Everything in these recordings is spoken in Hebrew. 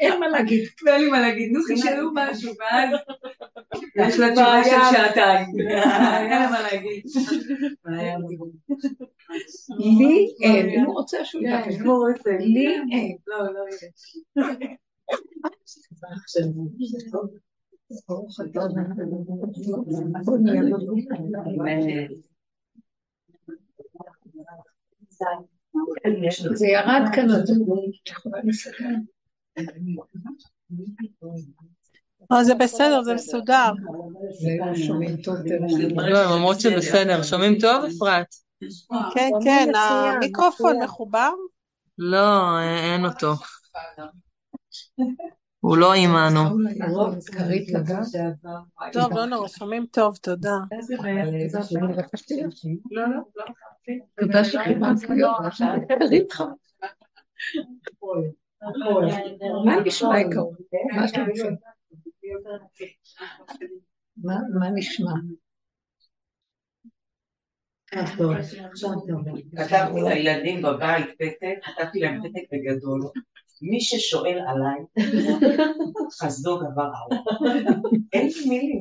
אין מה להגיד. ואין לי מה להגיד, נו תשאלו משהו, ואז יש לה תשובה של שעתיים. אין לה מה להגיד. לי אין, אם הוא רוצה שהוא ידבר. לי אין. לא, לא יש. זה ירד כאן. לא, זה בסדר, זה מסודר. לא, הן אומרות שבסדר. שומעים טוב, אפרת? כן, כן, המיקרופון מחובר? לא, אין אותו. הוא לא עימנו. טוב, לא נורא, שומעים טוב, תודה. לא, לא, לא. תודה שחיברת לי אותה. כרית חם. מה נשמע עיקרון? מה שלומכם? מה מה נשמע? כתבתי לילדים בבית פתק, כתבתי להם פתק בגדול, מי ששואל עליי, חסדו גבר עליו. אין לי מילים.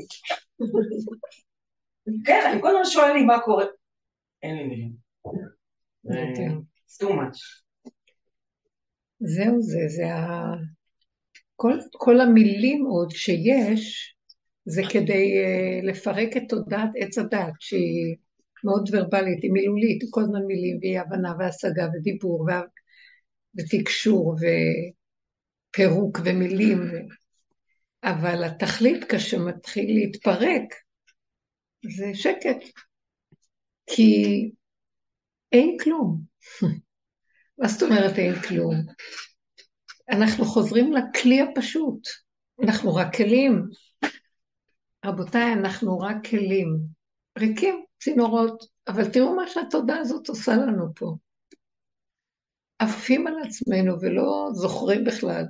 כן, אני כל הזמן שואלים מה קורה. אין לי מילים. It's too much. זהו זה, זה ה... כל, כל המילים עוד שיש, זה כדי uh, לפרק את תודעת עץ הדת, שהיא מאוד ורבלית, היא מילולית, היא כל הזמן מילים, והיא הבנה והשגה ודיבור וה... ותקשור ופירוק ומילים. אבל התכלית כשמתחיל להתפרק, זה שקט, כי אין כלום. מה זאת אומרת אין כלום? אנחנו חוזרים לכלי הפשוט, אנחנו רק כלים. רבותיי, אנחנו רק כלים. ריקים, צינורות, אבל תראו מה שהתודעה הזאת עושה לנו פה. עפים על עצמנו ולא זוכרים בכלל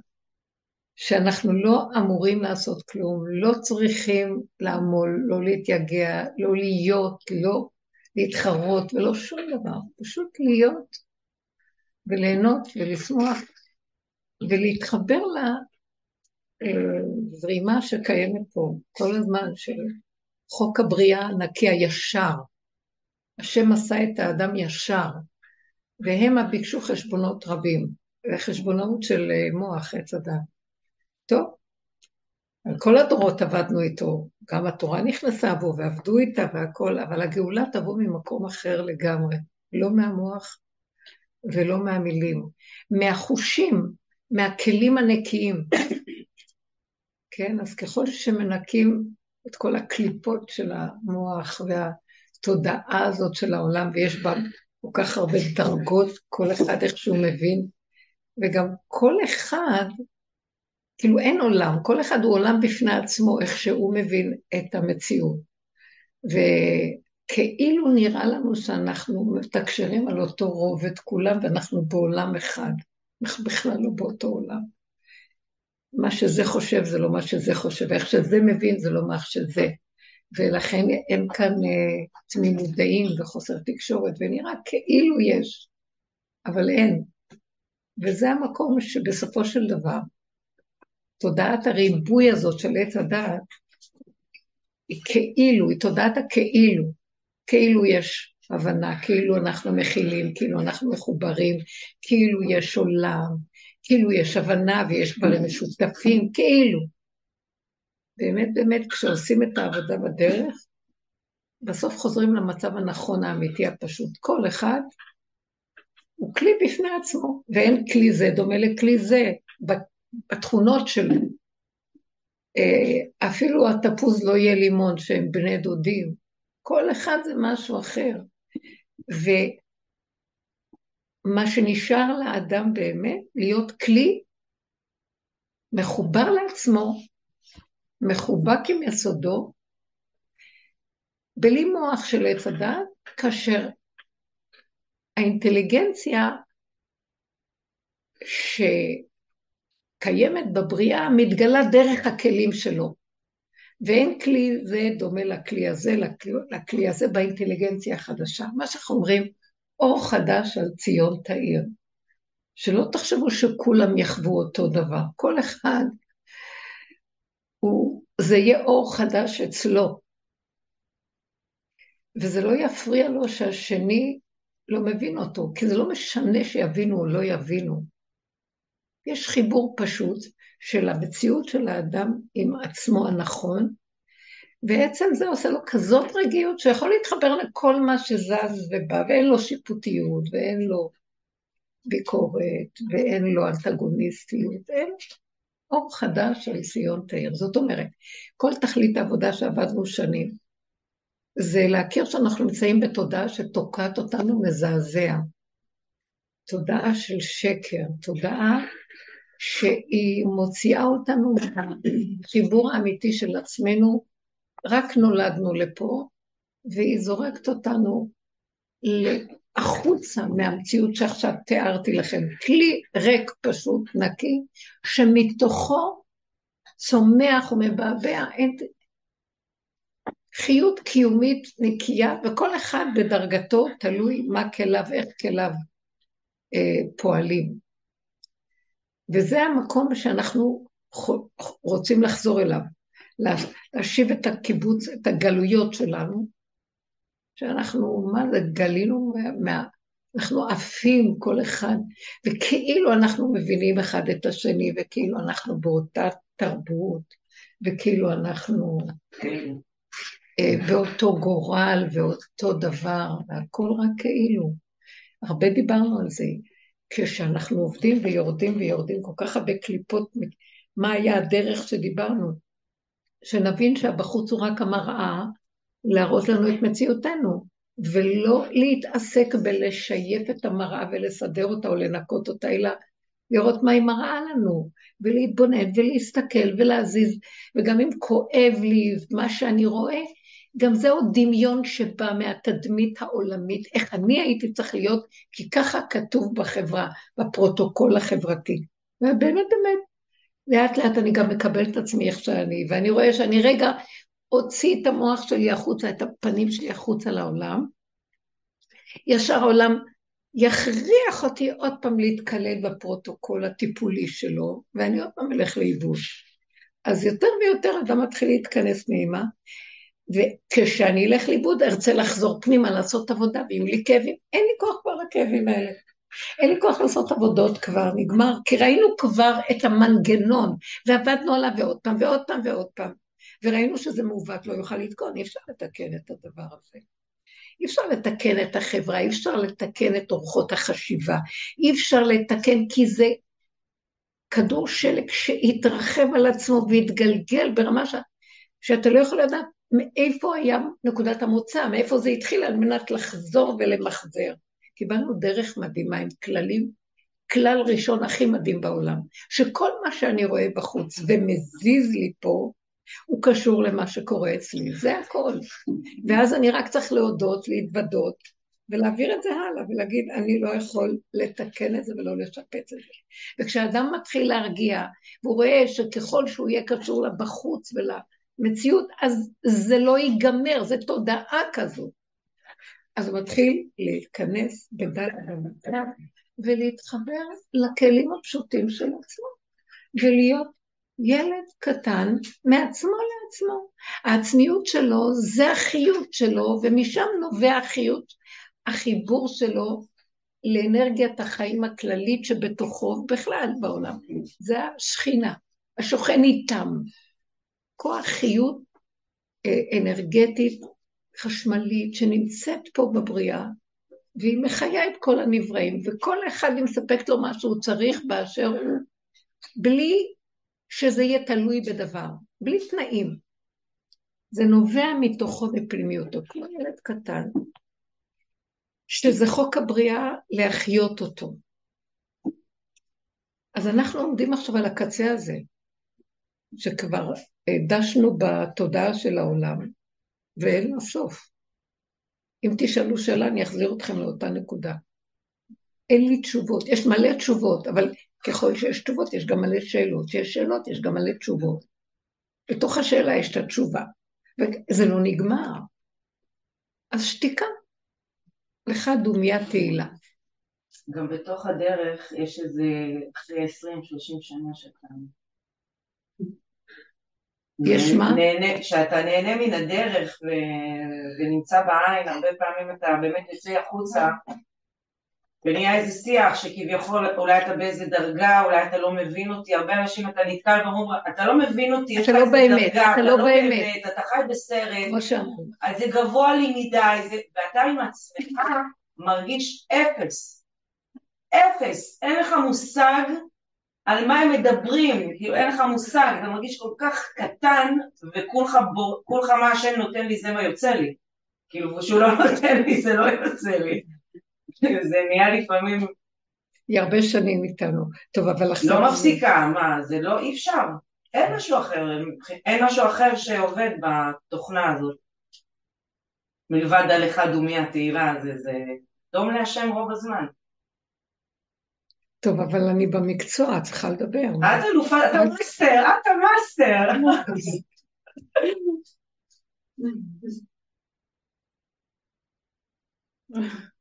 שאנחנו לא אמורים לעשות כלום, לא צריכים לעמול, לא להתייגע, לא להיות, לא להתחרות ולא שום דבר, פשוט להיות וליהנות ולשמוח ולהתחבר לזרימה שקיימת פה כל הזמן של חוק הבריאה הנקי הישר. השם עשה את האדם ישר, והמה ביקשו חשבונות רבים, וחשבונאות של מוח עץ הדת. טוב, על כל הדורות עבדנו איתו, גם התורה נכנסה בו ועבדו איתה והכל, אבל הגאולה תבוא ממקום אחר לגמרי, לא מהמוח ולא מהמילים, מהחושים, מהכלים הנקיים. כן, אז ככל שמנקים את כל הקליפות של המוח והתודעה הזאת של העולם, ויש בה כל כך הרבה דרגות, כל אחד איך שהוא מבין, וגם כל אחד, כאילו אין עולם, כל אחד הוא עולם בפני עצמו, איך שהוא מבין את המציאות. וכאילו נראה לנו שאנחנו מתקשרים על אותו רובד כולם, ואנחנו בעולם אחד. אנחנו בכלל לא באותו עולם. מה שזה חושב זה לא מה שזה חושב, איך שזה מבין זה לא מה שזה. ולכן אין כאן uh, תמימות דעים וחוסר תקשורת, ונראה כאילו יש, אבל אין. וזה המקום שבסופו של דבר, תודעת הריבוי הזאת של עץ הדעת, היא כאילו, היא תודעת הכאילו, כאילו יש הבנה, כאילו אנחנו מכילים, כאילו אנחנו מחוברים, כאילו יש עולם, כאילו יש הבנה ויש דברים משותפים, כאילו. באמת באמת כשעושים את העבודה בדרך, בסוף חוזרים למצב הנכון האמיתי הפשוט. כל אחד הוא כלי בפני עצמו, ואין כלי זה דומה לכלי זה בתכונות שלו. אה, אפילו התפוז לא יהיה לימון שהם בני דודים, כל אחד זה משהו אחר. ומה שנשאר לאדם באמת, להיות כלי מחובר לעצמו, מחובק עם יסודו, בלי מוח של עץ הדת, כאשר האינטליגנציה שקיימת בבריאה מתגלה דרך הכלים שלו. ואין כלי זה דומה לכלי הזה, לכלי, לכלי הזה באינטליגנציה החדשה. מה שאנחנו אומרים, אור חדש על ציון תאיר. שלא תחשבו שכולם יחוו אותו דבר. כל אחד, הוא, זה יהיה אור חדש אצלו. וזה לא יפריע לו שהשני לא מבין אותו, כי זה לא משנה שיבינו או לא יבינו. יש חיבור פשוט של המציאות של האדם עם עצמו הנכון, ועצם זה עושה לו כזאת רגיעות שיכול להתחבר לכל מה שזז ובא, ואין לו שיפוטיות, ואין לו ביקורת, ואין לו אנטגוניסטיות, אין אור חדש של ציון תאיר. זאת אומרת, כל תכלית העבודה שעבדנו שנים, זה להכיר שאנחנו נמצאים בתודעה שתוקעת אותנו מזעזע. תודעה של שקר, תודעה שהיא מוציאה אותנו מהחיבור האמיתי של עצמנו, רק נולדנו לפה, והיא זורקת אותנו החוצה מהמציאות שעכשיו תיארתי לכם. כלי ריק פשוט, נקי, שמתוכו צומח ומבעבע אין חיות קיומית נקייה, וכל אחד בדרגתו תלוי מה כליו, איך כליו אה, פועלים. וזה המקום שאנחנו רוצים לחזור אליו, להשיב את הקיבוץ, את הגלויות שלנו, שאנחנו, מה זה, גלינו מה... אנחנו עפים כל אחד, וכאילו אנחנו מבינים אחד את השני, וכאילו אנחנו באותה תרבות, וכאילו אנחנו אה, באותו גורל ואותו דבר, והכל רק כאילו. הרבה דיברנו על זה. כשאנחנו עובדים ויורדים ויורדים כל כך הרבה קליפות, מה היה הדרך שדיברנו? שנבין שהבחוץ הוא רק המראה להראות לנו את מציאותנו, ולא להתעסק בלשייף את המראה ולסדר אותה או לנקות אותה, אלא לראות מה היא מראה לנו, ולהתבונן ולהסתכל ולהזיז, וגם אם כואב לי מה שאני רואה, גם זה עוד דמיון שבא מהתדמית העולמית, איך אני הייתי צריך להיות, כי ככה כתוב בחברה, בפרוטוקול החברתי. ובאמת באמת, לאט לאט אני גם מקבל את עצמי איך שאני, ואני רואה שאני רגע אוציא את המוח שלי החוצה, את הפנים שלי החוצה לעולם, ישר העולם יכריח אותי עוד פעם להתקלל בפרוטוקול הטיפולי שלו, ואני עוד פעם אלך לאיבוד. אז יותר ויותר אדם מתחיל להתכנס מאימה, וכשאני אלך לאיבוד ארצה לחזור פנימה לעשות עבודה, ואם לי כאבים, אין לי כוח כבר לכאבים האלה. אין לי כוח לעשות עבודות כבר, נגמר, כי ראינו כבר את המנגנון, ועבדנו עליו ועוד פעם ועוד פעם ועוד פעם. וראינו שזה מעוות, לא יוכל לתקון, אי אפשר לתקן את הדבר הזה. אי אפשר לתקן את החברה, אי אפשר לתקן את אורחות החשיבה, אי אפשר לתקן כי זה כדור שלג שהתרחב על עצמו והתגלגל ברמה ש... שאתה לא יכול לדעת מאיפה היה נקודת המוצא, מאיפה זה התחיל על מנת לחזור ולמחזר. קיבלנו דרך מדהימה עם כללים, כלל ראשון הכי מדהים בעולם, שכל מה שאני רואה בחוץ ומזיז לי פה, הוא קשור למה שקורה אצלי, זה הכל. ואז אני רק צריך להודות, להתוודות, ולהעביר את זה הלאה, ולהגיד, אני לא יכול לתקן את זה ולא לשפץ את זה. וכשאדם מתחיל להרגיע, והוא רואה שככל שהוא יהיה קשור לבחוץ ולמציאות, אז זה לא ייגמר, זה תודעה כזו. אז הוא מתחיל להתכנס בדל המצב ולהתחבר לכלים הפשוטים של עצמו, ולהיות ילד קטן מעצמו לעצמו. העצמיות שלו זה החיות שלו, ומשם נובע החיות, החיבור שלו לאנרגיית החיים הכללית שבתוכו בכלל בעולם. זה השכינה, השוכן איתם. כוח חיות אה, אנרגטית, חשמלית, שנמצאת פה בבריאה, והיא מחיה את כל הנבראים, וכל אחד היא מספקת לו מה שהוא צריך באשר הוא, בלי שזה יהיה תלוי בדבר, בלי תנאים. זה נובע מתוכו מפנימיותו, כמו ילד קטן, שזה חוק הבריאה להחיות אותו. אז אנחנו עומדים עכשיו על הקצה הזה, שכבר דשנו בתודעה של העולם, ואין לו סוף. אם תשאלו שאלה, אני אחזיר אתכם לאותה נקודה. אין לי תשובות, יש מלא תשובות, אבל ככל שיש תשובות, יש גם מלא שאלות. כשיש שאלות, יש גם מלא תשובות. בתוך השאלה יש את התשובה, וזה לא נגמר. אז שתיקה. לך דומיה תהילה. גם בתוך הדרך יש איזה, אחרי 20-30 שנה שאתה... יש מה? נהנה, כשאתה נהנה מן הדרך ו... ונמצא בעין, הרבה פעמים אתה באמת יוצא החוצה ונהיה איזה שיח שכביכול אולי אתה באיזה דרגה, אולי אתה לא מבין אותי, הרבה אנשים אתה נתקל ואומרים, אתה לא מבין אותי, יש לך לא איזה באמת, דרגה, אתה אתה לא לא באמת. באמת, אתה חי בסרט. אז זה גבוה לי מדי, זה... ואתה עם עצמך מרגיש אפס. אפס. אין לך מושג על מה הם מדברים, כאילו אין לך מושג, אתה מרגיש כל כך קטן, וכולך מה השם נותן לי זה מה יוצא לי. כאילו, כשהוא לא נותן לי זה לא יוצא לי. זה נהיה לפעמים היא הרבה שנים איתנו. טוב, אבל עכשיו... לא מפסיקה, מה, זה לא, אי אפשר. אין משהו אחר, אין משהו אחר שעובד בתוכנה הזאת. מלבד על אחד ומי התהילה, זה, זה דום להשם רוב הזמן. טוב, אבל אני במקצוע, צריכה לדבר. את אלופה, אתה מאסטר, את המאסטר.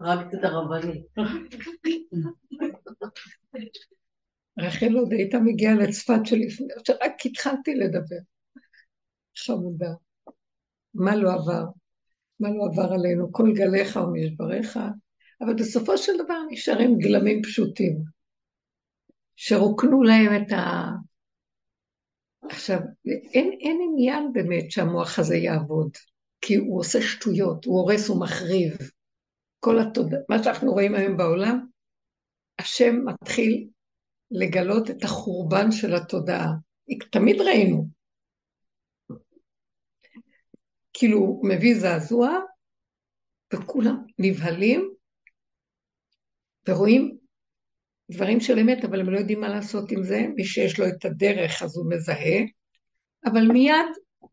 רק את הרבנית. רחל עוד הייתה מגיעה לצפת שלפני, שרק התחלתי לדבר. חמודה. מה לא עבר? מה לא עבר עלינו? כל גליך ומשבריך, אבל בסופו של דבר נשארים גלמים פשוטים, שרוקנו להם את ה... עכשיו, אין, אין עניין באמת שהמוח הזה יעבוד, כי הוא עושה שטויות, הוא הורס ומחריב. כל התודה, מה שאנחנו רואים היום בעולם, השם מתחיל לגלות את החורבן של התודעה. תמיד ראינו. כאילו, מביא זעזוע, וכולם נבהלים, ורואים דברים של אמת, אבל הם לא יודעים מה לעשות עם זה. מי שיש לו את הדרך, אז הוא מזהה, אבל מיד,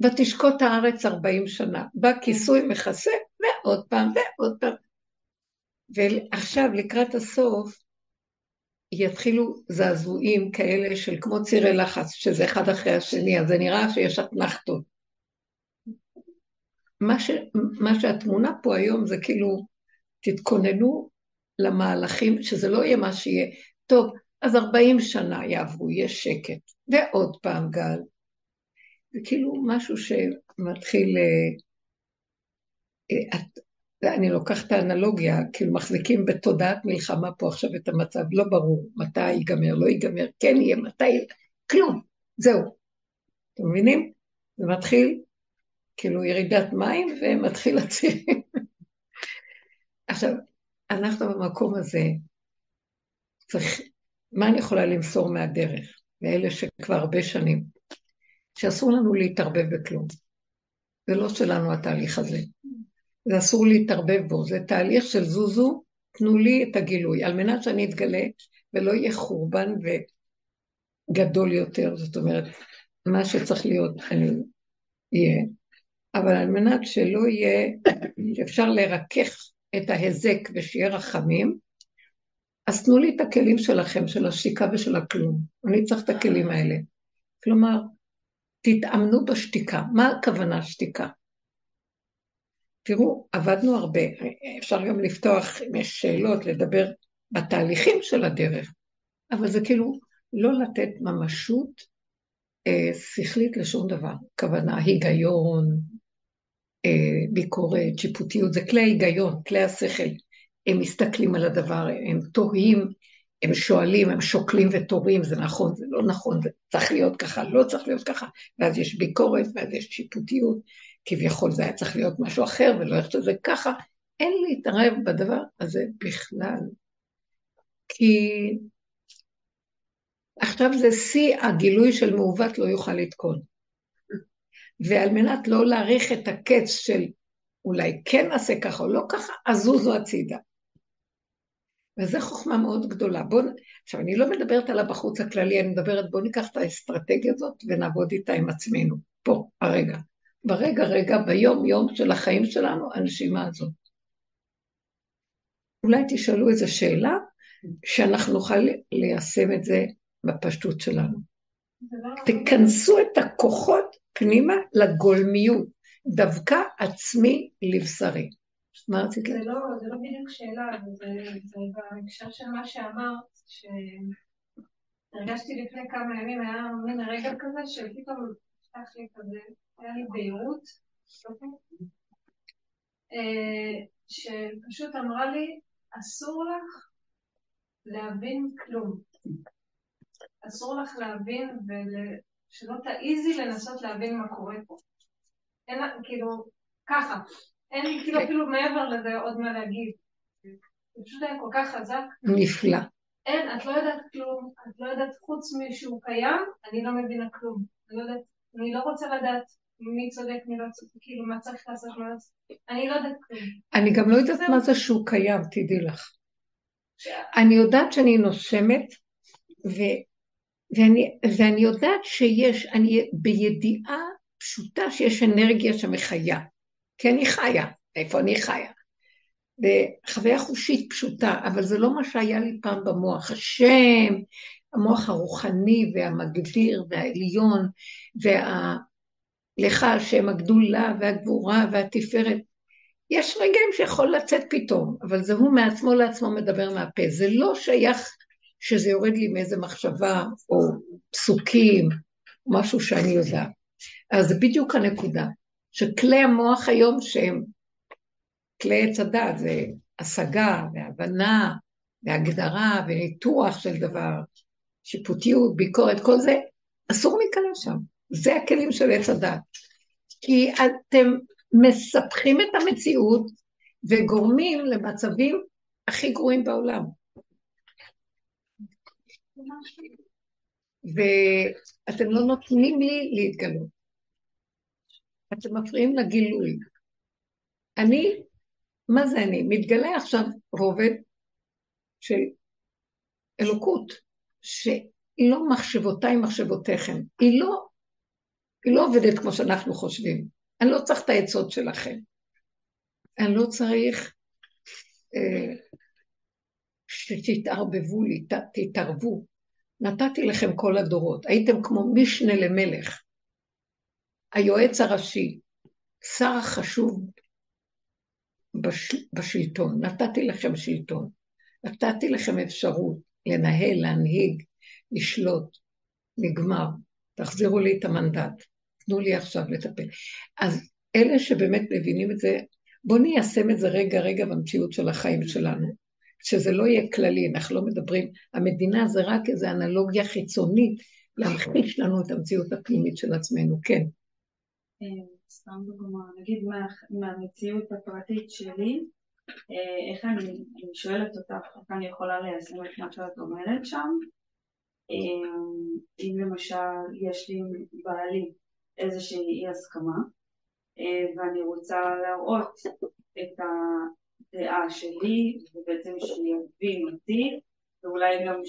ותשקוט הארץ ארבעים שנה. בא כיסוי מכסה, ועוד פעם, ועוד פעם. ועכשיו, לקראת הסוף, יתחילו זעזועים כאלה של כמו צירי לחץ, שזה אחד אחרי השני, אז זה נראה שיש אתנחתות. מה, ש, מה שהתמונה פה היום זה כאילו, תתכוננו למהלכים, שזה לא יהיה מה שיהיה. טוב, אז 40 שנה יעברו, יש שקט, ועוד פעם גל. זה כאילו משהו שמתחיל... אה, את, אני לוקחת את האנלוגיה, כאילו מחזיקים בתודעת מלחמה פה עכשיו את המצב, לא ברור מתי ייגמר, לא ייגמר, כן יהיה, מתי, כלום, זהו. אתם מבינים? זה מתחיל כאילו ירידת מים ומתחיל הצירים. עכשיו, אנחנו במקום הזה, צריך, מה אני יכולה למסור מהדרך, לאלה שכבר הרבה שנים, שאסור לנו להתערבב בכלום. זה לא שלנו התהליך הזה. זה אסור להתערבב בו, זה תהליך של זוזו, תנו לי את הגילוי, על מנת שאני אתגלה ולא יהיה חורבן וגדול יותר, זאת אומרת, מה שצריך להיות, אני אהיה, אבל על מנת שלא יהיה, שאפשר לרכך את ההיזק ושיהיה רחמים, אז תנו לי את הכלים שלכם, של השתיקה ושל הכלום. אני צריך את הכלים האלה. כלומר, תתאמנו בשתיקה. מה הכוונה שתיקה? תראו, עבדנו הרבה, אפשר גם לפתוח, אם יש שאלות, לדבר בתהליכים של הדרך, אבל זה כאילו לא לתת ממשות אה, שכלית לשום דבר. כוונה, היגיון, ביקורת, שיפוטיות, זה כלי ההיגיון, כלי השכל. הם מסתכלים על הדבר, הם תוהים, הם שואלים, הם שוקלים ותורים, זה נכון, זה לא נכון, זה צריך להיות ככה, לא צריך להיות ככה, ואז יש ביקורת, ואז יש שיפוטיות, כביכול זה היה צריך להיות משהו אחר, ולא איך שזה ככה, אין להתערב בדבר הזה בכלל. כי עכשיו זה שיא הגילוי של מעוות לא יוכל לתקון. ועל מנת לא להעריך את הקץ של אולי כן נעשה ככה או לא ככה, אז זוזו הצידה. וזו חוכמה מאוד גדולה. בוא, עכשיו, אני לא מדברת על הבחוץ הכללי, אני מדברת, בואו ניקח את האסטרטגיה הזאת ונעבוד איתה עם עצמנו, פה, הרגע. ברגע, רגע, ביום-יום של החיים שלנו, הנשימה הזאת. אולי תשאלו איזו שאלה, שאנחנו נוכל ליישם את זה בפשטות שלנו. תכנסו את הכוחות פנימה לגולמיות. דווקא עצמי לבשרי. מה רצית להגיד? לא, זה לא בדיוק שאלה, זה, בהקשר של מה שאמרת, שהרגשתי לפני כמה ימים, היה מין רגע כזה שפתאום נפתח לי כזה, היה לי בהירות, שפשוט אמרה לי, אסור לך להבין כלום. אסור לך להבין ושלא תעיזי לנסות להבין מה קורה פה. אין, כאילו, ככה. אין לי כאילו אפילו מעבר לזה עוד מה להגיד. זה פשוט היה כל כך חזק. נפלא. אין, את לא יודעת כלום, את לא יודעת חוץ משהוא קיים, אני לא מבינה כלום. אני לא יודעת, אני לא רוצה לדעת מי צודק, מי לא צודק, כאילו מה צריך לעשות, מה לעשות. אני לא יודעת כלום. אני גם לא יודעת מה זה שהוא קיים, תדעי לך. אני יודעת שאני נושמת, ואני, ואני יודעת שיש, אני בידיעה פשוטה שיש אנרגיה שמחיה. כי אני חיה, איפה אני חיה? וחוויה חושית פשוטה, אבל זה לא מה שהיה לי פעם במוח. השם, המוח הרוחני והמגדיר והעליון, וה... השם הגדולה והגבורה והתפארת. יש רגעים שיכול לצאת פתאום, אבל זה הוא מעצמו לעצמו מדבר מהפה. זה לא שייך שזה יורד לי מאיזה מחשבה או פסוקים, משהו שאני יודעת. אז זה בדיוק הנקודה. שכלי המוח היום שהם כלי עץ הדת, זה השגה והבנה והגדרה וניתוח של דבר, שיפוטיות, ביקורת, כל זה, אסור להיכנס שם. זה הכלים של עץ הדת. כי אתם מספחים את המציאות וגורמים למצבים הכי גרועים בעולם. ואתם לא נותנים לי להתגלות. אתם מפריעים לגילוי. אני, מה זה אני? מתגלה עכשיו רובד של אלוקות, שהיא לא מחשבותיי מחשבותיכם, היא לא, היא לא עובדת כמו שאנחנו חושבים. אני לא צריך את העצות שלכם. אני לא צריך אה, שתתערבבו לי, תתערבו. נתתי לכם כל הדורות, הייתם כמו משנה למלך. היועץ הראשי, שר החשוב בש... בשלטון, נתתי לכם שלטון, נתתי לכם אפשרות לנהל, להנהיג, לשלוט, נגמר, תחזירו לי את המנדט, תנו לי עכשיו לטפל. אז אלה שבאמת מבינים את זה, בואו ניישם את זה רגע רגע במציאות של החיים שלנו, שזה לא יהיה כללי, אנחנו לא מדברים, המדינה זה רק איזו אנלוגיה חיצונית להמחיש לנו את המציאות הפנימית של עצמנו, כן. אה, סתם דוגמה, נגיד מה, מהמציאות הפרטית שלי, אה, איך אני, אני שואלת אותך איך אני יכולה ליישם את מה שאת אומרת שם, אה, אם למשל יש לי בעלי איזושהי אי הסכמה ואני רוצה להראות את הדעה שלי ובעצם שיבין אותי ואולי גם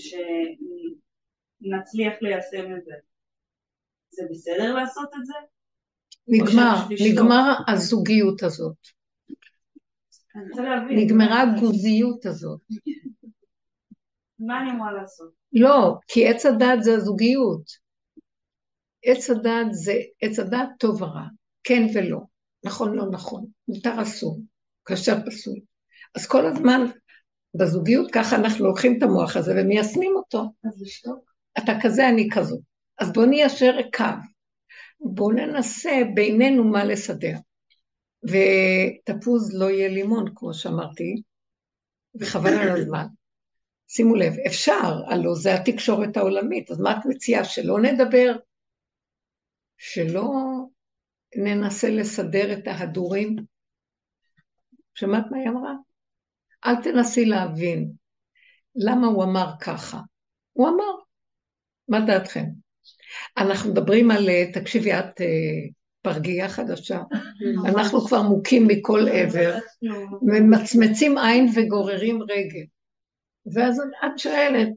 שנצליח ליישם את זה. זה בסדר לעשות את זה? נגמר, נגמר הזוגיות הזאת. נגמרה הגוזיות הזאת. מה אני אמורה לעשות? לא, כי עץ הדת זה הזוגיות. עץ הדת זה עץ הדת טוב ורע, כן ולא, נכון לא נכון, מותר אסור, כאשר פסול. אז כל הזמן בזוגיות ככה אנחנו לוקחים את המוח הזה ומיישמים אותו. אז לשתוק. אתה כזה, אני כזו. אז בוא ניישר קו. בואו ננסה בינינו מה לסדר. ותפוז לא יהיה לימון, כמו שאמרתי, וחבל על הזמן. שימו לב, אפשר, הלוא זה התקשורת העולמית, אז מה את מציעה? שלא נדבר? שלא ננסה לסדר את ההדורים? שמעת מה היא אמרה? אל תנסי להבין למה הוא אמר ככה. הוא אמר, מה דעתכם? אנחנו מדברים על, אה, תקשיבי, את אה, פרגייה חדשה. אנחנו כבר מוכים מכל עבר, ממצמצים עין וגוררים רגל. ואז את שואלת,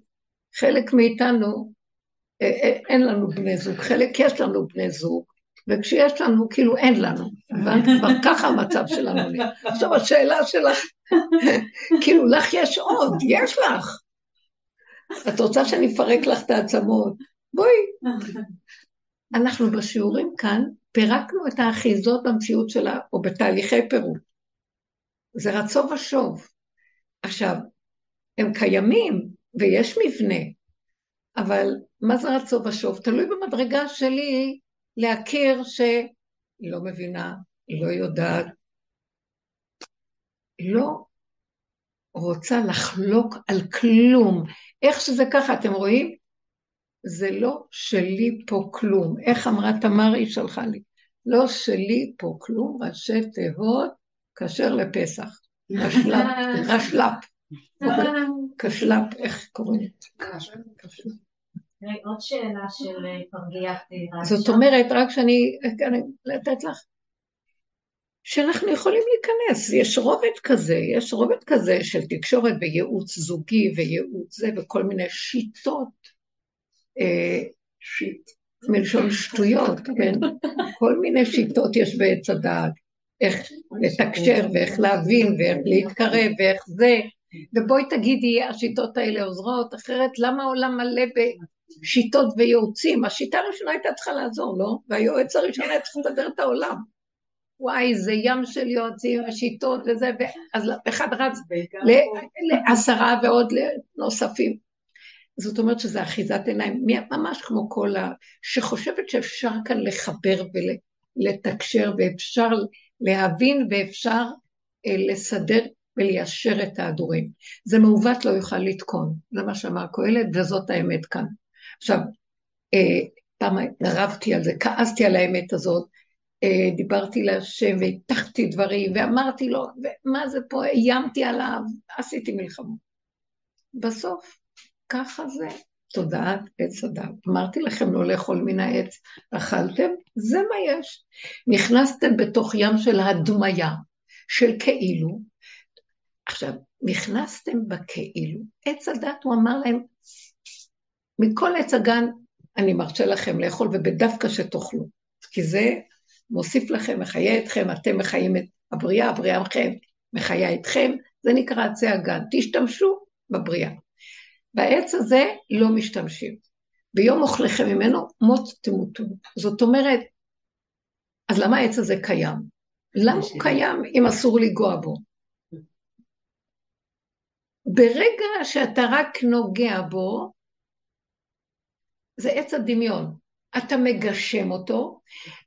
חלק מאיתנו, אה, אין לנו בני זוג, חלק יש לנו בני זוג, וכשיש לנו, כאילו אין לנו. כבר ככה המצב שלנו. עכשיו השאלה שלך, כאילו לך יש עוד, יש לך. את רוצה שאני אפרק לך את העצמות? בואי. אנחנו בשיעורים כאן פירקנו את האחיזות במציאות שלה, או בתהליכי פירוק. זה רצו ושוב. עכשיו, הם קיימים, ויש מבנה, אבל מה זה רצו ושוב? תלוי במדרגה שלי להכיר לא מבינה, לא יודעת, לא רוצה לחלוק על כלום. איך שזה ככה, אתם רואים? זה לא שלי פה כלום. איך אמרה תמר, היא שלחה לי. לא שלי פה כלום, ראשי תיבות, כשר לפסח. רשל"פ, רשל"פ. כשל"פ, איך קוראים? עוד שאלה של אה, פרגיית זאת אומרת, רק שאני, לתת לך, שאנחנו יכולים להיכנס, יש רובד כזה, יש רובד כזה של תקשורת וייעוץ זוגי וייעוץ זה וכל מיני שיטות, אה, שיט, מלשון שטויות, כן? כל מיני שיטות יש בעץ הדעת, איך לתקשר ואיך להבין ואיך להתקרב ואיך זה, ובואי תגידי, השיטות האלה עוזרות, אחרת למה העולם מלא בשיטות וייעוצים? השיטה הראשונה הייתה צריכה לעזור, לא? והיועץ הראשון היה צריך לדבר את העולם. וואי, זה ים של יועצים ושיטות וזה, אז אחד רץ לעשרה ועוד נוספים. זאת אומרת שזה אחיזת עיניים, ממש כמו כל ה... שחושבת שאפשר כאן לחבר ולתקשר ואפשר להבין ואפשר אה, לסדר וליישר את ההדורים. זה מעוות לא יוכל לתקון, זה מה שאמר קהלת, וזאת האמת כאן. עכשיו, אה, פעם רבתי על זה, כעסתי על האמת הזאת, דיברתי להשם והטחתי דברים ואמרתי לו, מה זה פה, איימתי עליו, עשיתי מלחמות. בסוף, ככה זה תודעת עץ הדת. אמרתי לכם לא לאכול מן העץ, אכלתם, זה מה יש. נכנסתם בתוך ים של הדמיה, של כאילו, עכשיו, נכנסתם בכאילו, עץ הדת, הוא אמר להם, מכל עץ הגן אני מרשה לכם לאכול, ובדווקא שתאכלו, כי זה מוסיף לכם, מחיה אתכם, אתם מחיים את הבריאה, הבריאה מכם, מחיה אתכם, זה נקרא עצי הגן, תשתמשו בבריאה. בעץ הזה לא משתמשים. ביום אוכליכם ממנו מות תמותו. זאת אומרת, אז למה העץ הזה קיים? למה הוא קיים אם אסור לנגוע בו? ברגע שאתה רק נוגע בו, זה עץ הדמיון. אתה מגשם אותו,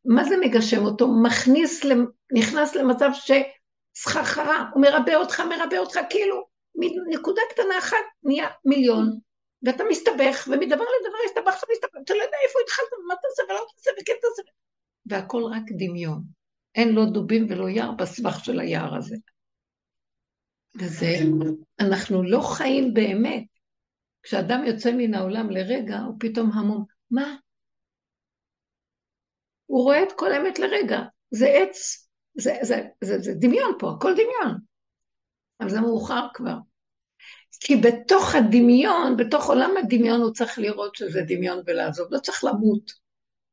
מה זה מגשם אותו? מכניס, נכנס למצב שסחרחרה, הוא מרבה אותך, מרבה אותך, כאילו מנקודה קטנה אחת נהיה מיליון, ואתה מסתבך, ומדבר לדבר הסתבכת ומסתבך, אתה לא יודע איפה התחלת, ומה תעשה ולא תעשה וכן תעשה, והכל רק דמיון. אין לו דובים ולא יער בסבך של היער הזה. וזה, אנחנו לא חיים באמת. כשאדם יוצא מן העולם לרגע, הוא פתאום המום. מה? הוא רואה את כל האמת לרגע. זה עץ, זה, זה, זה, זה דמיון פה, הכל דמיון. אבל זה מאוחר כבר. כי בתוך הדמיון, בתוך עולם הדמיון הוא צריך לראות שזה דמיון ולעזוב, לא צריך למות.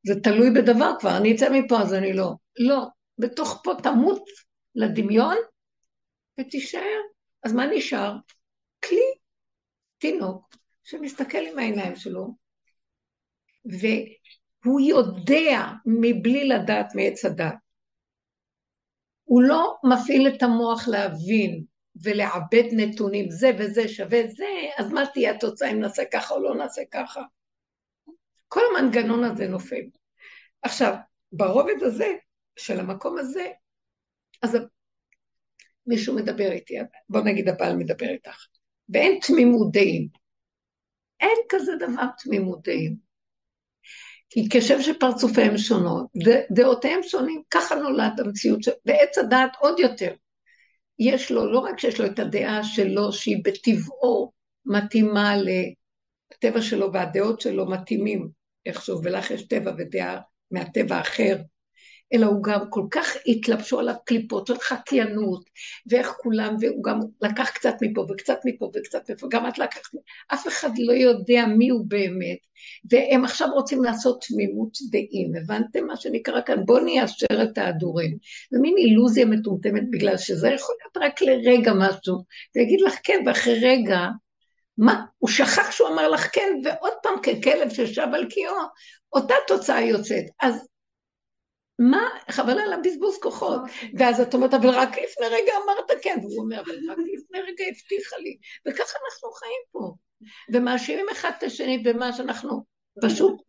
זה תלוי בדבר כבר, אני אצא מפה אז אני לא. לא, בתוך פה תמות לדמיון ותישאר. אז מה נשאר? כלי, תינוק, שמסתכל עם העיניים שלו, והוא יודע מבלי לדעת מעץ הדת. הוא לא מפעיל את המוח להבין ולעבד נתונים, זה וזה שווה זה, אז מה תהיה התוצאה אם נעשה ככה או לא נעשה ככה? כל המנגנון הזה נופל. עכשיו, ברובד הזה, של המקום הזה, אז מישהו מדבר איתי, בוא נגיד הבעל מדבר איתך, ואין תמימות דעים. אין כזה דבר תמימות דעים. כי כשם שפרצופיהם שונות, דעותיהם שונים, ככה נולד המציאות, של... ועץ הדעת עוד יותר. יש לו, לא רק שיש לו את הדעה שלו, שהיא בטבעו מתאימה לטבע שלו, והדעות שלו מתאימים איכשהו, ולך יש טבע ודעה מהטבע האחר, אלא הוא גם כל כך התלבשו עליו קליפות של חקיינות, ואיך כולם, והוא גם לקח קצת מפה וקצת מפה וקצת מפה, גם את לקחת, אף אחד לא יודע מי הוא באמת, והם עכשיו רוצים לעשות תמימות דעים, הבנתם מה שנקרא כאן? בואו ניישר את ההדורים. זה מין אילוזיה מטומטמת, בגלל שזה יכול להיות רק לרגע משהו, ויגיד לך כן, ואחרי רגע, מה? הוא שכח שהוא אמר לך כן, ועוד פעם ככלב ששב על קיאו, אותה תוצאה יוצאת. אז מה, חבל על הבזבוז כוחות. ואז את אומרת, אבל רק לפני רגע אמרת כן, והוא אומר, אבל רק לפני רגע הבטיחה לי. וככה אנחנו חיים פה. ומאשימים אחד את השני במה שאנחנו פשוט,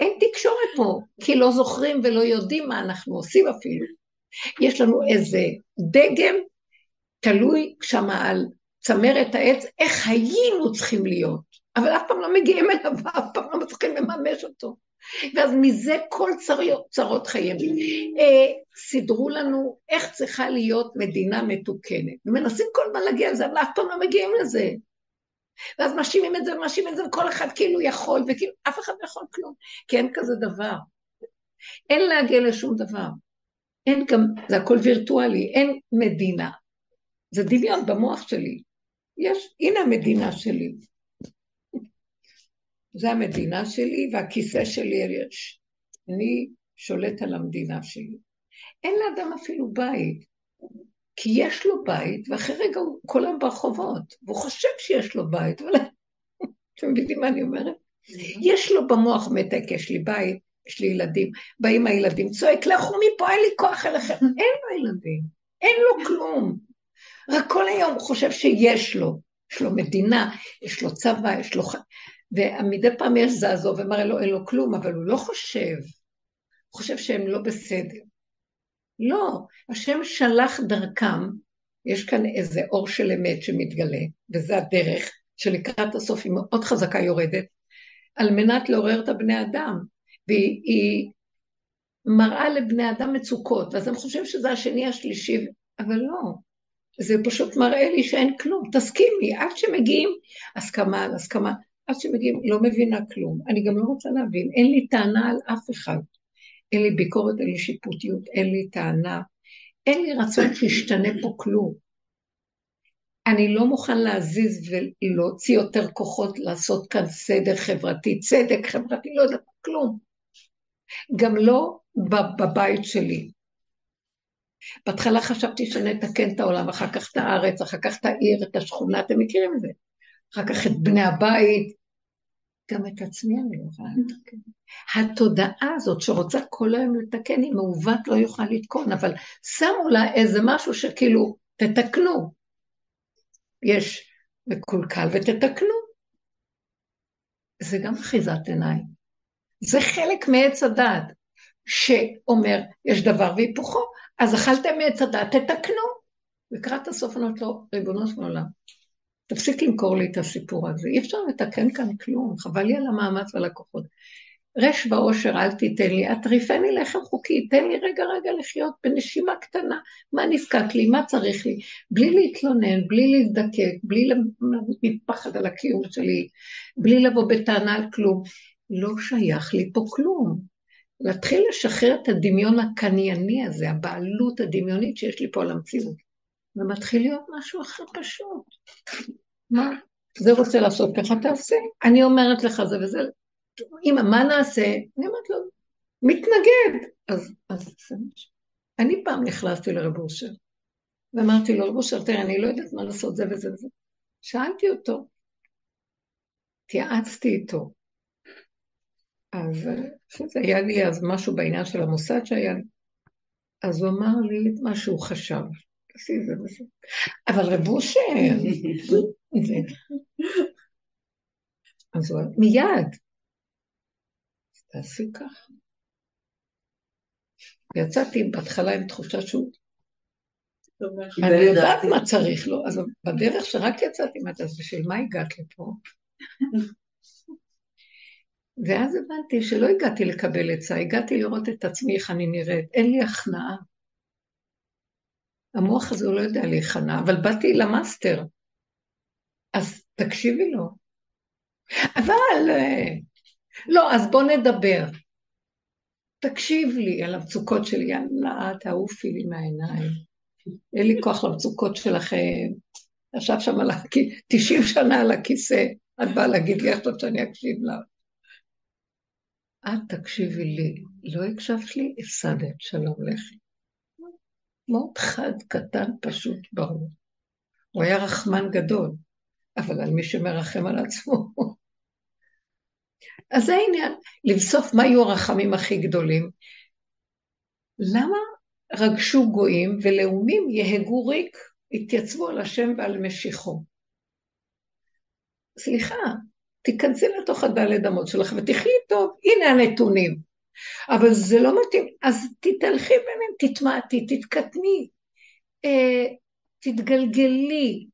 אין תקשורת פה, כי לא זוכרים ולא יודעים מה אנחנו עושים אפילו. יש לנו איזה דגם תלוי שם על צמרת העץ, איך היינו צריכים להיות, אבל אף פעם לא מגיעים אליו, ואף פעם לא מצליחים לממש אותו. ואז מזה כל צרות, צרות חייהם. אה, סידרו לנו איך צריכה להיות מדינה מתוקנת. ומנסים כל הזמן להגיע לזה, אבל אף פעם לא מגיעים לזה. ואז מאשימים את זה ומאשימים את זה, וכל אחד כאילו יכול, וכאילו אף אחד לא יכול כלום, כי אין כזה דבר. אין להגיע לשום דבר. אין גם, זה הכל וירטואלי, אין מדינה. זה דמיון במוח שלי. יש, הנה המדינה שלי. זה המדינה שלי והכיסא שלי יש. אני שולט על המדינה שלי. אין לאדם אפילו בית, כי יש לו בית, ואחרי רגע הוא כל היום ברחובות, והוא חושב שיש לו בית, אבל אתם מבינים מה אני אומרת? יש לו במוח מתק, יש לי בית, יש לי ילדים, באים הילדים, צועק, לכו מפה, אין לי כוח אליכם. אין לו ילדים, אין לו כלום. רק כל היום הוא חושב שיש לו, יש לו מדינה, יש לו צבא, יש לו... ומדי פעם יש זעזוע ומראה לו אין לו כלום, אבל הוא לא חושב, הוא חושב שהם לא בסדר. לא, השם שלח דרכם, יש כאן איזה אור של אמת שמתגלה, וזה הדרך שלקראת הסוף היא מאוד חזקה יורדת, על מנת לעורר את הבני אדם, והיא מראה לבני אדם מצוקות, ואז הם חושבים שזה השני השלישי, אבל לא, זה פשוט מראה לי שאין כלום, תסכימי, עד שמגיעים הסכמה על הסכמה, עד שמגיעים, לא מבינה כלום. אני גם לא רוצה להבין, אין לי טענה על אף אחד. אין לי ביקורת, אין לי שיפוטיות, אין לי טענה, אין לי רצון שישתנה פה כלום. אני לא מוכן להזיז ולהוציא יותר כוחות לעשות כאן סדר חברתי, צדק חברתי, לא יודעת כלום. גם לא בבית שלי. בהתחלה חשבתי שנתקן את העולם, אחר כך את הארץ, אחר כך את העיר, את השכונה, אתם מכירים את זה. אחר כך את בני הבית, גם את עצמי אני לא יכולה לתקן. התודעה הזאת שרוצה כל היום לתקן, היא מעוות לא יוכל לתקון, אבל שמו לה איזה משהו שכאילו, תתקנו. יש מקולקל ותתקנו. זה גם אחיזת עיניים. זה חלק מעץ הדעת, שאומר, יש דבר והיפוכו, אז אכלתם מעץ הדעת, תתקנו. לקראת הסוף אני אומרת לו, ריבונו של עולם, תפסיק למכור לי את הסיפור הזה, אי אפשר לתקן כאן כלום, חבל לי על המאמץ ועל הכוחות. רש ועושר אל תיתן לי, אטריפני לחם חוקי, תן לי רגע רגע לחיות בנשימה קטנה, מה נזקק לי, מה צריך לי, בלי להתלונן, בלי להזדקק, בלי לפחד על הקיום שלי, בלי לבוא בטענה על כלום. לא שייך לי פה כלום. להתחיל לשחרר את הדמיון הקנייני הזה, הבעלות הדמיונית שיש לי פה על המציאות. ומתחיל להיות משהו אחר פשוט. מה? זה רוצה לעשות ככה, תעשה. אני אומרת לך זה וזה. אמא, מה נעשה? אני אומרת לו, מתנגד. אז, אז אני פעם נכנסתי לרב אושר, ואמרתי לו, רב אושר, תראה, אני לא יודעת מה לעשות זה וזה וזה. שאלתי אותו, התייעצתי איתו. אז זה היה לי אז משהו בעניין של המוסד שהיה לי. אז הוא אמר לי את מה שהוא חשב. תעשי זה וזה. אבל רב אושר, אז הוא מיד. תעשי ככה. יצאתי בהתחלה עם תחושה שהוא... אני יודעת מה צריך לו, אז בדרך שרק יצאתי, מה אז בשביל מה הגעת לפה? ואז הבנתי שלא הגעתי לקבל עצה, הגעתי לראות את עצמי איך אני נראית, אין לי הכנעה. המוח הזה הוא לא יודע להיכנע, אבל באתי למאסטר, אז תקשיבי לו. אבל, אה, לא, אז בוא נדבר. תקשיב לי על המצוקות שלי, יאללה, תעופי לי מהעיניים. אין לי כוח למצוקות שלכם. ישב שם על הכיסא, 90 שנה על הכיסא, את באה להגיד לי עכשיו שאני אקשיב לך. את תקשיבי לי, לא הקשבת לי, הפסדת, שלום לכי. מאוד חד, קטן, פשוט, ברור. הוא היה רחמן גדול. אבל על מי שמרחם על עצמו. אז זה העניין, לבסוף מה יהיו הרחמים הכי גדולים? למה רגשו גויים ולאומים יהגו ריק, התייצבו על השם ועל משיחו? סליחה, תיכנסי לתוך הדלת אמות שלך ותחי טוב, הנה הנתונים. אבל זה לא מתאים, אז תתהלכי ביניהם, תתמעטי, תתקטני, אה, תתגלגלי,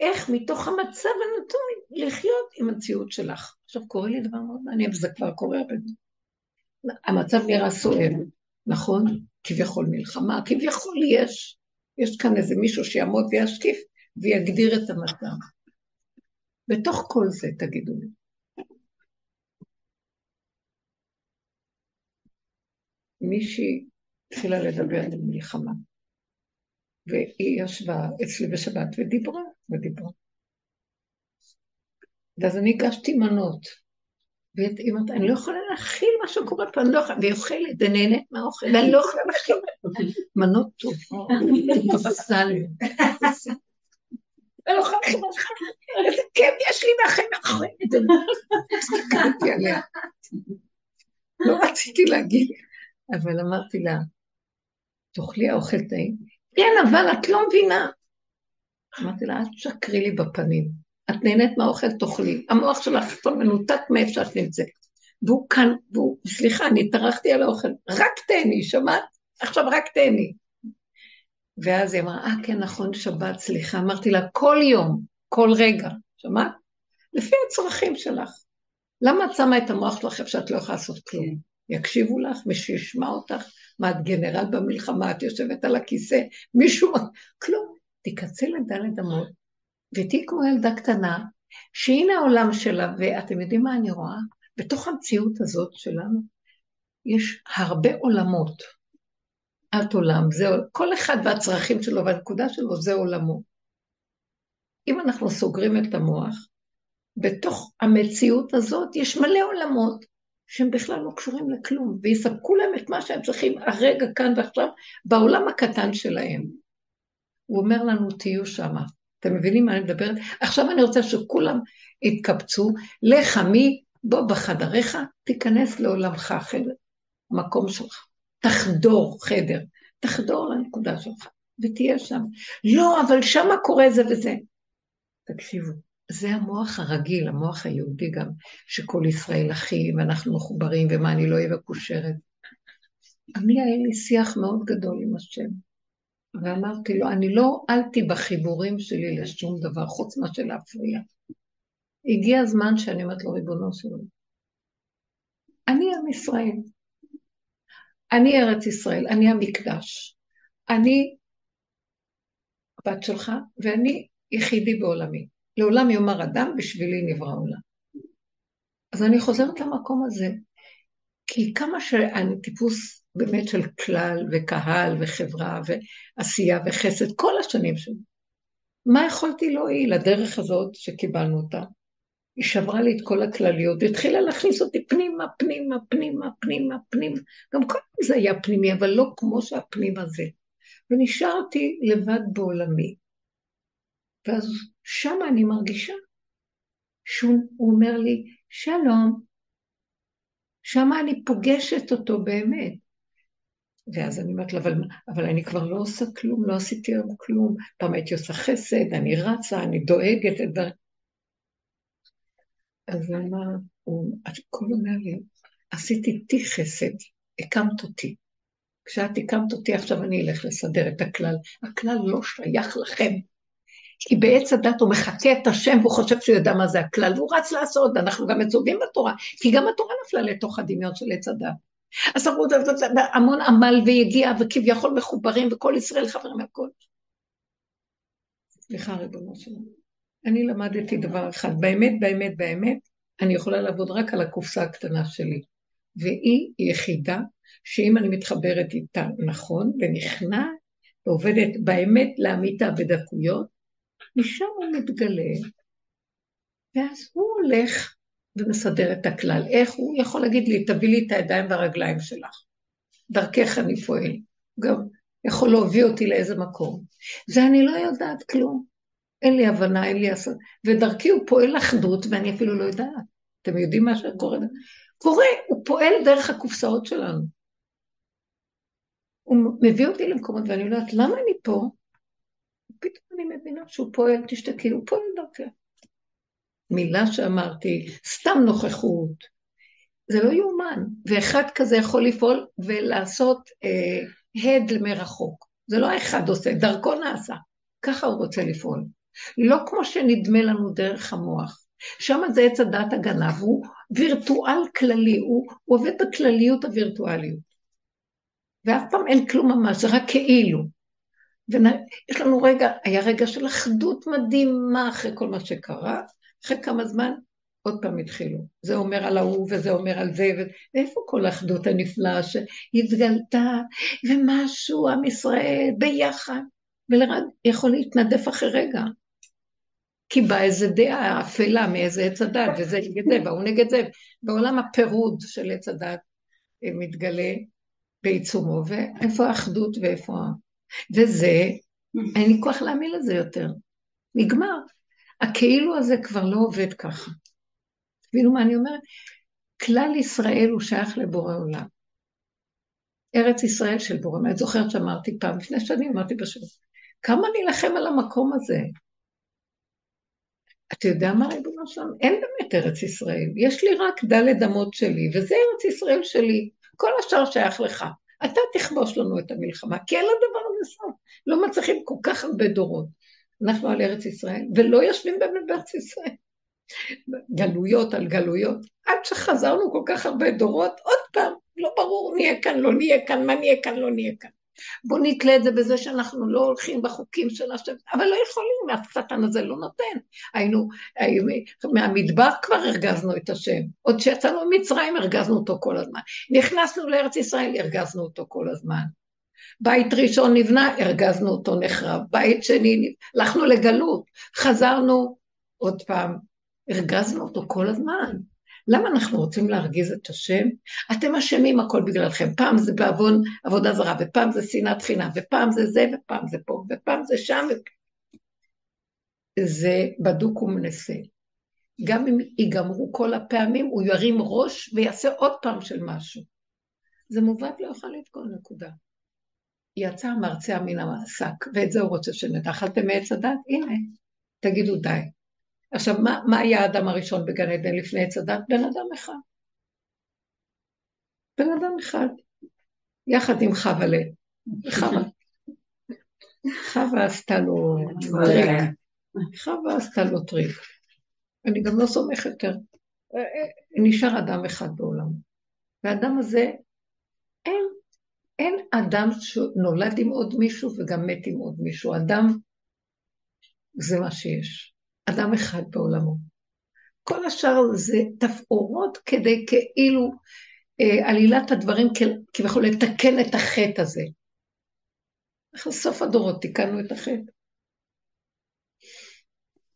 איך מתוך המצב הנתון לחיות עם המציאות שלך. עכשיו קורה לי דבר מאוד מעניין, וזה כבר קורה הרבה המצב נראה סוער, נכון? כביכול מלחמה, כביכול יש, יש כאן איזה מישהו שיעמוד וישקיף ויגדיר את המצב. בתוך כל זה, תגידו לי, מישהי התחילה לדבר על מלחמה, והיא ישבה אצלי בשבת ודיברה, ודיברה. ואז אני הגשתי מנות, והיא אומרת, אני לא יכולה להכיל מה שקורה פה, אני לא יכולה, והיא אוכלת ונהנית מהאוכל, ואני לא יכולה להכיל מנות טובות, סל. אני לא יכולה להכיל איזה כיף יש לי מהחיים עליה. לא רציתי להגיד, אבל אמרתי לה, תאכלי האוכל טעים? כן, אבל את לא מבינה. אמרתי לה, אל תשקרי לי בפנים. את נהנית מהאוכל, תאכלי. המוח שלך כבר מנותק מאיפה שאת נמצאת. והוא כאן, והוא, סליחה, אני טרחתי על האוכל, רק תהני, שמעת? עכשיו רק תהני. ואז היא אמרה, אה, כן, נכון, שבת, סליחה. אמרתי לה, כל יום, כל רגע, שמעת? לפי הצרכים שלך. למה את שמה את המוח שלך איפה שאת לא יכולה לעשות כלום? יקשיבו לך, מישהו ישמע אותך, מה, את גנרל במלחמה, את יושבת על הכיסא, מישהו, כלום. תיכנסי לדלת אמות, ותהיי כמו ילדה קטנה, שהנה העולם שלה, ואתם יודעים מה אני רואה? בתוך המציאות הזאת שלנו, יש הרבה עולמות. את עולם, זה, כל אחד והצרכים שלו והנקודה שלו זה עולמו. אם אנחנו סוגרים את המוח, בתוך המציאות הזאת יש מלא עולמות שהם בכלל לא קשורים לכלום, ויספקו להם את מה שהם צריכים הרגע כאן ועכשיו בעולם הקטן שלהם. הוא אומר לנו, תהיו שמה. אתם מבינים מה אני מדברת? עכשיו אני רוצה שכולם יתקבצו, לך מי, בוא בחדריך, תיכנס לעולמך, חדר, מקום שלך. תחדור חדר, תחדור לנקודה שלך, ותהיה שם. לא, אבל שמה קורה זה וזה. תקשיבו, זה המוח הרגיל, המוח היהודי גם, שכל ישראל אחים, ואנחנו מחוברים, ומה אני לא אהיה מקושרת. אני, היה לי שיח מאוד גדול עם השם, ואמרתי לו, אני לא עלתי בחיבורים שלי לשום דבר, חוץ מאשר להפריע. הגיע הזמן שאני אומרת לו, ריבונו שלו, אני עם ישראל, אני ארץ ישראל, אני המקדש, אני הבת שלך, ואני יחידי בעולמי. לעולם יאמר אדם, בשבילי נברא עולם. אז אני חוזרת למקום הזה, כי כמה שאני טיפוס באמת של כלל וקהל וחברה ועשייה וחסד, כל השנים שלי, מה יכולתי להועיל לדרך הזאת שקיבלנו אותה? היא שברה לי את כל הכלליות, והתחילה להכניס אותי פנימה, פנימה, פנימה, פנימה, פנימה. גם קודם זה היה פנימי, אבל לא כמו שהפנים הזה. ונשארתי לבד בעולמי. ואז שם אני מרגישה שהוא אומר לי, שלום. שם אני פוגשת אותו באמת. ואז אני אומרת לו, אבל, אבל אני כבר לא עושה כלום, לא עשיתי היום כלום. פעם הייתי עושה חסד, אני רצה, אני דואגת את דבר. אז אמר, הוא הכל אומר לי, עשית איתי חסד, הקמת אותי. כשאת הקמת אותי, עכשיו אני אלך לסדר את הכלל. הכלל לא שייך לכם. כי בעץ הדת הוא מחקה את השם והוא חושב שהוא יודע מה זה הכלל, והוא רץ לעשות, ואנחנו גם מצווים בתורה, כי גם התורה נפלה לתוך הדמיון של עץ הדת. אז אמרו, המון עמל ויגיע, וכביכול מחוברים, וכל ישראל חברים מהכל. סליחה, ריבונו שלנו. אני למדתי דבר אחד, באמת, באמת, באמת, אני יכולה לעבוד רק על הקופסה הקטנה שלי. והיא יחידה שאם אני מתחברת איתה נכון, ונכנעת, ועובדת באמת לאמיתה בדקויות, משם הוא מתגלה, ואז הוא הולך ומסדר את הכלל. איך הוא יכול להגיד לי, תביא לי את הידיים והרגליים שלך. דרכך אני פועל. גם יכול להוביל אותי לאיזה מקום. זה אני לא יודעת כלום. אין לי הבנה, אין לי עשות, ודרכי הוא פועל אחדות, ואני אפילו לא יודעת. אתם יודעים מה שקורה? קורה, הוא פועל דרך הקופסאות שלנו. הוא מביא אותי למקומות ואני לא יודעת למה אני פה, פתאום אני מבינה שהוא פועל, תשתקי, הוא פועל דרכי. מילה שאמרתי, סתם נוכחות, זה לא יאומן. ואחד כזה יכול לפעול ולעשות אה, הד מרחוק. זה לא האחד עושה, דרכו נעשה. ככה הוא רוצה לפעול. לא כמו שנדמה לנו דרך המוח. שם זה עץ הדת הגנב, הוא וירטואל כללי, הוא, הוא עובד בכלליות הווירטואליות. ואף פעם אין כלום ממש, זה רק כאילו. ויש לנו רגע, היה רגע של אחדות מדהימה אחרי כל מה שקרה, אחרי כמה זמן עוד פעם התחילו. זה אומר על ההוא וזה אומר על זה, ואיפה כל האחדות הנפלאה שהתגלתה, ומשהו, עם ישראל, ביחד, ולרד יכול להתנדף אחרי רגע. כי באה איזה דעה אפלה מאיזה עץ הדת, וזה נגד זה, והוא נגד זה. בעולם הפירוד של עץ הדת אה, מתגלה בעיצומו, ואיפה האחדות ואיפה. וזה, אין לי כוח להאמין לזה יותר. נגמר. הכאילו הזה כבר לא עובד ככה. תבינו מה אני אומרת? כלל ישראל הוא שייך לבורא עולם. ארץ ישראל של בורא עולם. את זוכרת שאמרתי פעם, לפני שנים אמרתי בשירות, כמה נילחם על המקום הזה? אתה יודע מה ריבונו שלנו? אין באמת ארץ ישראל. יש לי רק דלת אמות שלי, וזה ארץ ישראל שלי. כל השאר שייך לך. אתה תכבוש לנו את המלחמה, כי אין לדבר הזה סוף. לא מצליחים כל כך הרבה דורות. אנחנו על ארץ ישראל, ולא יושבים באמת בארץ ישראל. גלויות על גלויות. עד שחזרנו כל כך הרבה דורות, עוד פעם, לא ברור, נהיה כאן, לא נהיה כאן, מה נהיה כאן, לא נהיה כאן. בואו נתלה את זה בזה שאנחנו לא הולכים בחוקים של השם, אבל לא יכולים, השטן הזה לא נותן. היינו, מהמדבר כבר הרגזנו את השם, עוד כשיצאנו ממצרים הרגזנו אותו כל הזמן. נכנסנו לארץ ישראל, הרגזנו אותו כל הזמן. בית ראשון נבנה, הרגזנו אותו נחרב. בית שני, הלכנו לגלות, חזרנו עוד פעם, הרגזנו אותו כל הזמן. למה אנחנו רוצים להרגיז את השם? אתם אשמים הכל בגללכם. פעם זה בעוון עבודה זרה, ופעם זה שנאת חינם, ופעם זה זה, ופעם זה פה, ופעם זה שם. זה בדוק ומנסה. גם אם ייגמרו כל הפעמים, הוא ירים ראש ויעשה עוד פעם של משהו. זה מובן לא יכול לתקוע נקודה. יצא המרצע מן השק, ואת זה הוא רוצה שנדע. אכלתם מעץ הדת? הנה, תגידו די. עכשיו, מה, מה היה האדם הראשון בגן עדן לפני עץ הדת? בן אדם אחד. בן אדם אחד, יחד עם חווה חווה. חווה עשתה לו טריק. חווה עשתה לו טריק. אני גם לא סומכת יותר. נשאר אדם אחד בעולם. והאדם הזה, אין, אין אדם שנולד עם עוד מישהו וגם מת עם עוד מישהו. אדם, זה מה שיש. אדם אחד בעולמו. כל השאר זה תפאורות כדי כאילו אה, עלילת הדברים כביכול לתקן את החטא הזה. אחרי סוף הדורות תיקנו את החטא.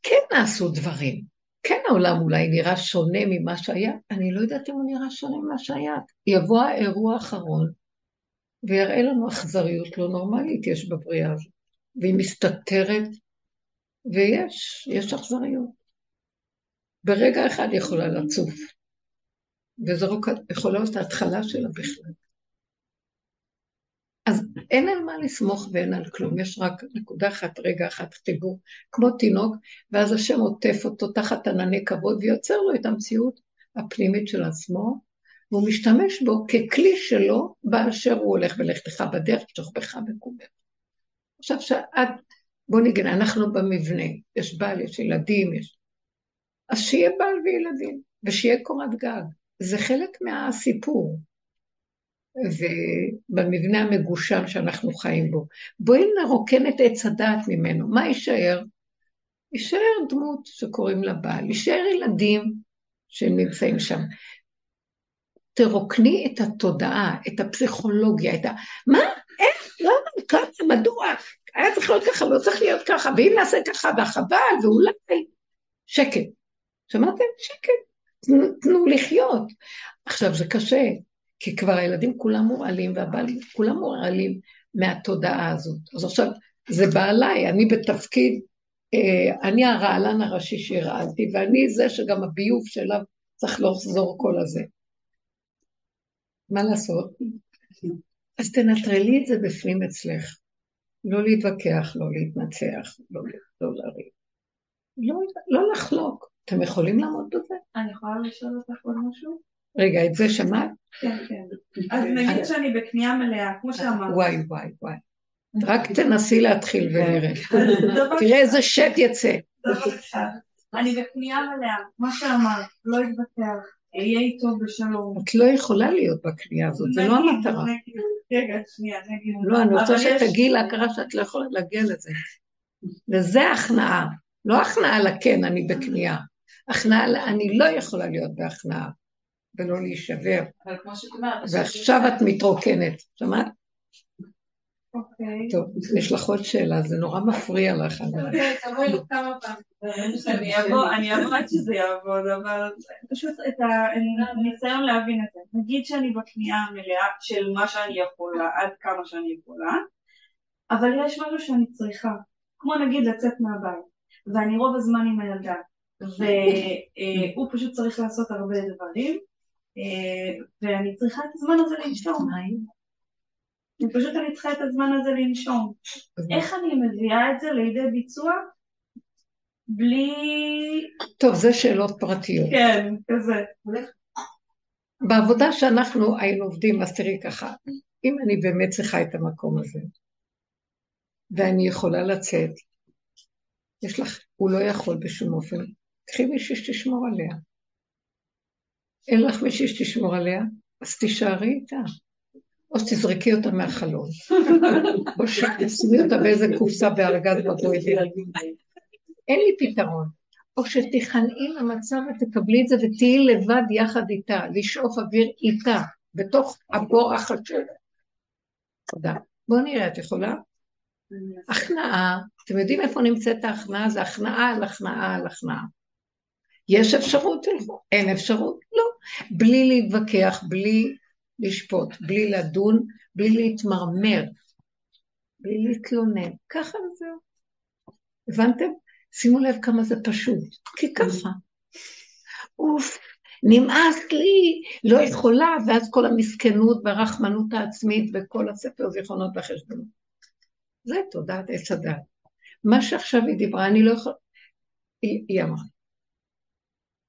כן נעשו דברים. כן העולם אולי נראה שונה ממה שהיה, אני לא יודעת אם הוא נראה שונה ממה שהיה. יבוא האירוע האחרון ויראה לנו אכזריות לא נורמלית יש בבריאה הזאת, והיא מסתתרת ויש, יש אכזריות. ברגע אחד יכולה לצוף, וזו יכולה להיות ההתחלה שלה בכלל. אז אין על מה לסמוך ואין על כלום, יש רק נקודה אחת, רגע אחת, חיבור, כמו תינוק, ואז השם עוטף אותו תחת ענני כבוד ויוצר לו את המציאות הפנימית של עצמו, והוא משתמש בו ככלי שלו באשר הוא הולך ולכתך בדרך, שוכבך בקומך. עכשיו, שאת בוא נגיד, אנחנו במבנה, יש בעל, יש ילדים, יש... אז שיהיה בעל וילדים, ושיהיה קורת גג. זה חלק מהסיפור. ובמבנה המגושם שאנחנו חיים בו. בואי נרוקן את עץ הדעת ממנו. מה יישאר? יישאר דמות שקוראים לה בעל, יישאר ילדים שנמצאים שם. תרוקני את התודעה, את הפסיכולוגיה, את ה... מה? איך? למה? ככה? מדוע? היה צריך להיות ככה, לא צריך להיות ככה, ואם נעשה ככה, והחבל, ואולי... שקט. שמעתם? שקט. תנו, תנו לחיות. עכשיו, זה קשה, כי כבר הילדים כולם מורעלים, והבעלים כולם מורעלים מהתודעה הזאת. אז עכשיו, זה בא עליי, אני בתפקיד אה, אני הרעלן הראשי שהרעלתי, ואני זה שגם הביוב שאליו צריך לחזור כל הזה. מה לעשות? אז תנטרלי את זה בפנים אצלך. לא להתווכח, לא להתנצח, לא, לא לריב. לא, לא לחלוק. אתם יכולים לעמוד בזה? אני יכולה לשאול אותך עוד משהו? רגע, את זה שמעת? כן, כן. אז נגיד שאני בקנייה מלאה, כמו שאמרת. וואי, וואי, וואי. רק תנסי להתחיל ונראה. תראה איזה שט יצא. אני בקנייה מלאה, כמו שאמרת, לא אתווכח, אהיה איתו בשלום. את לא יכולה להיות בקנייה הזאת, זה לא המטרה. רגע, שנייה, נגיד. לא, אני רוצה שתגיעי להכרה שאת לא יכולה להגיע לזה. וזה הכנעה. לא הכנעה לכן, אני בקנייה. הכנעה, אני לא יכולה להיות בהכנעה. ולא להישבר. ועכשיו את מתרוקנת, שמעת? אוקיי. טוב, יש לך עוד שאלה, זה נורא מפריע לך. תבואי לו כמה פעמים. אני אבוא עד שזה יעבוד, אבל פשוט את הניסיון להבין את זה. נגיד שאני בקנייה המלאה של מה שאני יכולה, עד כמה שאני יכולה, אבל יש משהו שאני צריכה, כמו נגיד לצאת מהבית, ואני רוב הזמן עם הילדה, והוא פשוט צריך לעשות הרבה דברים, אה, ואני צריכה את הזמן הזה לנשום. פשוט אני צריכה את הזמן הזה לנשום. איך אני מביאה את זה לידי ביצוע? בלי... טוב, זה שאלות פרטיות. כן, כזה. בעבודה שאנחנו היינו עובדים, אז תראי ככה, אם אני באמת צריכה את המקום הזה, ואני יכולה לצאת, יש לך, הוא לא יכול בשום אופן, קחי מישהי שתשמור עליה. אין לך מישהי שתשמור עליה, אז תישארי איתה. או שתזרקי אותה מהחלון, או שתשימי אותה באיזה קופסה בארגז בבוידר. אין לי פתרון. או שתיכנעי למצב ותקבלי את זה ותהיי לבד יחד איתה, לשאוף אוויר איתה, בתוך הבור החשוב. תודה. בואו נראה, את יכולה? הכנעה, אתם יודעים איפה נמצאת ההכנעה? זה הכנעה על הכנעה על הכנעה. יש אפשרות? אין אפשרות? לא. בלי להתווכח, בלי לשפוט, בלי לדון, בלי להתמרמר, בלי להתלונן. ככה וזהו. הבנתם? שימו לב כמה זה פשוט. כי ככה. אוף, נמאס לי, לא יכולה, ואז כל המסכנות והרחמנות העצמית וכל הספר זיכרונות והחשבונות. זה תודעת עץ הדת. מה שעכשיו היא דיברה, אני לא יכולה... היא, היא אמרה.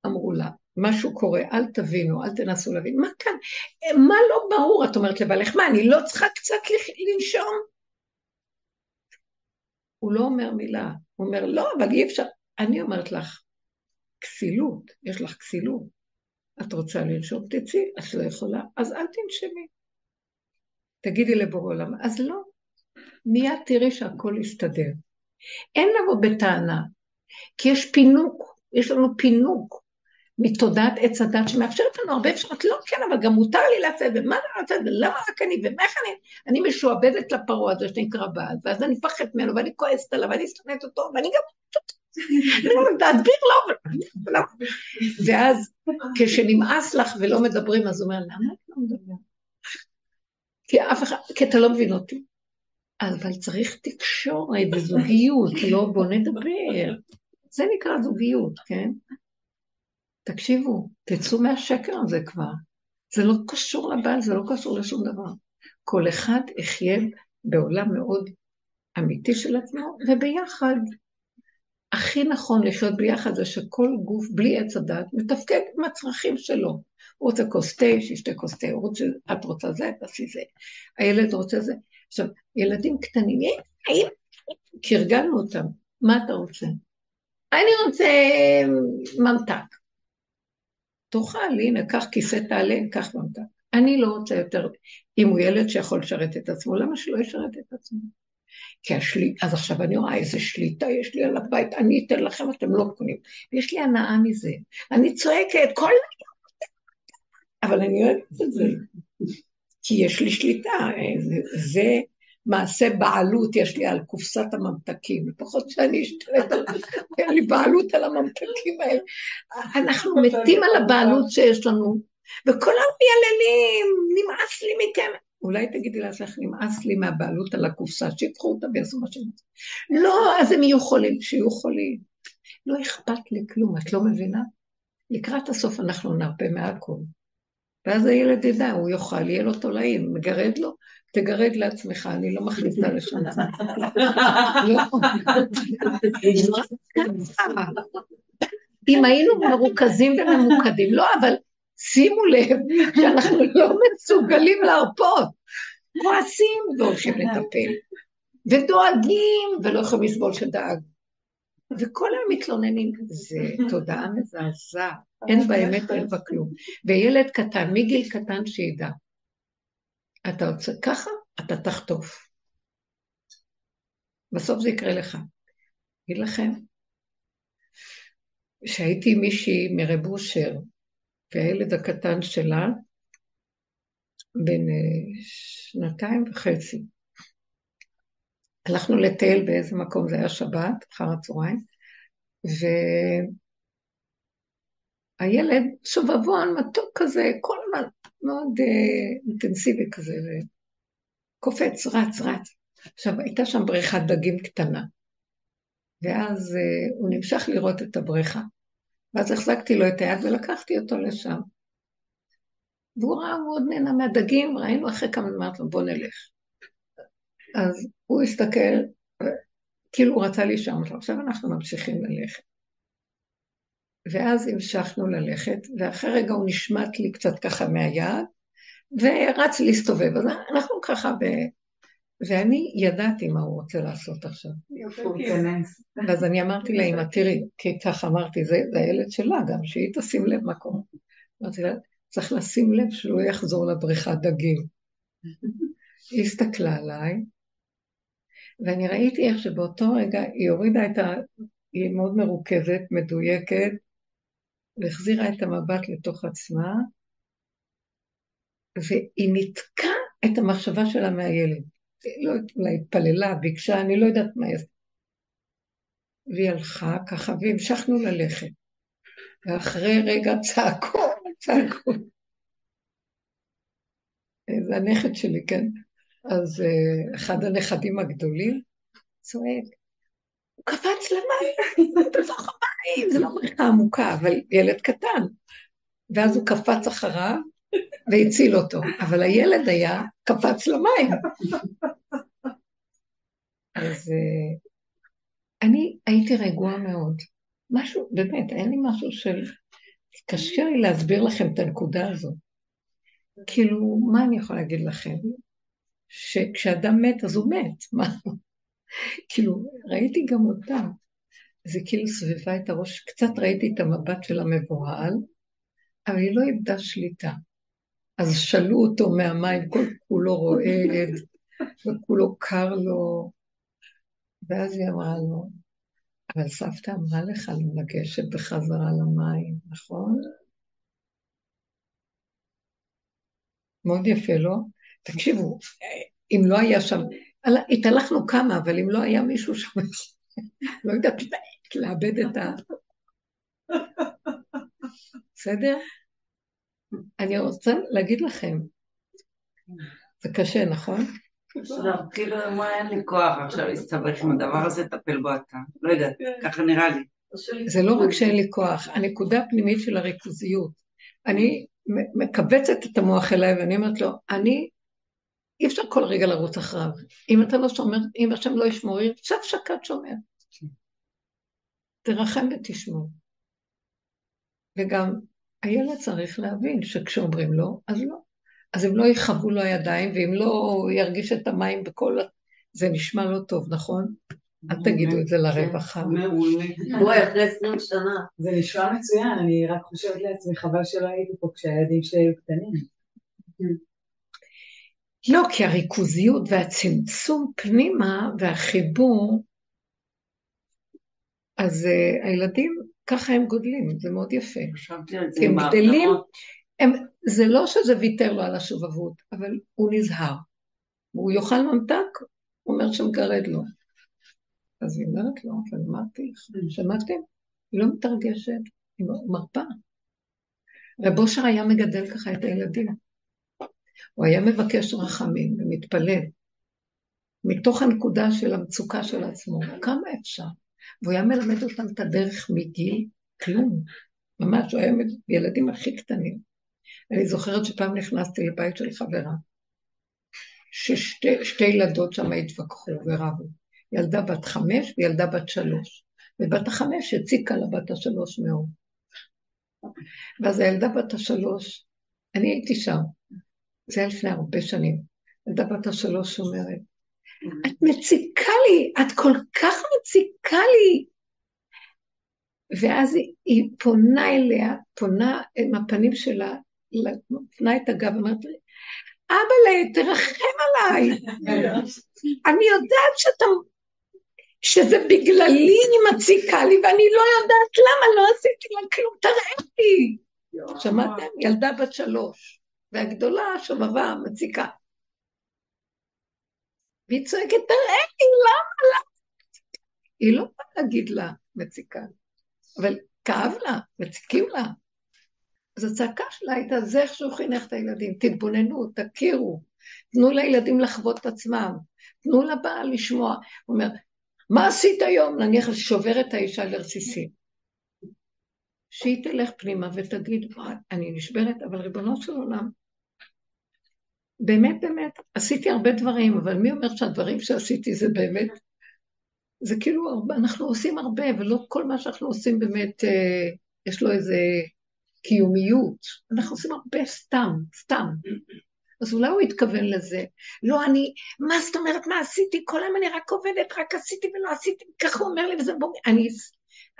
אמרו לה, משהו קורה, אל תבינו, אל תנסו להבין, מה כאן, מה לא ברור, את אומרת לבעלך, מה, אני לא צריכה קצת לנשום? הוא לא אומר מילה, הוא אומר, לא, אבל אי אפשר, אני אומרת לך, כסילות, יש לך כסילות. את רוצה לנשום, תצאי, את לא יכולה, אז אל תנשמי. תגידי לבורא עולם, אז לא. מיד תראי שהכל יסתדר. אין לבוא בטענה, כי יש פינוק, יש לנו פינוק. מתודעת עץ הדת שמאפשרת לנו הרבה אפשרות, לא כן, אבל גם מותר לי לעשות ומה אני רוצה, ולמה רק אני, ואיך אני, אני משועבדת לפרעה הזה שנקרא בעל, ואז אני מפחדת ממנו, ואני כועסת עליו, ואני שונאת אותו, ואני גם... תסביר לו. ואז כשנמאס לך ולא מדברים, אז הוא אומר, למה את לא מדבר? כי אף אחד, כי אתה לא מבין אותי. אבל צריך תקשורת וזוגיות, לא בוא נדבר. זה נקרא זוגיות, כן? תקשיבו, תצאו מהשקר הזה כבר. זה לא קשור לבעל, זה לא קשור לשום דבר. כל אחד יחיה בעולם מאוד אמיתי של עצמו, וביחד. הכי נכון לחיות ביחד זה שכל גוף בלי עץ הדת מתפקד עם הצרכים שלו. הוא רוצה כוס תה, שישתה כוס תה, רוצה, את רוצה זה, תעשי זה. הילד רוצה זה. עכשיו, ילדים קטנים, האם, כי הרגלנו אותם, מה אתה רוצה? אני רוצה ממתק. תאכל, הנה, קח כיסא תעלה, קח ממתק. אני לא רוצה יותר, אם הוא ילד שיכול לשרת את עצמו, למה שלא ישרת את עצמו? כי השליט, אז עכשיו אני רואה איזה שליטה יש לי על הבית, אני אתן לכם, אתם לא קונים. ויש לי הנאה מזה. אני צועקת כל אבל אני אוהבת את זה, כי יש לי שליטה, זה, זה מעשה בעלות יש לי על קופסת הממתקים, לפחות שאני אשתלט על... אין לי בעלות על הממתקים האלה. אנחנו מתים על הבעלות שיש לנו, וכולם מייללים, נמאס לי מכם. אולי תגידי לעצמך, נמאס לי מהבעלות על הקופסה, שיקחו אותה ויעשו מה שהם רוצים. לא, אז הם יהיו חולים, שיהיו חולים. לא אכפת לי כלום, את לא מבינה? לקראת הסוף אנחנו נרפה מהכל. ואז הילד ידע, הוא יאכל, יהיה לו תולעים, מגרד לו, תגרד לעצמך, אני לא מכניסה. לא. אם היינו מרוכזים וממוקדים, לא, אבל שימו לב שאנחנו לא מסוגלים להרפות. כועסים והולכים לטפל, ודואגים ולא יכולים לסבול שדאג. וכל היום מתלוננים, זה תודעה מזעזעת, אין באמת, אין בה כלום. וילד קטן, מגיל קטן שידע, אתה רוצה ככה, אתה תחטוף. בסוף זה יקרה לך. אגיד לכם, שהייתי מישהי מרב אושר, והילד הקטן שלה, בן אה, שנתיים וחצי, הלכנו לטייל באיזה מקום, זה היה שבת, אחר הצהריים, והילד שובבון, מתוק כזה, כל הזמן מאוד uh, אינטנסיבי כזה, וקופץ, רץ, רץ. עכשיו, הייתה שם בריכת דגים קטנה, ואז uh, הוא נמשך לראות את הבריכה. ואז החזקתי לו את היד ולקחתי אותו לשם. והוא ראה, הוא עוד נהנה מהדגים, ראינו אחרי כמה זמן, אמרתי בוא נלך. אז הוא הסתכל, כאילו הוא רצה להישאר, עכשיו אנחנו ממשיכים ללכת. ואז המשכנו ללכת, ואחרי רגע הוא נשמט לי קצת ככה מהיד, ורץ להסתובב. אז אנחנו ככה ב... ואני ידעתי מה הוא רוצה לעשות עכשיו. ואז אני אמרתי לאמא, תראי, כי ככה אמרתי, זה, זה הילד שלה גם, שהיא תשים לב מה קורה. אמרתי לה, צריך לשים לב שהוא יחזור לבריכת דגים. היא הסתכלה עליי, ואני ראיתי איך שבאותו רגע היא הורידה את ה... היא מאוד מרוכזת, מדויקת, והחזירה את המבט לתוך עצמה, והיא ניתקה את המחשבה שלה מהילד. היא לא אולי התפללה, ביקשה, אני לא יודעת מה היא עשתה. והיא הלכה ככה, והמשכנו ללכת. ואחרי רגע צעקו, צעקו. זה הנכד שלי, כן? אז uh, אחד הנכדים הגדולים צועק, הוא קפץ למים, בתוך המים, זה לא בריכה עמוקה, אבל ילד קטן. ואז הוא קפץ אחריו והציל אותו, אבל הילד היה קפץ למים. אז uh, אני הייתי רגועה מאוד. משהו, באמת, אין לי משהו של... קשה לי להסביר לכם את הנקודה הזאת. כאילו, מה אני יכולה להגיד לכם? שכשאדם מת, אז הוא מת. מה? כאילו, ראיתי גם אותה. זה כאילו סביבה את הראש, קצת ראיתי את המבט של המבוהל, אבל היא לא איבדה שליטה. אז שאלו אותו מהמים, כל כולו רועד, וכולו קר לו, ואז היא אמרה לו, אבל סבתא אמרה לך לגשת בחזרה למים, נכון? מאוד יפה, לא? תקשיבו, אם לא היה שם, התהלכנו כמה, אבל אם לא היה מישהו שם, לא יודעת לאבד את ה... בסדר? אני רוצה להגיד לכם, זה קשה, נכון? לא, כאילו, מה, אין לי כוח עכשיו להסתבך עם הדבר הזה, תטפל בו אתה. לא יודעת, ככה נראה לי. זה לא רק שאין לי כוח, הנקודה הפנימית של הריכוזיות. אני מכווצת את המוח אליי ואני אומרת לו, אני, אי אפשר כל רגע לרוץ אחריו. אם אתה לא שומר, אם השם לא ישמור, ירצה שקד שומר. תרחם ותשמור. וגם הילד צריך להבין שכשאומרים לו, אז לא. אז אם לא יכאבו לו הידיים, ואם לא ירגיש את המים בכל... זה נשמע לא טוב, נכון? אל תגידו את זה לרווחה. בואי, אחרי עשרים שנה. זה נשמע מצוין, אני רק חושבת לעצמי, חבל שלא הייתי פה כשהילדים שלי היו קטנים. לא, כי הריכוזיות והצמצום פנימה והחיבור, אז uh, הילדים, ככה הם גודלים, זה מאוד יפה. זה הם גדלים. הם, זה לא שזה ויתר לו על השובבות, אבל הוא נזהר. הוא יאכל ממתק, הוא אומר שמגרד לו. אז היא אומרת לו, אבל אמרתי לך, שמעתם? היא לא מתרגשת, היא מרפה. רב אושר היה מגדל ככה את הילדים. הוא היה מבקש רחמים ומתפלל. מתוך הנקודה של המצוקה של עצמו, כמה אפשר? והוא היה מלמד אותם את הדרך מגיל כלום. ממש, הוא היה ילדים הכי קטנים. אני זוכרת שפעם נכנסתי לבית של חברה, ששתי ילדות שם התווכחו ורבו. ילדה בת חמש וילדה בת שלוש. ובת החמש הציקה לבת השלוש מאוד. ואז הילדה בת השלוש, אני הייתי שם, זה היה לפני הרבה שנים. ילדה בת השלוש אומרת, את מציקה לי, את כל כך מציקה לי. ואז היא, היא פונה אליה, פונה עם הפנים שלה, פונה את הגב, ואומרת, אבאלה, תרחם עליי. אני יודעת שאתה, שזה בגללי היא מציקה לי, ואני לא יודעת למה, לא עשיתי לה כלום, תראה לי. שמעתם? ילדה בת שלוש, והגדולה שובבה מציקה. והיא צועקת, תראה לי, למה, למה? היא לא באה להגיד לה מציקה, אבל כאב לה, מציקים לה. אז הצעקה שלה הייתה, זה איך שהוא חינך את הילדים, תתבוננו, תכירו, תנו לילדים לחוות את עצמם, תנו לבעל לשמוע. הוא אומר, מה עשית היום? נניח שובר את האישה לרסיסים. שהיא תלך פנימה ותגיד, אני נשברת, אבל ריבונו של עולם, באמת באמת, עשיתי הרבה דברים, אבל מי אומר שהדברים שעשיתי זה באמת, זה כאילו, אנחנו עושים הרבה, ולא כל מה שאנחנו עושים באמת, אה, יש לו איזה קיומיות. אנחנו עושים הרבה סתם, סתם. אז אולי הוא התכוון לזה. לא, אני, מה זאת אומרת, מה עשיתי? כל היום אני רק עובדת, רק עשיתי ולא עשיתי, ככה הוא אומר לי, וזה בוא... אני,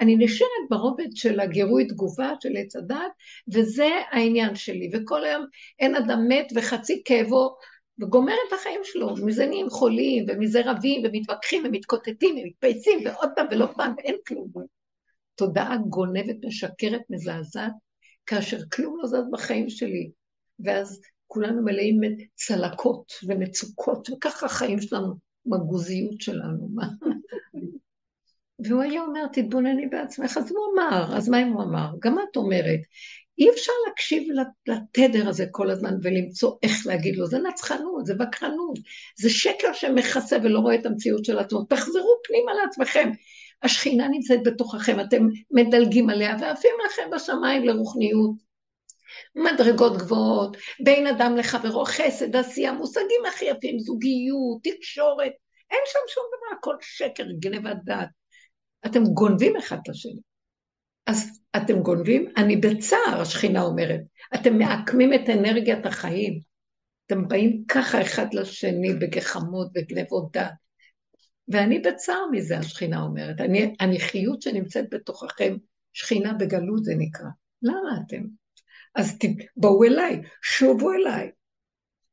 אני נשארת ברובד של הגירוי תגובה של עץ הדת, וזה העניין שלי. וכל היום אין אדם מת וחצי כאבו, וגומר את החיים שלו. מזה נהיים חולים, ומזה רבים, ומתווכחים, ומתקוטטים, ומתפייסים, ועוד פעם ולא פעם, ואין כלום. תודעה גונבת, משקרת, מזעזעת, כאשר כלום לא זז בחיים שלי. ואז כולנו מלאים צלקות ומצוקות, וככה החיים שלנו, מגוזיות שלנו. והוא היה אומר, תתבונני בעצמך, אז הוא אמר, אז מה אם הוא אמר? גם את אומרת, אי אפשר להקשיב לתדר הזה כל הזמן ולמצוא איך להגיד לו, זה נצחנות, זה בקרנות, זה שקר שמכסה ולא רואה את המציאות של עצמו, תחזרו פנימה לעצמכם. השכינה נמצאת בתוככם, אתם מדלגים עליה ועפים לכם בשמיים לרוחניות. מדרגות גבוהות, בין אדם לחברו, חסד, עשייה, מושגים הכי יפים, זוגיות, תקשורת, אין שם שום דבר, הכל שקר, גנבת דעת. אתם גונבים אחד את השני. אז אתם גונבים, אני בצער, השכינה אומרת. אתם מעקמים את אנרגיית החיים. אתם באים ככה אחד לשני בגחמות וגנבות דעת. ואני בצער מזה, השכינה אומרת. אני, אני חיות שנמצאת בתוככם, שכינה בגלות זה נקרא. למה אתם? אז בואו אליי, שובו אליי.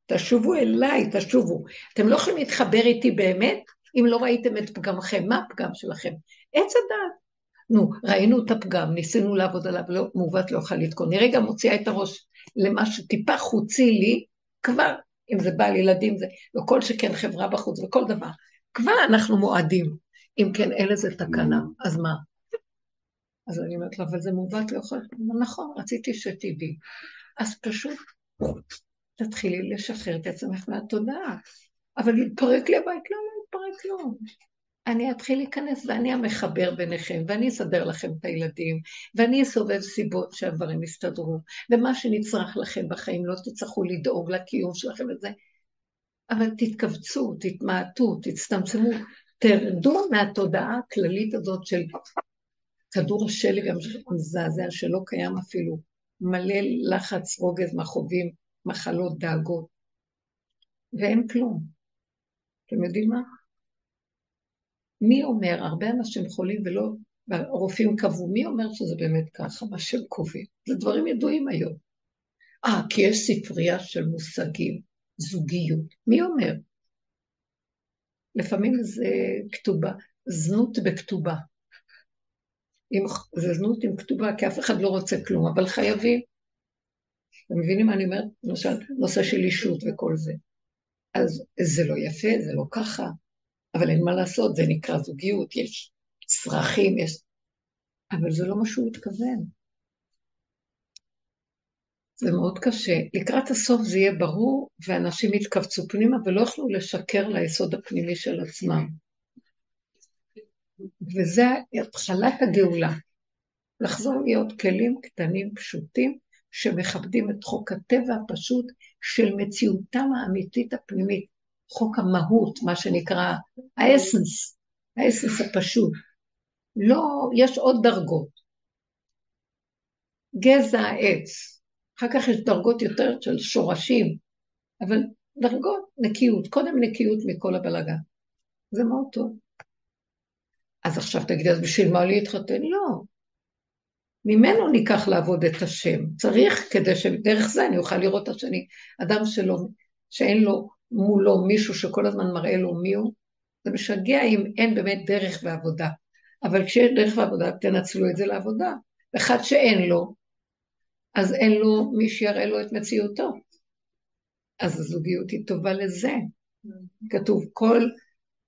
תשובו אליי, תשובו. אתם לא יכולים להתחבר איתי באמת אם לא ראיתם את פגמכם. מה הפגם שלכם? עץ הדעת. נו, ראינו את הפגם, ניסינו לעבוד עליו, לא, מעוות לא יכול לתקון. אני רגע מוציאה את הראש למה שטיפה חוצי לי, כבר, אם זה בעל ילדים, זה לא כל שכן חברה בחוץ וכל דבר, כבר אנחנו מועדים. אם כן, אין לזה תקנה, אז מה? אז אני אומרת לו, אבל זה מעוות לא יכול... נכון, רציתי שתדעי. אז פשוט תתחילי לשחרר את עצמך מהתודעה. אבל יתפרק לי הבית, לא, לא יתפרק לו. אני אתחיל להיכנס ואני המחבר ביניכם, ואני אסדר לכם את הילדים, ואני אסובב סיבות שהדברים יסתדרו, ומה שנצרך לכם בחיים, לא תצטרכו לדאוג לקיום שלכם וזה. אבל תתכווצו, תתמעטו, תצטמצמו, תרדו מהתודעה הכללית הזאת של כדור השלג המזעזע שלא קיים אפילו, מלא לחץ, רוגז, מכאובים, מחלות, דאגות, ואין כלום. אתם יודעים מה? מי אומר, הרבה אנשים חולים ולא, והרופאים קבעו, מי אומר שזה באמת ככה, מה שהם קובעים? זה דברים ידועים היום. אה, כי יש ספרייה של מושגים, זוגיות. מי אומר? לפעמים זה כתובה, זנות בכתובה. עם, זה זנות עם כתובה, כי אף אחד לא רוצה כלום, אבל חייבים. אתם מבינים מה אני אומרת? למשל, נושא של אישות וכל זה. אז זה לא יפה, זה לא ככה, אבל אין מה לעשות, זה נקרא זוגיות, יש צרכים, יש... אבל זה לא מה שהוא התכוון. זה מאוד קשה. לקראת הסוף זה יהיה ברור, ואנשים יתכווצו פנימה ולא יוכלו לשקר ליסוד הפנימי של עצמם. וזה התחלת הגאולה. לחזור להיות כלים קטנים, פשוטים, שמכבדים את חוק הטבע הפשוט של מציאותם האמיתית הפנימית, חוק המהות, מה שנקרא האסנס, האסנס הפשוט. לא, יש עוד דרגות. גזע העץ, אחר כך יש דרגות יותר של שורשים, אבל דרגות נקיות, קודם נקיות מכל הבלגן. זה מאוד טוב. אז עכשיו תגידי, אז בשביל מה להתחתן? לא. ממנו ניקח לעבוד את השם. צריך כדי שדרך זה אני אוכל לראות את השני. אדם שלא, שאין לו מולו מישהו שכל הזמן מראה לו מי הוא, זה משגע אם אין באמת דרך ועבודה. אבל כשיש דרך ועבודה, תנצלו את זה לעבודה. אחד שאין לו, אז אין לו מי שיראה לו את מציאותו. אז הזוגיות היא טובה לזה. כתוב, כל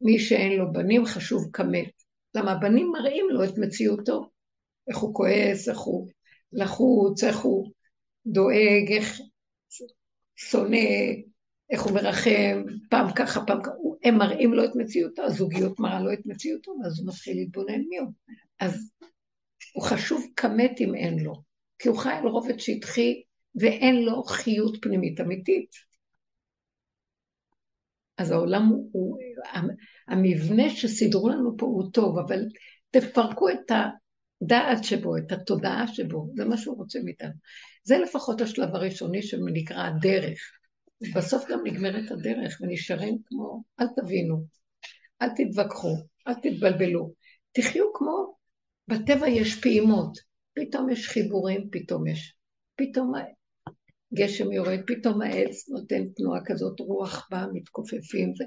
מי שאין לו בנים חשוב כמת. למה הבנים מראים לו את מציאותו. איך הוא כועס, איך הוא לחוץ, איך הוא דואג, איך שונא, איך הוא מרחם, פעם ככה, פעם ככה, הם מראים לו את מציאותו, הזוגיות מראה לו את מציאותו, ואז הוא מתחיל להתבונן מי הוא. אז הוא חשוב כמת אם אין לו, כי הוא חי על רובד שטחי ואין לו חיות פנימית אמיתית. אז העולם הוא, הוא, המבנה שסידרו לנו פה הוא טוב, אבל תפרקו את הדעת שבו, את התודעה שבו, זה מה שהוא רוצה מאיתנו. זה לפחות השלב הראשוני שנקרא הדרך. בסוף גם נגמרת הדרך ונשארים כמו, אל תבינו, אל תתווכחו, אל תתבלבלו. תחיו כמו, בטבע יש פעימות, פתאום יש חיבורים, פתאום יש, פתאום גשם יורד, פתאום העץ נותן תנועה כזאת, רוח באה, מתכופפים. זה...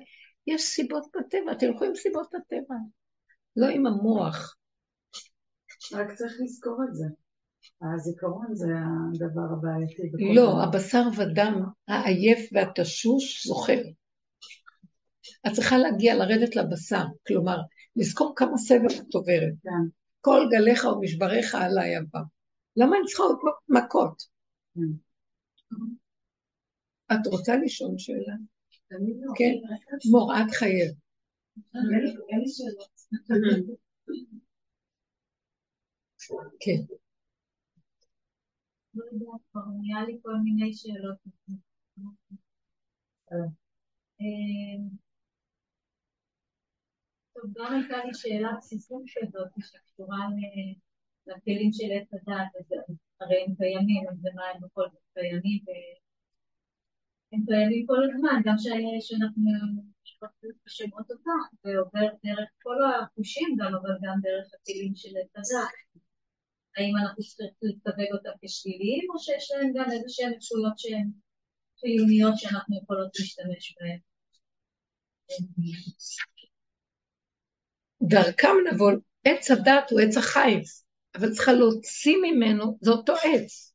יש סיבות בטבע, תלכו עם סיבות הטבע, לא עם המוח. רק צריך לזכור את זה. הזיכרון זה הדבר הבעייתי. לא, הבשר ודם, העייף והתשוש זוכר. את צריכה להגיע, לרדת לבשר, כלומר, לזכור כמה סבל את עוברת. כן. כל גליך ומשבריך עליי הבא. למה אני צריכה עוד מכות? כן. את רוצה לשאול שאלה? לא. כן, מור, את חייב. אין לי שאלות. כן. לא יודעת, כבר נהיה לי כל מיני שאלות. אמ, טוב, גם הייתה לי שאלה בסיסית כזאת שקשורה לכלים של עץ הדת, הרי הם קיימים, אז למה הם בכל זאת קיימים, הם קיימים כל הזמן, גם שאנחנו שומעות אותם, ועובר דרך כל החושים גם, אבל גם דרך הכלים של עץ הדת. האם אנחנו צריכים לסווג אותם כשליליים, או שיש להם גם איזה שהן אפשרויות שהן חיוניות שאנחנו יכולות להשתמש בהן? דרכם נבוא, עץ הדת הוא עץ החיים, אבל צריכה להוציא ממנו, זה אותו עץ,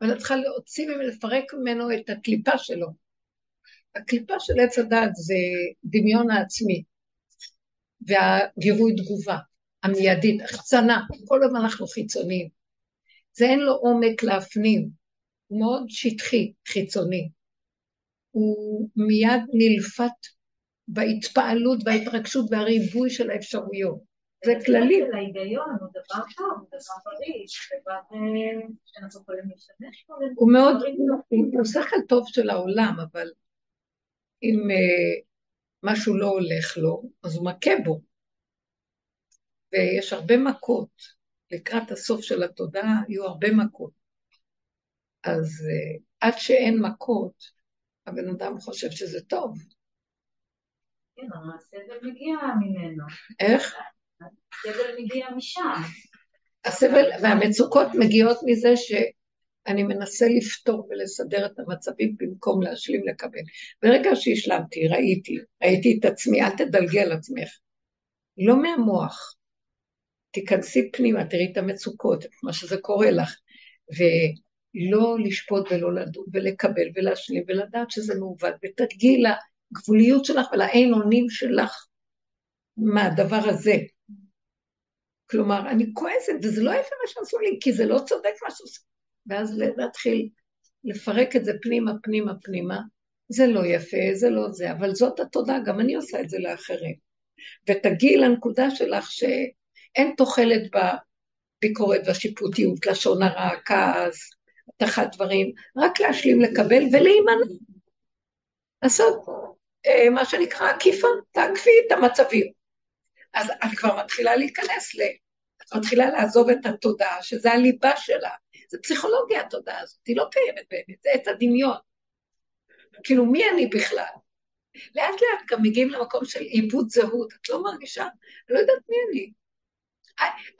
אבל צריכה להוציא ממנו, לפרק ממנו את הקליפה שלו. הקליפה של עץ הדת זה דמיון העצמי והגירוי תגובה. המיידית, החצנה, כל הזמן אנחנו חיצוניים. זה אין לו עומק להפנים, הוא מאוד שטחי, חיצוני. הוא מיד נלפת בהתפעלות וההתרגשות והריבוי של האפשרויות. זה כללי. של ההיגיון הוא דבר טוב, הוא דבר בריא, דבר אה, שאנחנו יכולים להשתמש בו. הוא מאוד, הוא שכל טוב של העולם, אבל אם אה, משהו לא הולך לו, אז הוא מכה בו. ויש הרבה מכות. לקראת הסוף של התודעה יהיו הרבה מכות. אז uh, עד שאין מכות, הבן אדם חושב שזה טוב. כן, הסבל מגיע ממנו. איך? הסבל מגיע משם. הסבל והמצוקות מגיעות מזה שאני מנסה לפתור ולסדר את המצבים במקום להשלים לקבל. ברגע שהשלמתי, ראיתי, ראיתי את עצמי, אל תדלגי על עצמך. לא מהמוח, תיכנסי פנימה, תראי את המצוקות, את מה שזה קורה לך, ולא לשפוט ולא לדון ולקבל ולהשלים ולדעת שזה מעוות, ותגיעי לגבוליות שלך ולאין אונים שלך מהדבר הזה. כלומר, אני כועסת, וזה לא יפה מה שעשו לי, כי זה לא צודק מה שעשו. ואז להתחיל לפרק את זה פנימה, פנימה, פנימה. זה לא יפה, זה לא זה, אבל זאת התודה, גם אני עושה את זה לאחרים. ותגיעי לנקודה שלך שאין תוחלת בביקורת והשיפוטיות, לשון הרע, כעס, תחת דברים, רק להשלים, לקבל ולהימנע. לעשות אה, מה שנקרא עקיפה, תעקפי את המצבים. אז את כבר מתחילה להיכנס ל... את מתחילה לעזוב את התודעה, שזה הליבה שלה. זה פסיכולוגיה התודעה הזאת, היא לא קיימת באמת, זה את הדמיון. כאילו, מי אני בכלל? לאט לאט גם מגיעים למקום של עיבוד זהות, את לא מרגישה? אני לא יודעת מי אני.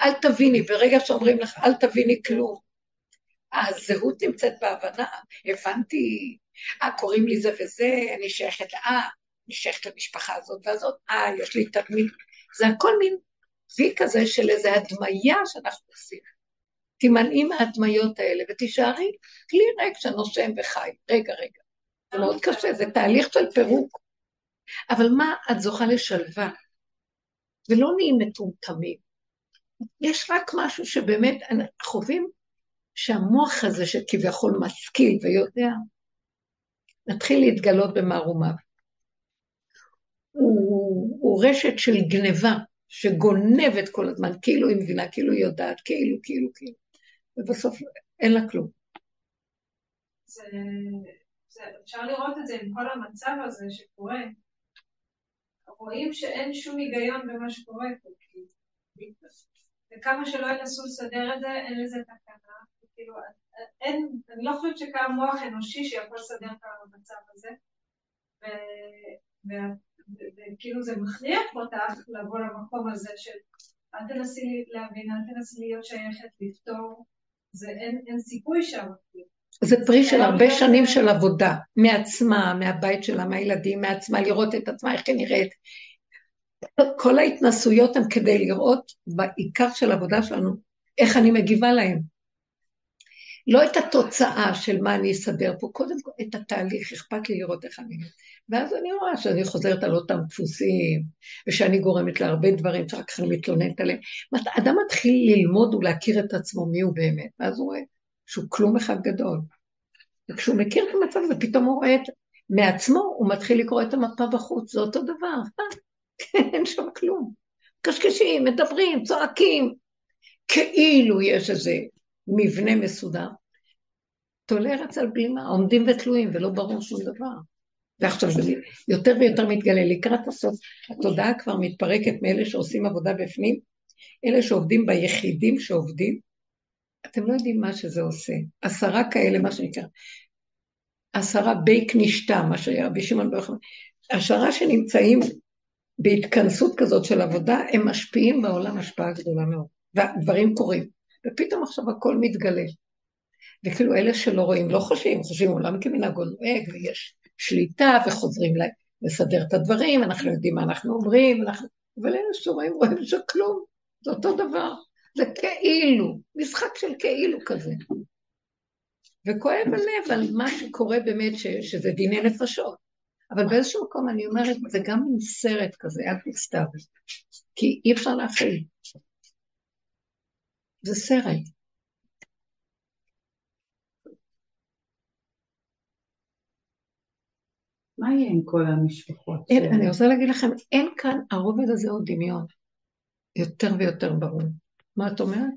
אל, תביני, ברגע שאומרים לך, אל תביני כלום. הזהות נמצאת בהבנה, הבנתי, אה, קוראים לי זה וזה, אני שייכת, אה, אני שייכת למשפחה הזאת והזאת, אה, יש לי תדמית. זה הכל מין וי כזה של איזו הדמיה שאנחנו עושים. תימנעי מההדמיות האלה ותישארי כלי ריק שנושם וחי. רגע, רגע. זה מאוד קשה, זה תהליך של פירוק. אבל מה את זוכה לשלווה? ולא נהיים מטומטמים. יש רק משהו שבאמת חווים שהמוח הזה שכביכול משכיל ויודע, מתחיל להתגלות במערומיו. הוא, הוא רשת של גניבה, שגונבת כל הזמן, כאילו היא מבינה, כאילו היא יודעת, כאילו, כאילו, כאילו, ובסוף אין לה כלום. זה, זה, אפשר לראות את זה עם כל המצב הזה שקורה. רואים שאין שום היגיון במה שקורה פה, וכמה שלא ינסו לסדר את זה, אין לזה תקנה. כאילו, אין, אני לא חושבת שקיים מוח אנושי שיכול לסדר את המצב הזה. וכאילו זה מכריח אותך לבוא למקום הזה של אל תנסי להבין, אל תנסי להיות שייכת, לפתור, זה אין, אין סיכוי שם. זה פרי של הרבה שנים של עבודה, מעצמה, מהבית שלה, מהילדים, מעצמה, לראות את עצמה, איך היא נראית. כל ההתנסויות הן כדי לראות בעיקר של העבודה שלנו, איך אני מגיבה להם. לא את התוצאה של מה אני אסדר פה, קודם כל את התהליך, אכפת לי לראות איך אני... ואז אני רואה שאני חוזרת על אותם דפוסים, ושאני גורמת להרבה דברים שאחר כך אני מתלוננת עליהם. אדם מתחיל ללמוד ולהכיר את עצמו מי הוא באמת, ואז הוא רואה שהוא כלום אחד גדול. וכשהוא מכיר את המצב הזה, פתאום הוא רואה את... מעצמו, הוא מתחיל לקרוא את המפה בחוץ, זה אותו דבר. אין שם כלום. קשקשים, מדברים, צועקים, כאילו יש איזה מבנה מסודר. תולה ארץ על בלימה, עומדים ותלויים ולא ברור שום דבר. ועכשיו זה יותר ויותר מתגלה לקראת הסוף, התודעה כבר מתפרקת מאלה שעושים עבודה בפנים, אלה שעובדים ביחידים שעובדים, אתם לא יודעים מה שזה עושה. עשרה כאלה, מה שנקרא, עשרה בייק נשתה, מה שהיה רבי שמעון ברוך עשרה שנמצאים בהתכנסות כזאת של עבודה, הם משפיעים בעולם השפעה גדולה מאוד, והדברים קורים. ופתאום עכשיו הכל מתגלה. וכאילו אלה שלא רואים, לא חושבים, חושבים עולם כמנהגו נוהג, ויש שליטה, וחוזרים לסדר את הדברים, אנחנו יודעים מה אנחנו אומרים, אנחנו... אבל אלה שרואים, רואים שכלום, זה אותו דבר. זה כאילו, משחק של כאילו כזה. וכואב הלב על מה שקורה באמת, ש, שזה דיני נפשות. אבל באיזשהו מקום אני אומרת, זה גם מין סרט כזה, אל תסתיו, כי אי אפשר להפעיל. זה סרט. מה יהיה עם כל המשפחות? אין, ש... אני רוצה להגיד לכם, אין כאן, הרובד הזה הוא דמיון. יותר ויותר ברור. מה את אומרת?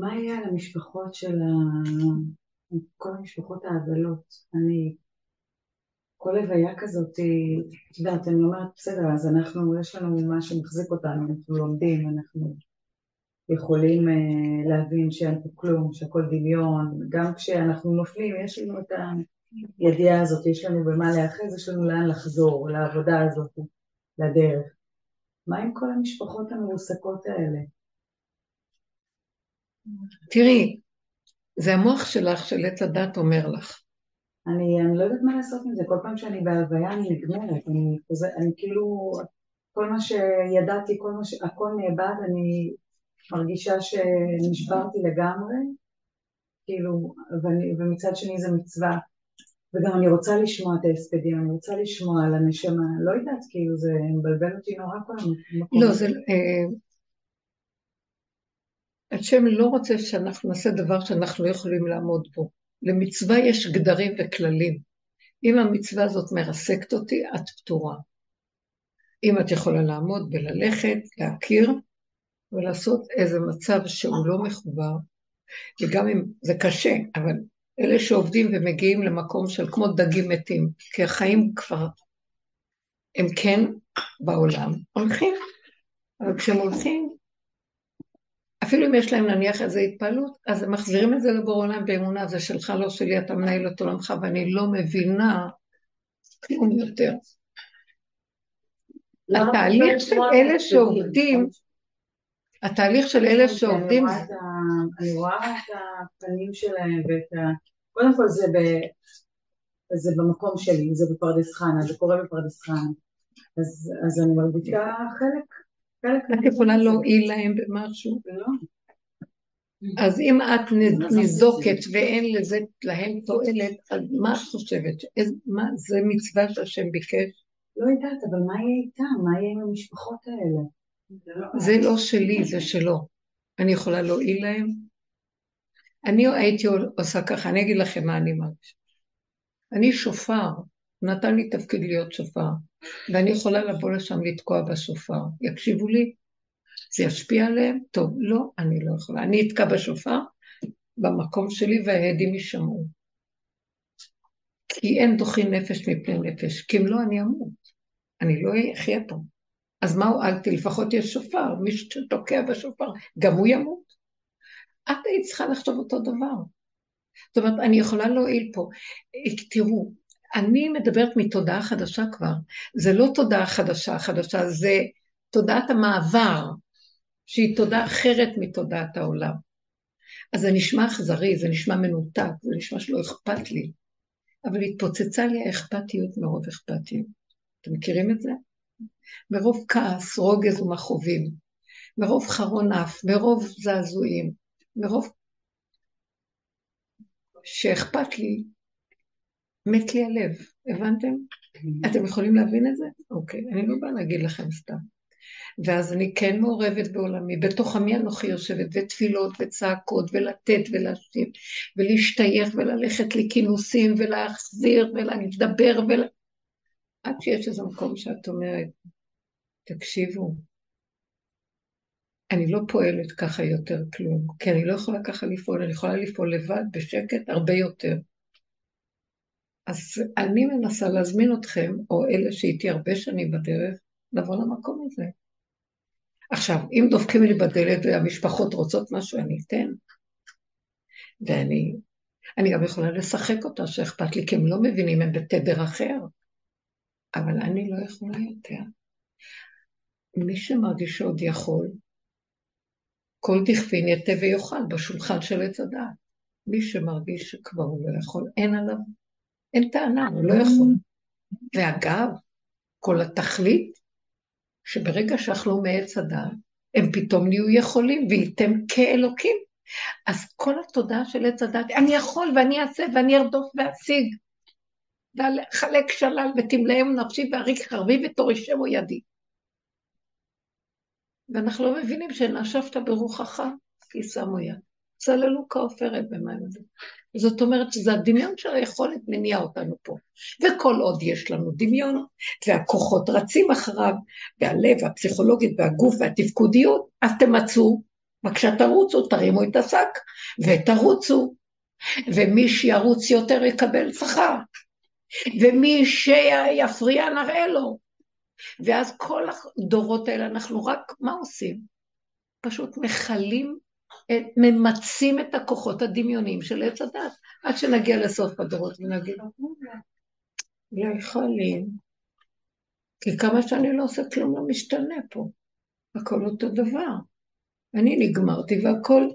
מה יהיה על המשפחות של ה... כל המשפחות האבלות? אני... כל הוויה כזאת, את יודעת, אני אומרת, בסדר, אז אנחנו, יש לנו מה שמחזיק אותנו, אנחנו לומדים, אנחנו יכולים uh, להבין שאין פה כלום, שהכל דמיון, גם כשאנחנו נופלים, יש לנו את הידיעה הזאת, יש לנו במה להאחז, יש לנו לאן לחזור, לעבודה הזאת, לדרך. מה עם כל המשפחות המרוסקות האלה? תראי, זה המוח שלך של עץ הדת אומר לך. אני, אני לא יודעת מה לעשות עם זה, כל פעם שאני בהלוויה אני נגמרת, אני, אני כאילו, כל מה שידעתי, כל מה ש... הכל נאבד, אני מרגישה שנשברתי לגמרי, כאילו, ואני, ומצד שני זה מצווה. וגם אני רוצה לשמוע את ההספדים, אני רוצה לשמוע על הנשמה, לא יודעת, כאילו זה מבלבל אותי נורא כל המקום. לא, זה... אה, השם לא רוצה שאנחנו נעשה דבר שאנחנו לא יכולים לעמוד בו. למצווה יש גדרים וכללים. אם המצווה הזאת מרסקת אותי, את פתורה. אם את יכולה לעמוד וללכת, להכיר ולעשות איזה מצב שהוא לא מחובר, וגם אם זה קשה, אבל אלה שעובדים ומגיעים למקום של כמו דגים מתים, כי החיים כבר, הם כן בעולם, הולכים, אבל כשהם הולכים, אפילו אם יש להם נניח איזו התפעלות, אז הם מחזירים את זה לבור עולם באמונה, זה שלך, לא שלי, אתה מנהל את עולמך, ואני לא מבינה כלום יותר. התהליך של אלה שעובדים, התהליך של אלה שעובדים... אני רואה את הפנים שלהם ואת ה... קודם כל זה, ב... זה במקום שלי, זה בפרדס חנה, זה קורה בפרדס חנה. אז, אז אני מרגישה חלק... את יכולה להועיל להם במשהו? לא. אז אם את ניזוקת ואין לזה להם תועלת, אז מה את חושבת? מה, זה מצווה שהשם ביקש? לא יודעת, אבל מה יהיה איתם? מה יהיה עם המשפחות האלה? זה לא שלי, זה שלו. אני יכולה להועיל להם? אני הייתי עושה ככה, אני אגיד לכם מה אני מרגישה. אני שופר, הוא נתן לי תפקיד להיות שופר, ואני יכולה לבוא לשם לתקוע בשופר. יקשיבו לי? זה ישפיע עליהם? טוב, לא, אני לא יכולה. אני אתקע בשופר במקום שלי והעדים יישמעו. כי אין דוחים נפש מפני נפש, כי אם לא אני אמות. אני לא אחיה פה. אז מה הועלתי? לפחות יש שופר, מי שתוקע בשופר, גם הוא ימות. את היית צריכה לחשוב אותו דבר. זאת אומרת, אני יכולה להועיל פה. תראו, אני מדברת מתודעה חדשה כבר. זה לא תודעה חדשה חדשה, זה תודעת המעבר, שהיא תודעה אחרת מתודעת העולם. אז זה נשמע אכזרי, זה נשמע מנותק, זה נשמע שלא אכפת לי. אבל התפוצצה לי האכפתיות מרוב אכפתיות. אתם מכירים את זה? מרוב כעס, רוגז ומכאובים, מרוב חרון אף, מרוב זעזועים, מרוב שאכפת לי, מת לי הלב, הבנתם? אתם יכולים להבין את זה? אוקיי, אני לא באה להגיד לכם סתם. ואז אני כן מעורבת בעולמי, בתוך עמי אנוכי יושבת, ותפילות וצעקות, ולתת ולהשיב, ולהשתייך וללכת לכינוסים, ולהחזיר, ולדבר, ול... עד שיש איזה מקום שאת אומרת, תקשיבו, אני לא פועלת ככה יותר כלום, כי אני לא יכולה ככה לפעול, אני יכולה לפעול לבד, בשקט, הרבה יותר. אז אני מנסה להזמין אתכם, או אלה שהייתי הרבה שנים בדרך, לבוא למקום הזה. עכשיו, אם דופקים לי בדלת והמשפחות רוצות משהו, אני אתן. ואני אני גם יכולה לשחק אותה שאכפת לי, כי הם לא מבינים, הם בתדר אחר. אבל אני לא יכולה יותר. מי שמרגיש שעוד יכול, כל דכפין יתה ויאכל בשולחן של עץ הדעת. מי שמרגיש שכבר הוא לא יכול, אין עליו, אין טענה, הוא לא יכול. ואגב, כל התכלית, שברגע שאכלו מעץ הדעת, הם פתאום נהיו יכולים, וייתם כאלוקים. אז כל התודעה של עץ הדעת, אני יכול ואני אעשה ואני ארדוף ואשיג. ואחלק שלל ותמלאם נפשי ואריק חרבי ותורישמו ידי. ואנחנו לא מבינים שנשבת ברוחך, כי שמו יד. צללו כעופרת במים הזה. זאת אומרת שזה הדמיון של היכולת מניע אותנו פה. וכל עוד יש לנו דמיון, והכוחות רצים אחריו, והלב, והפסיכולוגית, והגוף, והתפקודיות, אז תמצאו, וכשתרוצו, תרימו את השק, ותרוצו. ומי שירוץ יותר יקבל שכר. ומי שיפריע נראה לו. ואז כל הדורות האלה, אנחנו רק, מה עושים? פשוט מכלים, ממצים את הכוחות הדמיוניים של עץ הדת, עד שנגיע לסוף הדורות ונגיד, לא יכולים, כי כמה שאני לא עושה כלום לא משתנה פה, הכל אותו דבר. אני נגמרתי והכל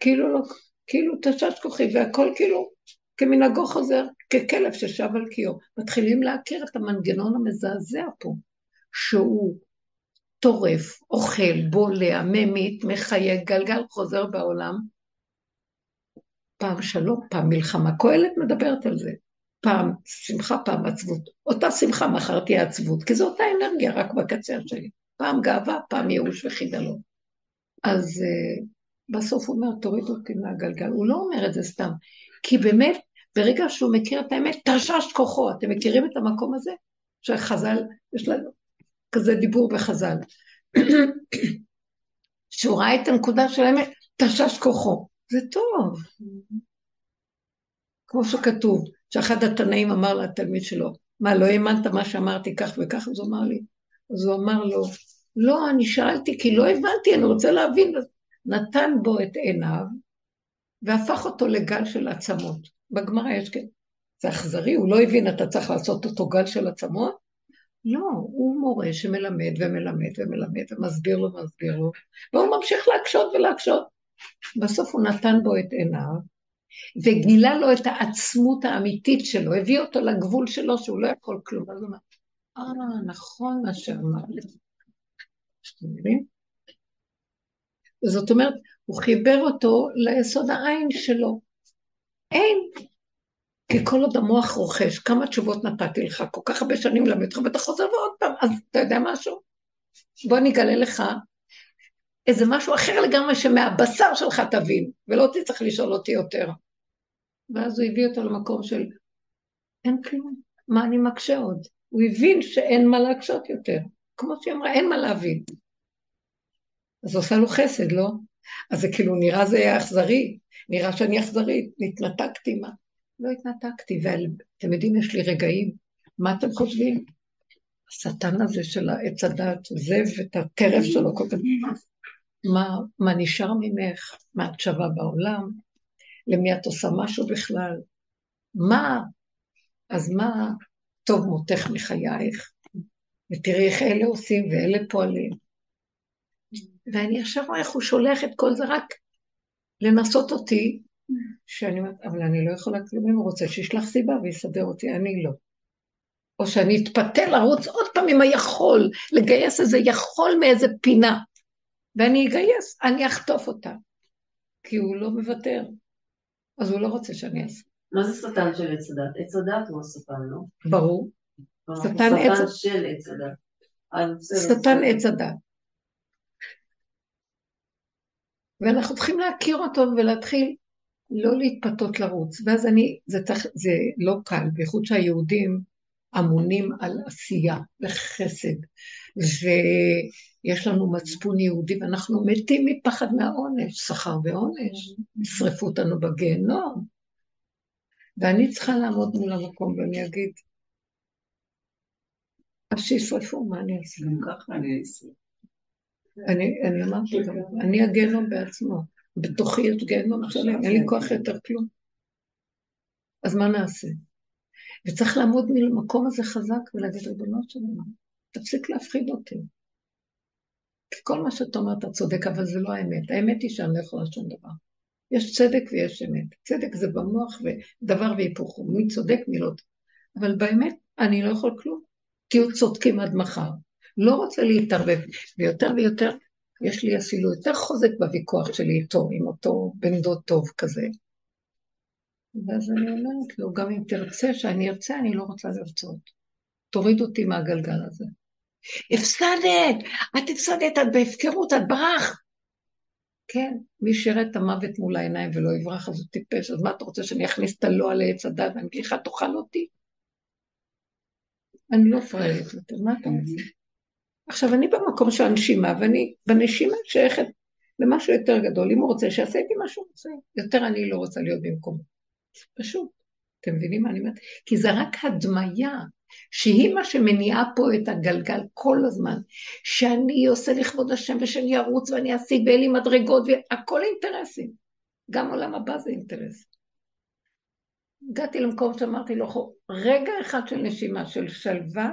כאילו לא, כאילו תשש כוחי והכל כאילו כמנהגו חוזר, ככלב ששב על קיאו. מתחילים להכיר את המנגנון המזעזע פה. שהוא טורף, אוכל, בולע, ממית, מחייג, גלגל חוזר בעולם. פעם שלום, פעם מלחמה. קהלת מדברת על זה. פעם שמחה, פעם עצבות. אותה שמחה, מחר תהיה עצבות, כי זו אותה אנרגיה, רק בקצה השני. פעם גאווה, פעם ייאוש וחידלון. אז uh, בסוף הוא אומר, תוריד אותי מהגלגל. הוא לא אומר את זה סתם, כי באמת, ברגע שהוא מכיר את האמת, תרשש כוחו. אתם מכירים את המקום הזה? שחז"ל, יש לנו כזה דיבור בחז"ל. שהוא ראה את הנקודה של האמת, תרשש כוחו. זה טוב. כמו שכתוב, שאחד התנאים אמר לתלמיד שלו, מה, לא האמנת מה שאמרתי כך וכך? אז הוא אמר לי, אז הוא אמר לו, לא, אני שאלתי כי לא הבנתי, אני רוצה להבין. נתן בו את עיניו, והפך אותו לגל של עצמות. בגמרא יש כן. זה אכזרי, הוא לא הבין, אתה צריך לעשות אותו גל של עצמות? לא, הוא מורה שמלמד ומלמד ומלמד ומסביר לו ומסביר לו, והוא ממשיך להקשות ולהקשות. בסוף הוא נתן בו את עיניו, וגילה לו את העצמות האמיתית שלו, הביא אותו לגבול שלו שהוא לא יכול כלום. אז הוא אמר, אה, נכון מה שאמר. אתם? זאת אומרת, הוא חיבר אותו ליסוד העין שלו. אין. כי כל עוד המוח רוכש, כמה תשובות נתתי לך, כל כך הרבה שנים למד אותך, ואתה חוזר ועוד פעם, אז אתה יודע משהו? בוא אני אגלה לך איזה משהו אחר לגמרי שמהבשר שלך תבין, ולא תצטרך לשאול אותי יותר. ואז הוא הביא אותו למקום של אין כלום, מה אני מקשה עוד? הוא הבין שאין מה להקשות יותר. כמו שהיא אמרה, אין מה להבין. אז עושה לו חסד, לא? אז זה כאילו נראה זה אכזרי, נראה שאני אכזרית, התנתקתי, מה? לא התנתקתי, ואתם יודעים, יש לי רגעים, מה אתם חושבים? השטן הזה של העץ הדת עוזב את הטרף שלו כל כך. מה, מה נשאר ממך? מה את שווה בעולם? למי את עושה משהו בכלל? מה? אז מה טוב מותך מחייך? ותראי איך אלה עושים ואלה פועלים. ואני עכשיו רואה איך הוא שולח את כל זה רק לנסות אותי, שאני אומרת, אבל אני לא יכולה כלום אם הוא רוצה, שישלח סיבה ויסדר אותי, אני לא. או שאני אתפתה לרוץ עוד פעם עם היכול, לגייס איזה יכול מאיזה פינה, ואני אגייס, אני אחטוף אותה, כי הוא לא מוותר, אז הוא לא רוצה שאני אעשה. מה זה שטן של עץ הדת? עץ הדת הוא השטן, לא? ברור. שטן של עץ הדת. שטן עץ הדת. ואנחנו צריכים להכיר אותו ולהתחיל לא להתפתות לרוץ. ואז אני, זה, צריך, זה לא קל, בייחוד שהיהודים אמונים על עשייה וחסד, ויש לנו מצפון יהודי ואנחנו מתים מפחד מהעונש, שכר ועונש, ישרפו אותנו בגיהנום. ואני צריכה לעמוד מול המקום ואני אגיד, אז שישרפו, מה אני אעשה? ככה אני אשרף. אני אמרתי גם, אני הגיהנום בעצמו. בתוכי יש גיהנום שלם, אין לי כוח יותר כלום. אז מה נעשה? וצריך לעמוד ממקום הזה חזק ולהגיד, ריבונו שלנו, תפסיק להפחיד אותי. כי כל מה שאתה אומר אתה צודק, אבל זה לא האמת. האמת היא שאני לא יכולה שום דבר. יש צדק ויש אמת. צדק זה במוח ודבר והיפוכו, מי צודק, מי לא. אבל באמת, אני לא יכול כלום. תהיו צודקים עד מחר. לא רוצה להתערבב, ויותר ויותר, יש לי אפילו יותר חוזק בוויכוח שלי איתו, עם אותו בן דוד טוב כזה. ואז אני אומרת לו, גם אם תרצה שאני ארצה, אני לא רוצה לרצות. תוריד אותי מהגלגל הזה. הפסדת! את הפסדת, את בהפקרות, את ברח! כן, מי שירת את המוות מול העיניים ולא יברח, אז הוא טיפש. אז מה אתה רוצה, שאני אכניס את הלא על עץ הדת ואני אגיד לך, תאכל אותי? אני לא פראיירת יותר, מה אתה רוצה? עכשיו, אני במקום של הנשימה, ואני בנשימה שייכת למשהו יותר גדול. אם הוא רוצה שיעשה איתי מה שהוא רוצה, יותר אני לא רוצה להיות במקומו. פשוט. אתם מבינים מה אני אומרת? כי זה רק הדמיה, שהיא מה שמניעה פה את הגלגל כל הזמן, שאני עושה לכבוד השם ושאני ארוץ ואני אשיג ואין לי מדרגות והכל אינטרסים. גם עולם הבא זה אינטרס. הגעתי למקום שאמרתי לו, רגע אחד של נשימה, של שלווה,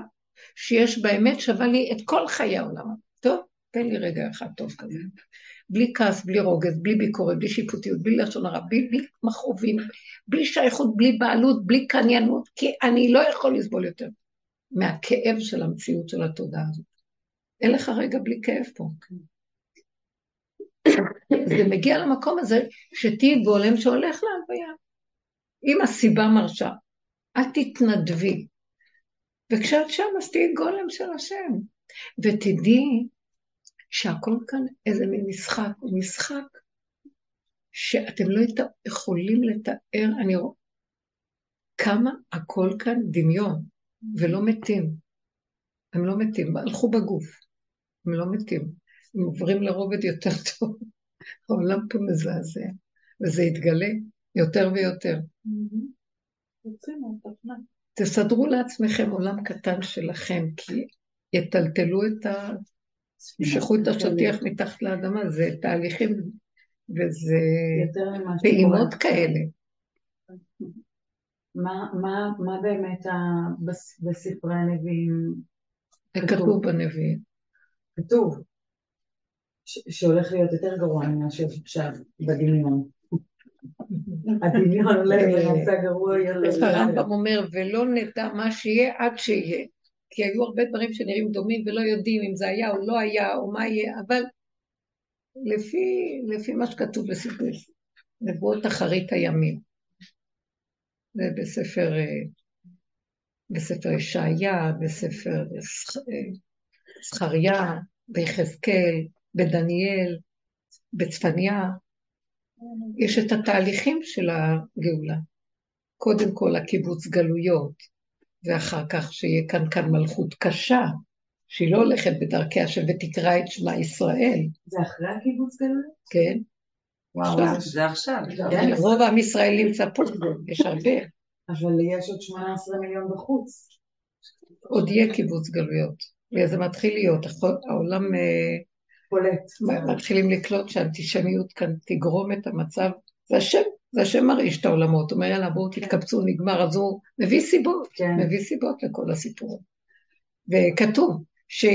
שיש באמת שווה לי את כל חיי העולם. טוב, תן לי רגע אחד טוב כזה. בלי כעס, בלי רוגז, בלי ביקורת, בלי שיפוטיות, בלי לשון הרע, בלי, בלי מכרובים, בלי שייכות, בלי בעלות, בלי קניינות, כי אני לא יכול לסבול יותר מהכאב של המציאות של התודעה הזאת. אין לך רגע בלי כאב פה. זה מגיע למקום הזה שתהיי גולם שהולך להלוויה. אם הסיבה מרשה, אל תתנדבי, וכשאת שם, אז תהיי גולם של השם. ותדעי שהכל כאן איזה מין משחק, הוא משחק שאתם לא יכולים לתאר, אני כמה הכל כאן דמיון, ולא מתים. הם לא מתים, הלכו בגוף, הם לא מתים. הם עוברים לרובד יותר טוב. העולם פה מזעזע, וזה יתגלה יותר ויותר. תסדרו לעצמכם עולם קטן שלכם, כי יטלטלו את ה... ימשכו את השטיח מתחת לאדמה, זה תהליכים וזה פעימות כאלה. מה, מה, מה באמת ה... בספרי הנביאים כתוב בנביאים? כתוב שהולך להיות יותר גרוע ממה שיש עכשיו בדמיון. הדמיון גרוע יותר. הרמב"ם אומר, ולא נדע מה שיהיה עד שיהיה. כי היו הרבה דברים שנראים דומים ולא יודעים אם זה היה או לא היה או מה יהיה, אבל לפי, לפי מה שכתוב בספר נבואות אחרית הימים, זה בספר, בספר ישעיה, בספר זכריה, ביחזקאל, בדניאל, בצפניה, יש את התהליכים של הגאולה. קודם כל הקיבוץ גלויות, ואחר כך שיהיה כאן כאן מלכות קשה, שהיא לא הולכת בדרכי השם ותקרא את שמע ישראל. זה אחרי הקיבוץ גלויות? כן. וואו, זה עכשיו. כן, רוב עם ישראל נמצא פה, יש הרבה. אבל יש עוד 18 מיליון בחוץ. עוד יהיה קיבוץ גלויות. וזה מתחיל להיות, העולם פולט. מתחילים לקלוט שהאנטישמיות כאן תגרום את המצב, זה השם, זה השם מרעיש את העולמות, אומר יאללה בואו תתקבצו, נגמר, אז הוא מביא סיבות, כן. מביא סיבות לכל הסיפור. וכתוב, ש...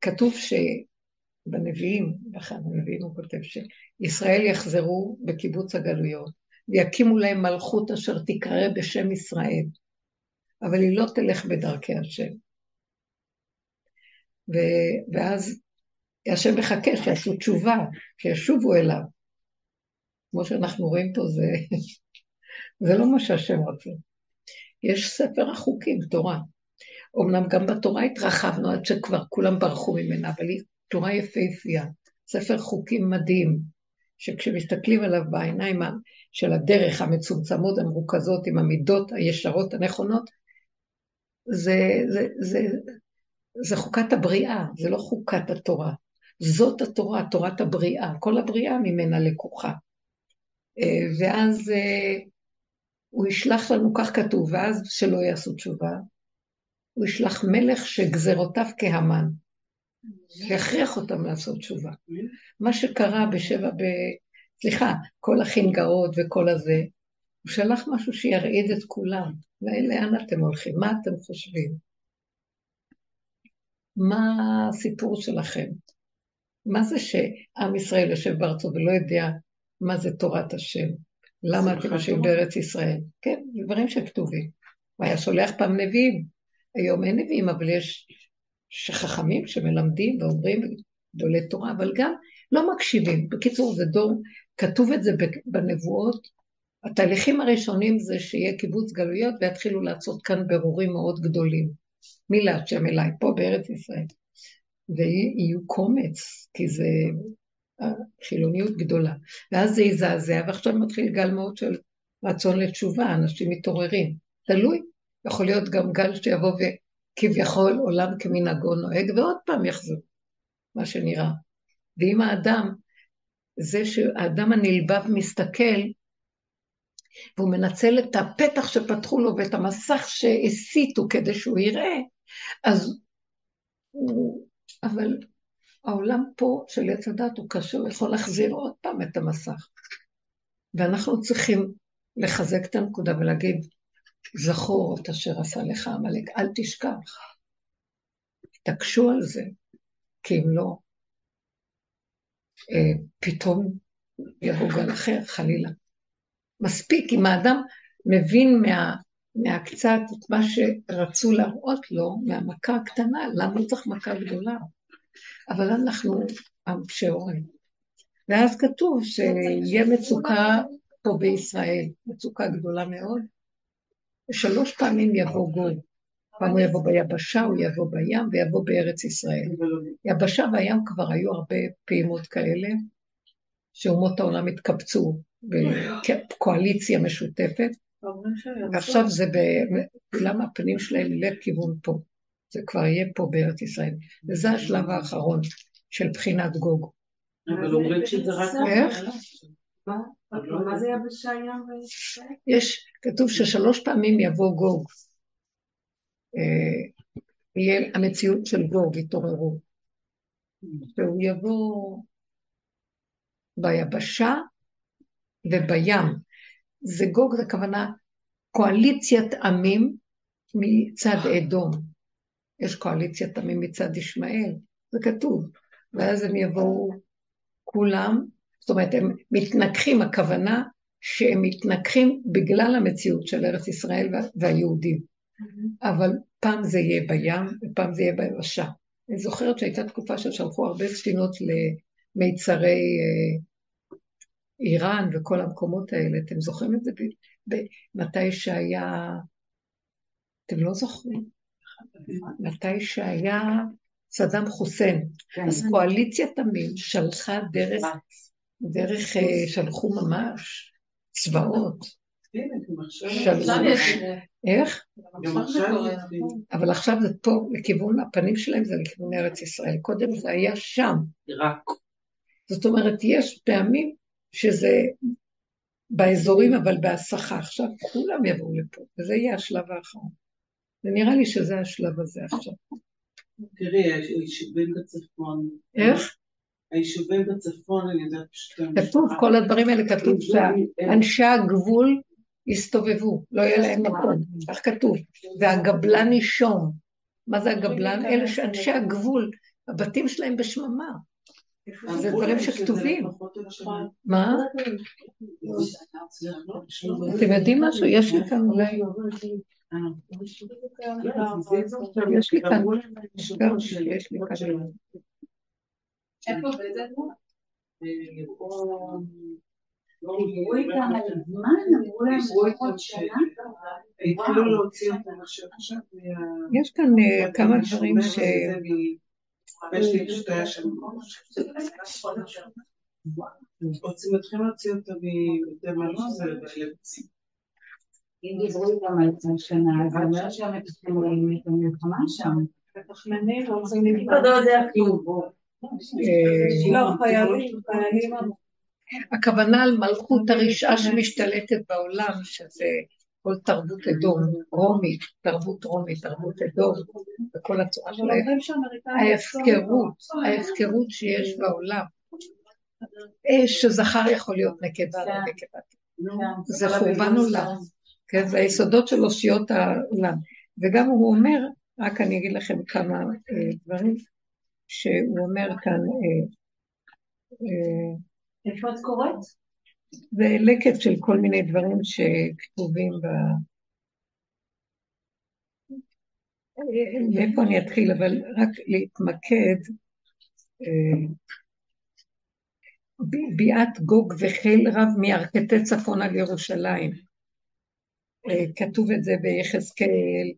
כתוב שבנביאים, באחד הנביאים הוא כותב שישראל יחזרו בקיבוץ הגלויות ויקימו להם מלכות אשר תקרא בשם ישראל, אבל היא לא תלך בדרכי השם. ו... ואז השם מחכה שיעשו תשובה, שישובו אליו. כמו שאנחנו רואים פה, זה, זה לא מה שהשם רוצה. יש ספר החוקים, תורה. אמנם גם בתורה התרחבנו עד שכבר כולם ברחו ממנה, אבל היא תורה יפהפייה, ספר חוקים מדהים, שכשמסתכלים עליו בעיניים של הדרך המצומצמות, המרוכזות, עם המידות הישרות הנכונות, זה, זה, זה, זה חוקת הבריאה, זה לא חוקת התורה. זאת התורה, תורת הבריאה, כל הבריאה ממנה לקוחה. אה, ואז אה, הוא ישלח לנו, כך כתוב, ואז שלא יעשו תשובה, הוא ישלח מלך שגזרותיו כהמן, שיכריח אותם לעשות תשובה. מה שקרה בשבע, ב... סליחה, כל החינגרות וכל הזה, הוא שלח משהו שירעיד את כולם. לאן אתם הולכים? מה אתם חושבים? מה הסיפור שלכם? מה זה שעם ישראל יושב בארצו ולא יודע מה זה תורת השם? למה אתם יושבים בארץ ישראל? כן, דברים שכתובים. הוא היה שולח פעם נביאים. היום אין נביאים, אבל יש חכמים שמלמדים ואומרים גדולי תורה, אבל גם לא מקשיבים. בקיצור, זה דור, כתוב את זה בנבואות. התהליכים הראשונים זה שיהיה קיבוץ גלויות ויתחילו לעשות כאן ברורים מאוד גדולים. מי להשם אליי, פה בארץ ישראל. ויהיו קומץ, כי זה חילוניות גדולה. ואז זה יזעזע, ועכשיו מתחיל גל מאוד של רצון לתשובה, אנשים מתעוררים. תלוי, יכול להיות גם גל שיבוא וכביכול עולם כמנהגו נוהג, ועוד פעם יחזור, מה שנראה. ואם האדם, זה שהאדם הנלבב מסתכל, והוא מנצל את הפתח שפתחו לו ואת המסך שהסיתו כדי שהוא יראה, אז הוא אבל העולם פה של עץ הדת הוא קשה, הוא יכול להחזיר עוד פעם את המסך. ואנחנו צריכים לחזק את הנקודה ולהגיד, זכור את אשר עשה לך עמלק, אל תשכח. תקשו על זה, כי אם לא, אה, פתאום יבוא גל אחר, חלילה. מספיק אם האדם מבין מה, מהקצת את מה שרצו להראות לו מהמכה הקטנה, למה צריך מכה גדולה? אבל אנחנו עם שעורים. ואז כתוב שיהיה מצוקה פה בישראל, מצוקה גדולה מאוד. שלוש פעמים יבוא גול. פעם הוא יבוא ביבשה, הוא יבוא בים ויבוא בארץ ישראל. יבשה והים כבר היו הרבה פעימות כאלה, שאומות העולם התקבצו בקואליציה משותפת, ועכשיו זה, למה הפנים שלהם לכיוון פה? זה כבר יהיה פה בארץ ישראל. וזה השלב האחרון של בחינת גוג. אבל אומרים שזה רק... איך? מה זה יבשה ים וישראל? יש, כתוב ששלוש פעמים יבוא גוג. אה, יהיה המציאות של גוג, יתעוררו. והוא יבוא ביבשה ובים. זה גוג, זה כוונה קואליציית עמים מצד אדום. יש קואליציית עמים מצד ישמעאל, זה כתוב. ואז הם יבואו כולם, זאת אומרת, הם מתנגחים, הכוונה שהם מתנגחים בגלל המציאות של ארץ ישראל והיהודים. אבל פעם זה יהיה בים ופעם זה יהיה ביבשה. אני זוכרת שהייתה תקופה ששלחו הרבה ספינות למיצרי אה, איראן וכל המקומות האלה. אתם זוכרים את זה? מתי שהיה... אתם לא זוכרים? מתי שהיה סדאם חוסיין. כן. אז קואליציית עמים שלחה דרך, דרך אה, שלחו ממש צבאות. איך? אבל עכשיו זה פה, לכיוון הפנים שלהם זה לכיוון ארץ ישראל. קודם זה היה שם. זאת אומרת, יש פעמים שזה באזורים, אבל בהסחה. עכשיו כולם יבואו לפה, וזה יהיה השלב האחרון. ונראה לי שזה השלב הזה עכשיו. תראי, היישובים בצפון. איך? היישובים בצפון, אני יודעת פשוט... כתוב, כל הדברים האלה כתוב שאנשי הגבול יסתובבו, לא יהיה להם מקום, כך כתוב. והגבלן נישום. מה זה הגבלן? אלה שאנשי הגבול, הבתים שלהם בשממה. זה דברים שכתובים. מה? אתם יודעים משהו? יש לי כאן אולי... יש לי כאן... יש לי כאן... איפה באיזה דיברו איתם על זמן, אמרו להם עוד שנה. התחילו להוציא אותם עכשיו עכשיו. רוצים להתחיל להוציא אותה מבתי מלון זה אם דיברו איתם על שנה, אז זה אומר שהם מתכננים את המלחמה שם. מתכננים, רוצים לבדוק. לא יודע כלום. לא, חיילים, חיילים. הכוונה על מלכות הרשעה שמשתלטת בעולם, שזה כל תרבות אדום, רומית, תרבות רומית, תרבות אדום, וכל הצורה של ההפקרות, ההפקרות שיש בעולם. שזכר יכול להיות נקבה, לא נקבה. זה חורבן עולם, כן, זה היסודות של אושיות העולם. וגם הוא אומר, רק אני אגיד לכם כמה דברים, שהוא אומר כאן, איפה את קוראת? זה לקט של כל מיני דברים שכתובים ב... מאיפה אני אתחיל, אבל רק להתמקד, ביאת גוג וחיל רב מירכתי צפון על ירושלים. כתוב את זה ביחזקאל.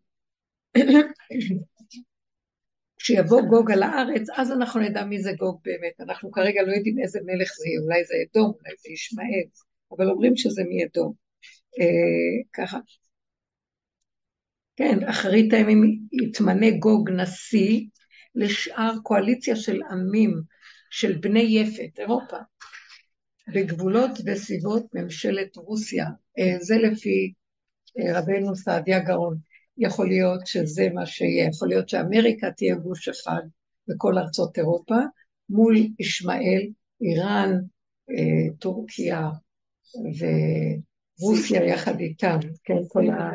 כשיבוא גוג על הארץ, אז אנחנו נדע מי זה גוג באמת. אנחנו כרגע לא יודעים איזה מלך זה יהיה, אולי זה אדום, אולי זה ישמעאל, אבל אומרים שזה מאדום. אה, ככה. כן, אחרית הימים יתמנה גוג נשיא לשאר קואליציה של עמים, של בני יפת, אירופה, בגבולות וסביבות ממשלת רוסיה. אה, זה לפי אה, רבנו סעדיה גאון. יכול להיות שזה מה שיהיה, יכול להיות שאמריקה תהיה גוש אחד בכל ארצות אירופה, מול ישמעאל, איראן, אה, טורקיה ורוסיה יחד איתם, כן, כל ה...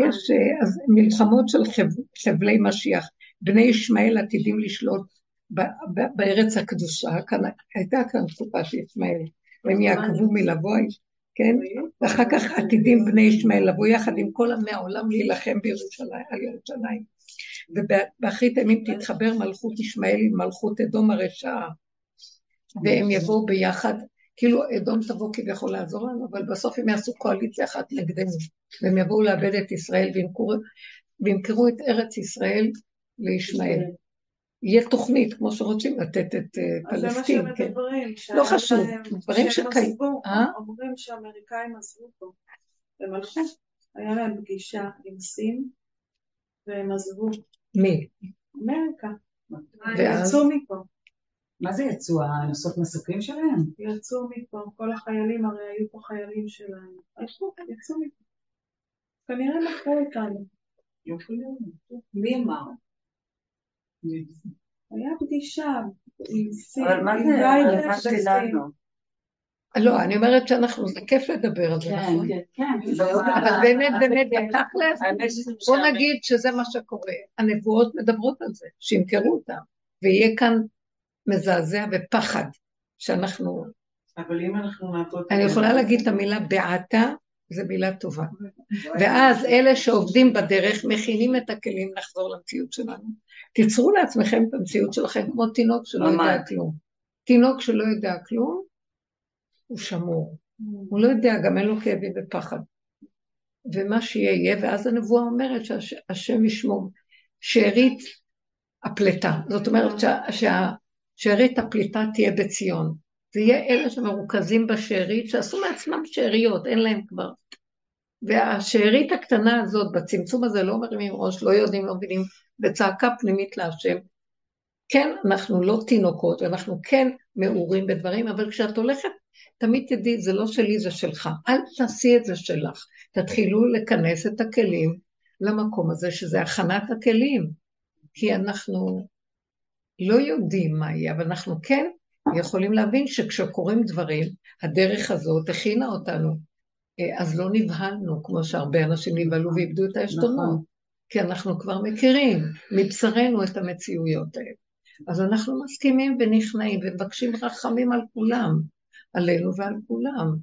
יש אה, אז מלחמות של חב, חבלי משיח. בני ישמעאל עתידים לשלוט בארץ הקדושה, כאן, הייתה כאן תקופה של ישמעאל, והם יעקבו מלבוא כן? ואחר כך עתידים בני ישמעאל לבוא יחד עם כל עמי העולם להילחם בירושלים, על ירושלים. ובאחרית הימים תתחבר מלכות ישמעאל עם מלכות אדום הרשעה, והם יבואו ביחד, כאילו אדום תבוא כביכול לעזור לנו, אבל בסוף הם יעשו קואליציה אחת נגדנו, והם יבואו לאבד את ישראל וימכרו את ארץ ישראל לישמעאל. יהיה תוכנית, כמו שרוצים לתת את פלסטין, כן. לא חשוב, דברים שקיימים. אה? אומרים שהאמריקאים עזבו פה. הם הלכו, היה להם פגישה עם סין, והם עזבו. מי? אמריקה. ואז? יצאו מפה. מה זה יצאו? הנושאות מסוקים שלהם? יצאו מפה, כל החיילים, הרי היו פה חיילים שלהם. הלכו, יצאו מפה. כנראה מכרו אותנו. מי אמר? היה פגישה עם סין, אבל מה זה רלוונטי. לנו? לא, אני אומרת שאנחנו, זה כיף לדבר על זה, נכון? אבל באמת, באמת, בתכלס, בוא נגיד שזה מה שקורה. הנבואות מדברות על זה, שימכרו אותם, ויהיה כאן מזעזע ופחד, שאנחנו... אבל אם אנחנו נעבוד... אני יכולה להגיד את המילה בעתה, זו מילה טובה. ואז אלה שעובדים בדרך מכינים את הכלים לחזור למציאות שלנו. תיצרו לעצמכם את המציאות שלכם כמו תינוק שלא יודע. כלום. תינוק שלא יודע כלום, הוא שמור. הוא לא יודע, גם אין לו כאבים ופחד. ומה שיהיה יהיה, ואז הנבואה אומרת שהשם ישמור. שארית הפליטה. זאת אומרת שארית הפליטה תהיה בציון. זה יהיה אלה שמרוכזים בשארית, שעשו מעצמם שאריות, אין להם כבר. והשארית הקטנה הזאת, בצמצום הזה, לא מרימים ראש, לא יודעים, לא מבינים, בצעקה פנימית להשם. כן, אנחנו לא תינוקות, אנחנו כן מעורים בדברים, אבל כשאת הולכת, תמיד תדעי, זה לא שלי, זה שלך. אל תעשי את זה שלך. תתחילו לכנס את הכלים למקום הזה, שזה הכנת הכלים. כי אנחנו לא יודעים מה יהיה, אבל אנחנו כן יכולים להבין שכשקורים דברים, הדרך הזאת הכינה אותנו. אה, אז לא נבהלנו, כמו שהרבה אנשים נבהלו ואיבדו את העשתונות. כי אנחנו כבר מכירים מבשרנו את המציאויות האלה. אז אנחנו מסכימים ונכנעים ומבקשים רחמים על כולם, עלינו ועל כולם.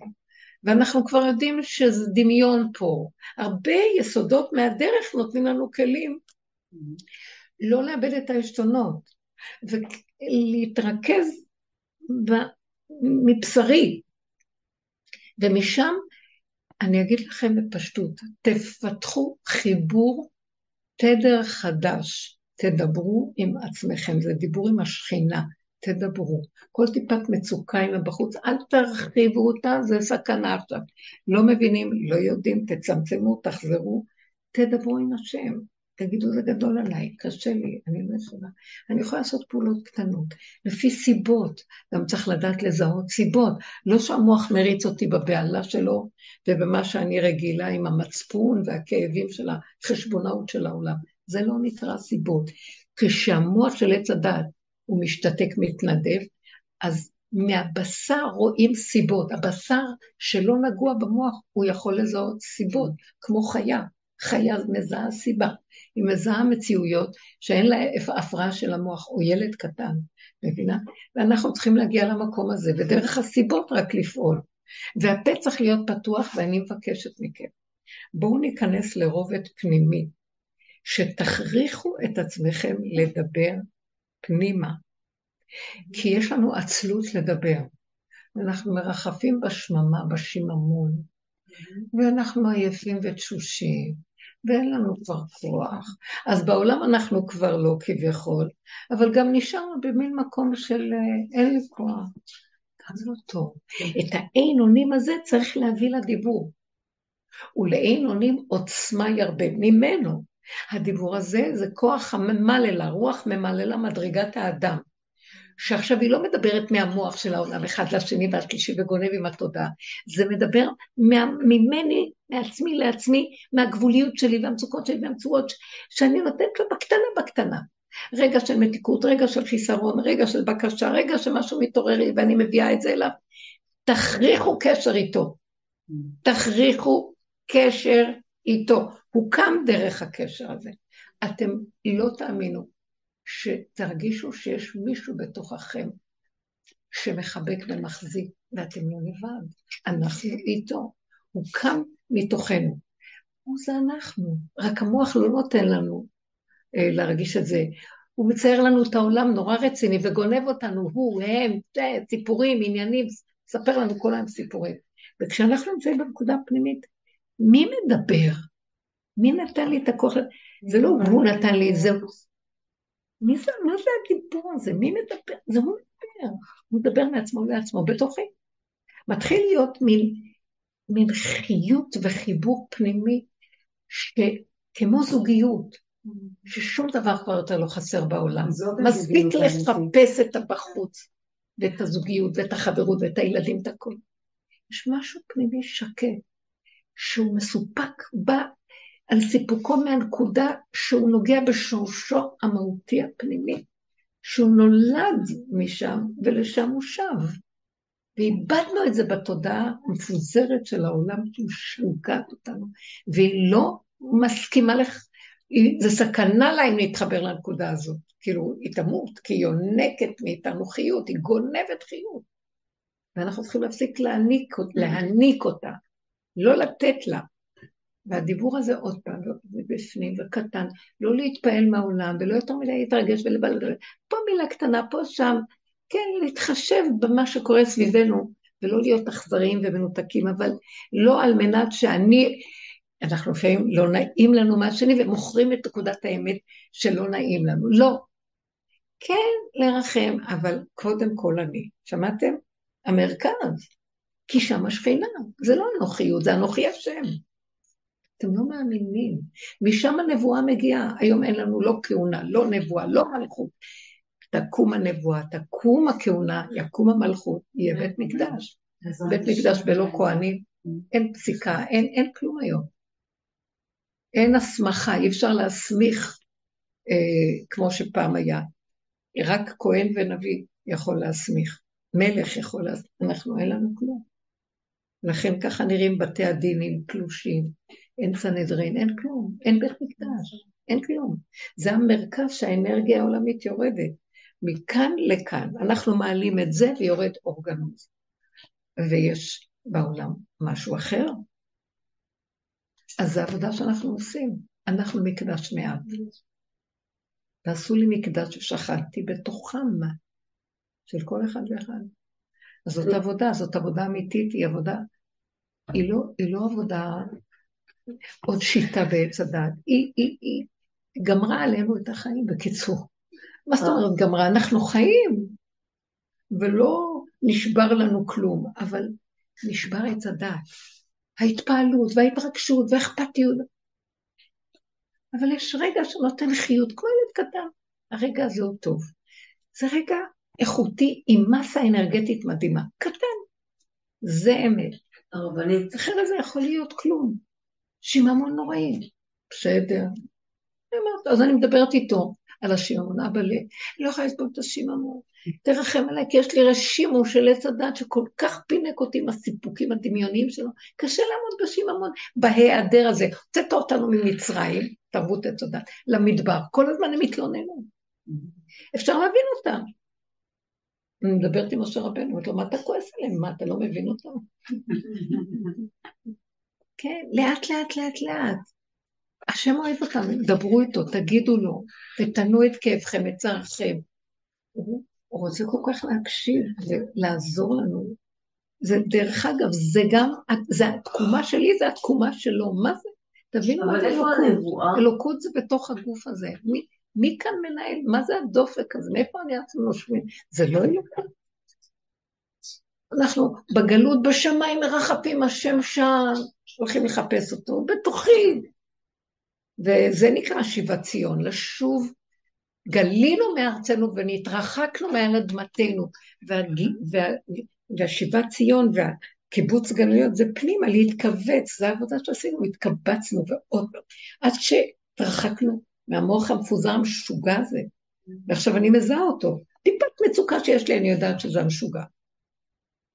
ואנחנו כבר יודעים שזה דמיון פה. הרבה יסודות מהדרך נותנים לנו כלים לא לאבד את העשתונות, ולהתרכז ב- מבשרי. ומשם, אני אגיד לכם בפשטות, תפתחו חיבור תדר חדש, תדברו עם עצמכם, זה דיבור עם השכינה, תדברו. כל טיפת מצוקה אם בחוץ, אל תרחיבו אותה, זה סכנה עכשיו. לא מבינים, לא יודעים, תצמצמו, תחזרו, תדברו עם השם. תגידו, זה גדול עליי, קשה לי, אני לא יכולה. אני יכולה לעשות פעולות קטנות, לפי סיבות, גם צריך לדעת לזהות סיבות. לא שהמוח מריץ אותי בבהלה שלו ובמה שאני רגילה עם המצפון והכאבים של החשבונאות של העולם. זה לא נקרא סיבות. כשהמוח של עץ הדעת הוא משתתק, מתנדב, אז מהבשר רואים סיבות. הבשר שלא נגוע במוח, הוא יכול לזהות סיבות, כמו חיה. חיה מזהה סיבה. היא מזהה מציאויות שאין לה הפרעה של המוח, או ילד קטן, מבינה? ואנחנו צריכים להגיע למקום הזה, ודרך הסיבות רק לפעול. והפה צריך להיות פתוח, ואני מבקשת מכם. בואו ניכנס לרובד פנימי, שתכריחו את עצמכם לדבר פנימה. כי יש לנו עצלות לדבר. אנחנו מרחפים בשממה, בשיממון, ואנחנו עייפים ותשושים, ואין לנו כבר כוח. אז בעולם אנחנו כבר לא כביכול, אבל גם נשארנו במין מקום של אה, אין לי כוח. גם לא טוב. את האין אונים הזה צריך להביא לדיבור. ולאין אונים עוצמה ירבה ממנו. הדיבור הזה זה כוח הממללה, רוח ממללה מדרגת האדם. שעכשיו היא לא מדברת מהמוח של העולם אחד לשני והשלישי וגונב עם התודעה, זה מדבר מה, ממני, מעצמי לעצמי, מהגבוליות שלי והמצוקות שלי והמצוות שאני נותנת לו בקטנה בקטנה. רגע של מתיקות, רגע של חיסרון, רגע של בקשה, רגע שמשהו מתעורר לי ואני מביאה את זה אליו. תכריחו קשר איתו. תכריחו קשר איתו. הוא קם דרך הקשר הזה. אתם לא תאמינו שתרגישו שיש מישהו בתוככם שמחבק ומחזיק, ואתם לא לבד, אנחנו איתו, הוא קם מתוכנו. הוא זה אנחנו, רק המוח לא נותן לנו אה, להרגיש את זה. הוא מצייר לנו את העולם נורא רציני וגונב אותנו, הוא, הם, זה, סיפורים, עניינים, ספר לנו כל היום סיפורים. וכשאנחנו נמצאים בנקודה הפנימית, מי מדבר? מי נתן לי את הכוח? זה לא הוא נתן לי את זה, מי זה, מה זה הדיבור הזה? מי מדבר? זה הוא מדבר. הוא מדבר מעצמו לעצמו בתוכי. מתחיל להיות מין מין חיות וחיבור פנימי שכמו זוגיות, ששום דבר כבר יותר לא חסר בעולם. מספיק לחפש את הבחוץ, ואת הזוגיות, ואת החברות, ואת הילדים, את הכול. יש משהו פנימי שקט, שהוא מסופק, בא על סיפוקו מהנקודה שהוא נוגע בשורשו המהותי הפנימי, שהוא נולד משם ולשם הוא שב. ואיבדנו את זה בתודעה המפוזרת של העולם שהיא משוגעת אותנו, והיא לא מסכימה לך, זה סכנה לה אם נתחבר לנקודה הזאת. כאילו, היא תמות, כי היא יונקת מאיתנו חיות, היא גונבת חיות. ואנחנו צריכים להפסיק להעניק, להעניק אותה, לא לתת לה. והדיבור הזה עוד פעם, בפנים וקטן, לא להתפעל מהעולם, ולא יותר מדי להתרגש ולבלגל, פה מילה קטנה, פה שם, כן, להתחשב במה שקורה סביבנו, ולא להיות אכזריים ומנותקים, אבל לא על מנת שאני, אנחנו לפעמים לא נעים לנו מהשני, ומוכרים את נקודת האמת שלא נעים לנו. לא. כן, לרחם, אבל קודם כל אני. שמעתם? המרכז. כי שם השכינה. זה לא אנוכיות, זה אנוכי השם. אתם לא מאמינים. משם הנבואה מגיעה. היום אין לנו לא כהונה, לא נבואה, לא מלכות. תקום הנבואה, תקום הכהונה, יקום המלכות, יהיה בית מקדש. בית מקדש ולא כהנים, אין פסיקה, אין, אין כלום היום. אין הסמכה, אי אפשר להסמיך אה, כמו שפעם היה. רק כהן ונביא יכול להסמיך, מלך יכול להסמיך, אנחנו אין לנו כלום. לכן ככה נראים בתי הדינים תלושים, אין סנהדרין, אין כלום, אין בית מקדש, אין כלום. זה המרכז שהאנרגיה העולמית יורדת. מכאן לכאן, אנחנו מעלים את זה ויורד אורגנוז. ויש בעולם משהו אחר. אז זו עבודה שאנחנו עושים. אנחנו מקדש מעט. תעשו לי מקדש ששכנתי בתוכם, של כל אחד ואחד. אז זאת עבודה, זאת עבודה אמיתית, היא עבודה, היא לא, היא לא עבודה, עוד שיטה בעץ הדת, היא, היא, היא גמרה עלינו את החיים, בקיצור. מה זאת אומרת גמרה? אנחנו חיים, ולא נשבר לנו כלום, אבל נשבר עץ הדת. ההתפעלות וההתרגשות והאכפתיות. אבל יש רגע שנותן חיות, כמו ילד קטן. הרגע הזה הוא טוב. זה רגע איכותי עם מסה אנרגטית מדהימה. קטן. זה אמת. הרבנית. אחרת זה יכול להיות כלום. שיממון נוראי. בסדר. אז אני מדברת איתו על השיממון. אבא, לא יכולה לסבול את השיממון. תרחם עליי, כי יש לי רשימו של עץ הדת שכל כך פינק אותי עם הסיפוקים הדמיוניים שלו. קשה לעמוד בשיממון, בהיעדר הזה. הוצאת אותנו ממצרים, תרבות עץ הדת, למדבר. כל הזמן הם התלוננו. אפשר להבין אותם. אני מדברת עם משה רבנו, אומרת לו, מה אתה כועס עליהם? מה, אתה לא מבין אותם? כן, לאט לאט לאט לאט. השם אוהב אותם, דברו איתו, תגידו לו, ותנו את כאבכם, את צערכם. הוא, רוצה כל כך להקשיב ולעזור לנו. זה, דרך אגב, זה גם, זה התקומה שלי, זה התקומה שלו. מה זה? תבינו מה זה אלוקות. אלוקות זה בתוך הגוף הזה. מי, מי כאן מנהל? מה זה הדופק הזה? מאיפה אני אנחנו נושמים? זה לא אלוקות. אנחנו בגלות בשמיים מרחפים, השם שם, הולכים לחפש אותו, בתוכי. וזה נקרא שיבת ציון, לשוב. גלינו מארצנו ונתרחקנו מעל אדמתנו, וה, וה, והשיבת ציון והקיבוץ גלויות זה פנימה, להתכווץ, זו העבודה שעשינו, התקבצנו ועוד פעם, עד שהתרחקנו מהמוח המפוזר המשוגע הזה, ועכשיו אני מזהה אותו. טיפת מצוקה שיש לי, אני יודעת שזה המשוגע.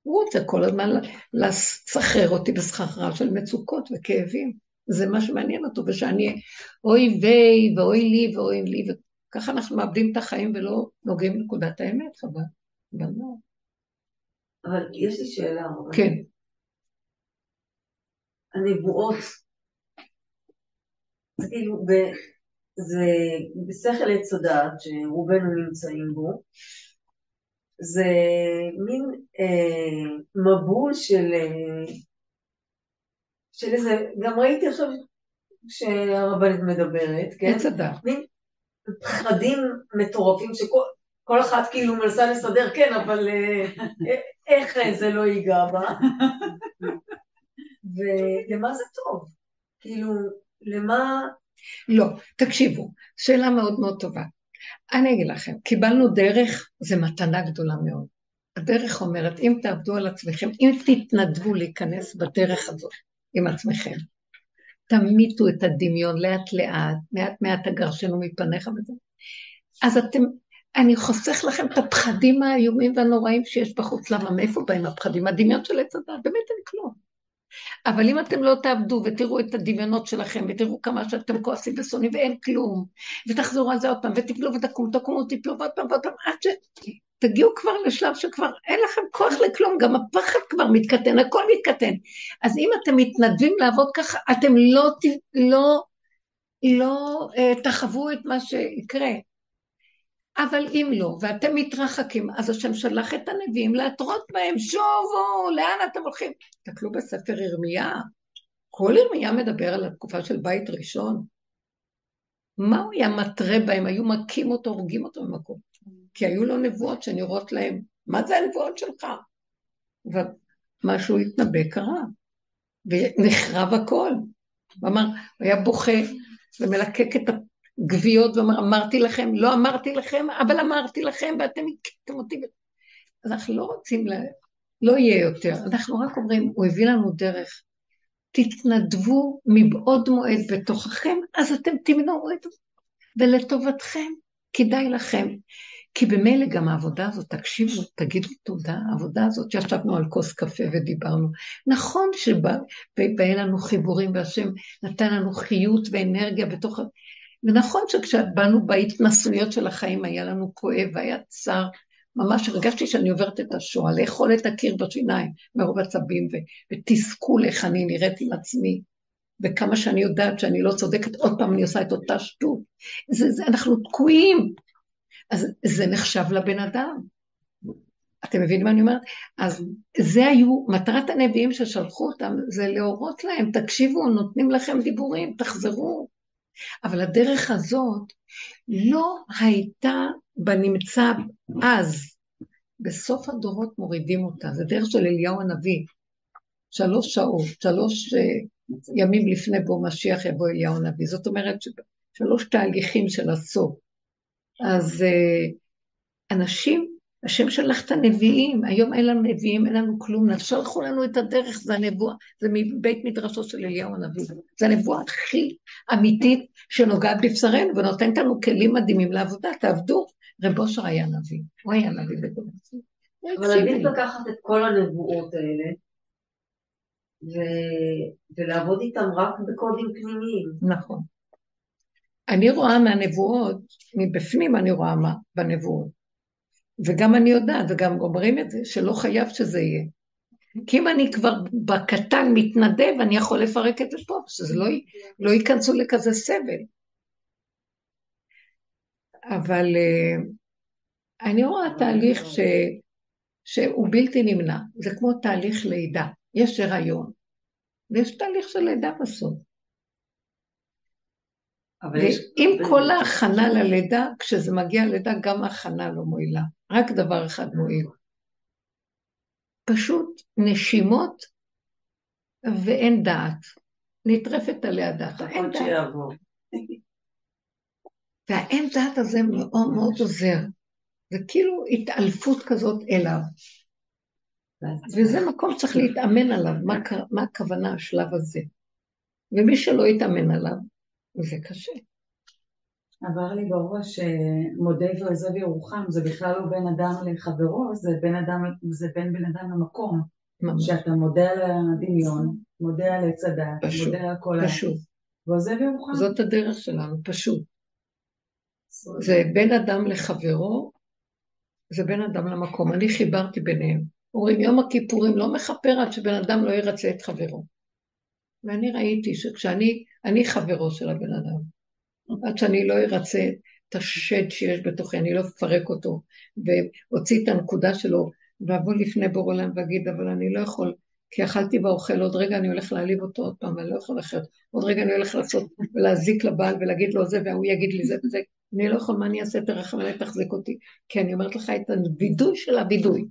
הוא רוצה כל הזמן לסחרר אותי בסחררה של מצוקות וכאבים. זה מה שמעניין אותו, ושאני אוי ויי ואוי לי ואוי לי, וככה אנחנו מאבדים את החיים ולא נוגעים בנקודת האמת, חבל. אבל יש לי שאלה. כן. הנבואות, זה כאילו, זה בשכל עץ הדעת שרובנו נמצאים בו, זה מין אה, מבול של, אה, של איזה, גם ראיתי עכשיו שהרבנית מדברת, כן? עץ. מין פחדים מטורפים שכל אחת כאילו מנסה לסדר, כן, אבל אה, איך זה לא ייגע בה? ולמה זה טוב? כאילו, למה... לא, תקשיבו, שאלה מאוד מאוד טובה. אני אגיד לכם, קיבלנו דרך, זו מתנה גדולה מאוד. הדרך אומרת, אם תעבדו על עצמכם, אם תתנדבו להיכנס בדרך הזאת עם עצמכם, תמיתו את הדמיון לאט לאט, מעט מעט תגרשנו מפניך וזה, אז אתם, אני חוסך לכם את הפחדים האיומים והנוראים שיש בחוץ. למה? מאיפה באים הפחדים? הדמיון של עץ הדת, באמת אין כלום. אבל אם אתם לא תעבדו ותראו את הדמיונות שלכם, ותראו כמה שאתם כועסים ושונאים ואין כלום, ותחזרו על זה עוד פעם, ותפלו ותקומו, תקומו, תפלו ועוד פעם ועוד פעם, עד שתגיעו כבר לשלב שכבר אין לכם כוח לכלום, גם הפחד כבר מתקטן, הכל מתקטן. אז אם אתם מתנדבים לעבוד ככה, אתם לא, לא, לא uh, תחוו את מה שיקרה. אבל אם לא, ואתם מתרחקים, אז השם שלח את הנביאים להתרות בהם, שובו, לאן אתם הולכים? תסתכלו בספר ירמיה, כל ירמיה מדבר על התקופה של בית ראשון. מה הוא היה מתרה בהם? היו מכים אותו, הורגים אותו במקום. כי היו לו נבואות שנראות להם, מה זה הנבואות שלך? ומשהו התנבא קרה, ונחרב הכל. הוא אמר, הוא היה בוכה ומלקק את גוויות ואומר, אמרתי לכם, לא אמרתי לכם, אבל אמרתי לכם ואתם הכיתם אותי. אז אנחנו לא רוצים, ל... לא יהיה יותר, אנחנו רק אומרים, הוא הביא לנו דרך. תתנדבו מבעוד מועד בתוככם, אז אתם תמנעו את זה. ולטובתכם, כדאי לכם. כי במילא גם העבודה הזאת, תקשיבו, תגידו תודה, העבודה הזאת שישבנו על כוס קפה ודיברנו. נכון שבא לנו חיבורים והשם נתן לנו חיות ואנרגיה בתוך... ונכון שכשבאנו בהתנסויות של החיים היה לנו כואב והיה צר, ממש הרגשתי שאני עוברת את השואה, לאכול את הקיר בשיניים מרוב עצבים ותסכול איך אני נראית עם עצמי, וכמה שאני יודעת שאני לא צודקת, עוד פעם אני עושה את אותה שטות. זה, זה, אנחנו תקועים. אז זה נחשב לבן אדם. אתם מבינים מה אני אומרת? אז זה היו, מטרת הנביאים ששלחו אותם, זה להורות להם, תקשיבו, נותנים לכם דיבורים, תחזרו. אבל הדרך הזאת לא הייתה בנמצא אז. בסוף הדורות מורידים אותה, זה דרך של אליהו הנביא. שלוש שעות, שלוש uh, ימים לפני בו משיח יבוא אליהו הנביא. זאת אומרת, שלוש תהליכים של הסוף. אז uh, אנשים השם שלח את הנביאים, היום אין לנו נביאים, אין לנו כלום, שלחו לנו את הדרך, זה הנבואה, זה מבית מדרשו של אליהו הנביא. זה הנבואה הכי אמיתית שנוגעת בבשרנו ונותנת לנו כלים מדהימים לעבודה, תעבדו. רב אושר היה נביא, הוא היה נביא בדור אבל עדיף לקחת את כל הנבואות האלה. ולעבוד איתם רק בקודים פנימיים. נכון. אני רואה מהנבואות, מבפנים אני רואה מה בנבואות. וגם אני יודעת, וגם אומרים את זה, שלא חייב שזה יהיה. כי אם אני כבר בקטן מתנדב, אני יכול לפרק את זה פה, שזה לא, לא ייכנסו לכזה סבל. אבל uh, אני רואה תהליך ש, שהוא בלתי נמנע, זה כמו תהליך לידה, יש הריון, ויש תהליך של לידה בסוף. ועם כל ההכנה ללידה, כשזה מגיע ללידה, גם ההכנה לא מועילה. רק דבר אחד מועיל. פשוט נשימות ואין דעת. נטרפת עליה דעת. אין דעת. והאין דעת הזה מאוד מאוד עוזר. זה כאילו התעלפות כזאת אליו. וזה מקום שצריך להתאמן עליו, מה, מה הכוונה השלב הזה. ומי שלא יתאמן עליו, זה קשה. עבר לי בראש שמודה ועוזב ירוחם זה בכלל לא בין אדם לחברו, זה בין, אדם, זה בין בן אדם למקום. שאתה מודה על הדמיון, מודה על עץ הדת, מודה על כל ה... פשוט. ועוזב ירוחם. זאת הדרך שלנו, פשוט. זה בין אדם לחברו, זה בין אדם למקום. אני חיברתי ביניהם. אומרים, יום הכיפורים לא מכפר עד שבן אדם לא ירצה את חברו. ואני ראיתי שכשאני, אני חברו של הבן אדם. עד שאני לא ארצה את השד שיש בתוכי, אני לא אפרק אותו, ואוציא את הנקודה שלו, ואבוא לפני בור עולם ואגיד, אבל אני לא יכול, כי אכלתי באוכל, עוד רגע אני הולך להעליב אותו עוד פעם, אני לא יכול אחרת, עוד רגע אני הולך לעשות, ולהזיק לבעל ולהגיד לו זה, והוא יגיד לי זה וזה, אני לא יכול, מה אני אעשה, תרחם עליי, תחזיק אותי, כי אני אומרת לך את הווידוי של הווידוי,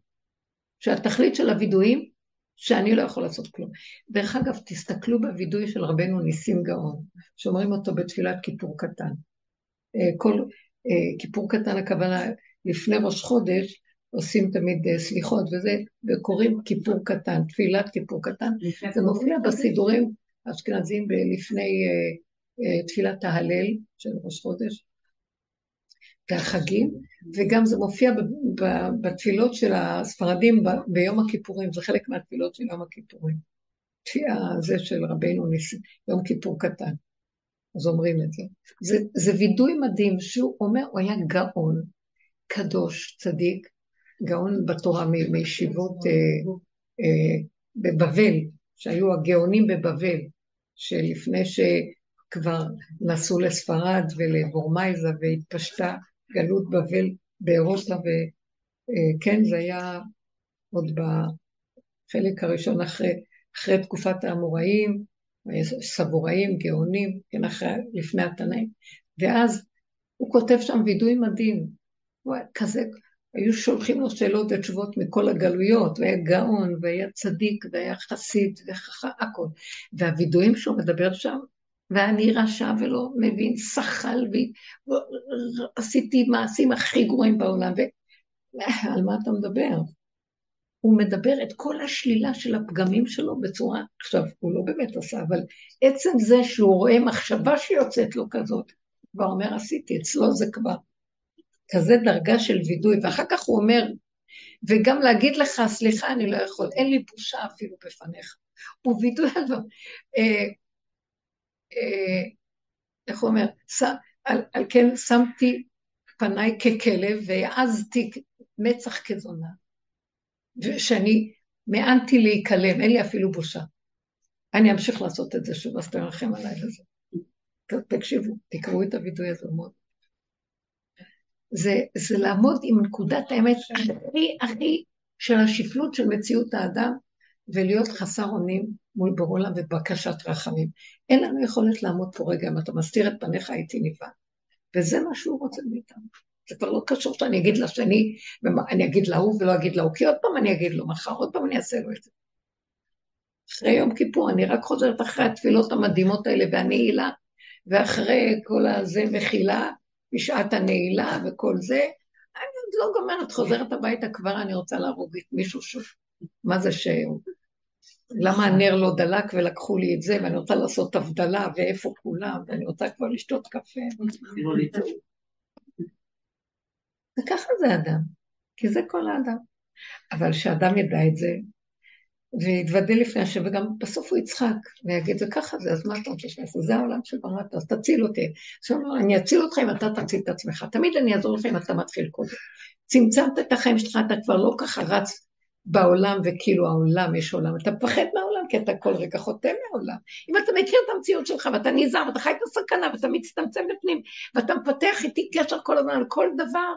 שהתכלית של הווידויים שאני לא יכול לעשות כלום. דרך אגב, תסתכלו בווידוי של רבנו ניסים גאון, שאומרים אותו בתפילת כיפור קטן. אה, כל אה, כיפור קטן הכוונה, לפני ראש חודש, עושים תמיד אה, סליחות וזה, וקוראים כיפור קטן, תפילת כיפור קטן. זה מופיע בסידורים האשכנזים לפני תפילת ההלל של ראש חודש, והחגים, וגם זה מופיע בתפילות של הספרדים ביום הכיפורים, זה חלק מהתפילות של יום הכיפורים. זה של רבינו ניסים, יום כיפור קטן. אז אומרים את זה. זה, זה וידוי מדהים שהוא אומר, הוא היה גאון, קדוש, צדיק, גאון בתורה מישיבות אה, אה, בבבל, שהיו הגאונים בבבל, שלפני שכבר נסעו לספרד ולבורמייזה והתפשטה גלות בבל באירופה, וכן, זה היה עוד בחלק הראשון אחרי, אחרי תקופת האמוראים, סבוראים, גאונים, כן, אחרי, לפני התנאים, ואז הוא כותב שם וידוי מדהים, הוא היה כזה, היו שולחים לו שאלות ותשובות מכל הגלויות, והיה גאון, והיה צדיק, והיה חסיד, וככה הכל. והווידויים שהוא מדבר שם, ואני רשע ולא מבין, שחל, ועשיתי מעשים הכי גרועים בעולם, ועל מה אתה מדבר? הוא מדבר את כל השלילה של הפגמים שלו בצורה, עכשיו, הוא לא באמת עשה, אבל עצם זה שהוא רואה מחשבה שיוצאת לו כזאת, כבר אומר, עשיתי, אצלו זה כבר כזה דרגה של וידוי, ואחר כך הוא אומר, וגם להגיד לך, סליחה, אני לא יכול, אין לי בושה אפילו בפניך. הוא וידוי על דבר. אה, איך הוא אומר? על, על כן שמתי פניי ככלב והעזתי מצח כזונה. ושאני מאנתי להיכלם, אין לי אפילו בושה. אני אמשיך לעשות את זה שוב, אז תרחם עליי לזה. תקשיבו, תקראו את הווידוי הזה מאוד. זה, זה לעמוד עם נקודת האמת הכי הכי של השפלות של מציאות האדם, ולהיות חסר אונים מול ברולה ובקשת רחמים. אין לנו יכולת לעמוד פה רגע, אם אתה מסתיר את פניך הייתי נבהל. וזה מה שהוא רוצה מאיתנו. זה כבר לא קשור שאני אגיד לשני, אני אגיד להוא ולא אגיד להוא, כי עוד פעם אני אגיד לו, מחר עוד פעם אני אעשה לו את זה. אחרי יום כיפור, אני רק חוזרת אחרי התפילות המדהימות האלה והנעילה, ואחרי כל הזה מחילה, בשעת הנעילה וכל זה, אני עוד לא גומרת, חוזרת הביתה כבר, אני רוצה להרוג את מישהו שוב. מה זה ש... למה הנר לא דלק ולקחו לי את זה, ואני רוצה לעשות הבדלה, ואיפה כולם, ואני רוצה כבר לשתות קפה. וככה זה אדם, כי זה כל האדם. אבל שאדם ידע את זה, ויתוודה לפני השם, וגם בסוף הוא יצחק, ויגיד, זה ככה זה, אז מה אתה רוצה שאני אעשה? זה העולם שבראת, אז תציל אותי. עכשיו אני אציל אותך אם אתה תציל את עצמך. תמיד אני אעזור לך אם אתה מתחיל קודם. צמצמת את החיים שלך, אתה כבר לא ככה רץ בעולם, וכאילו העולם יש עולם. אתה מפחד מהעולם, כי אתה כל רגע חוטא מהעולם. אם אתה מכיר את המציאות שלך, ואתה נזהר, ואתה חי את הסכנה, ואתה מצטמצם בפנים, ואתה מפתח איתי קשר כל הזמן על כל דבר,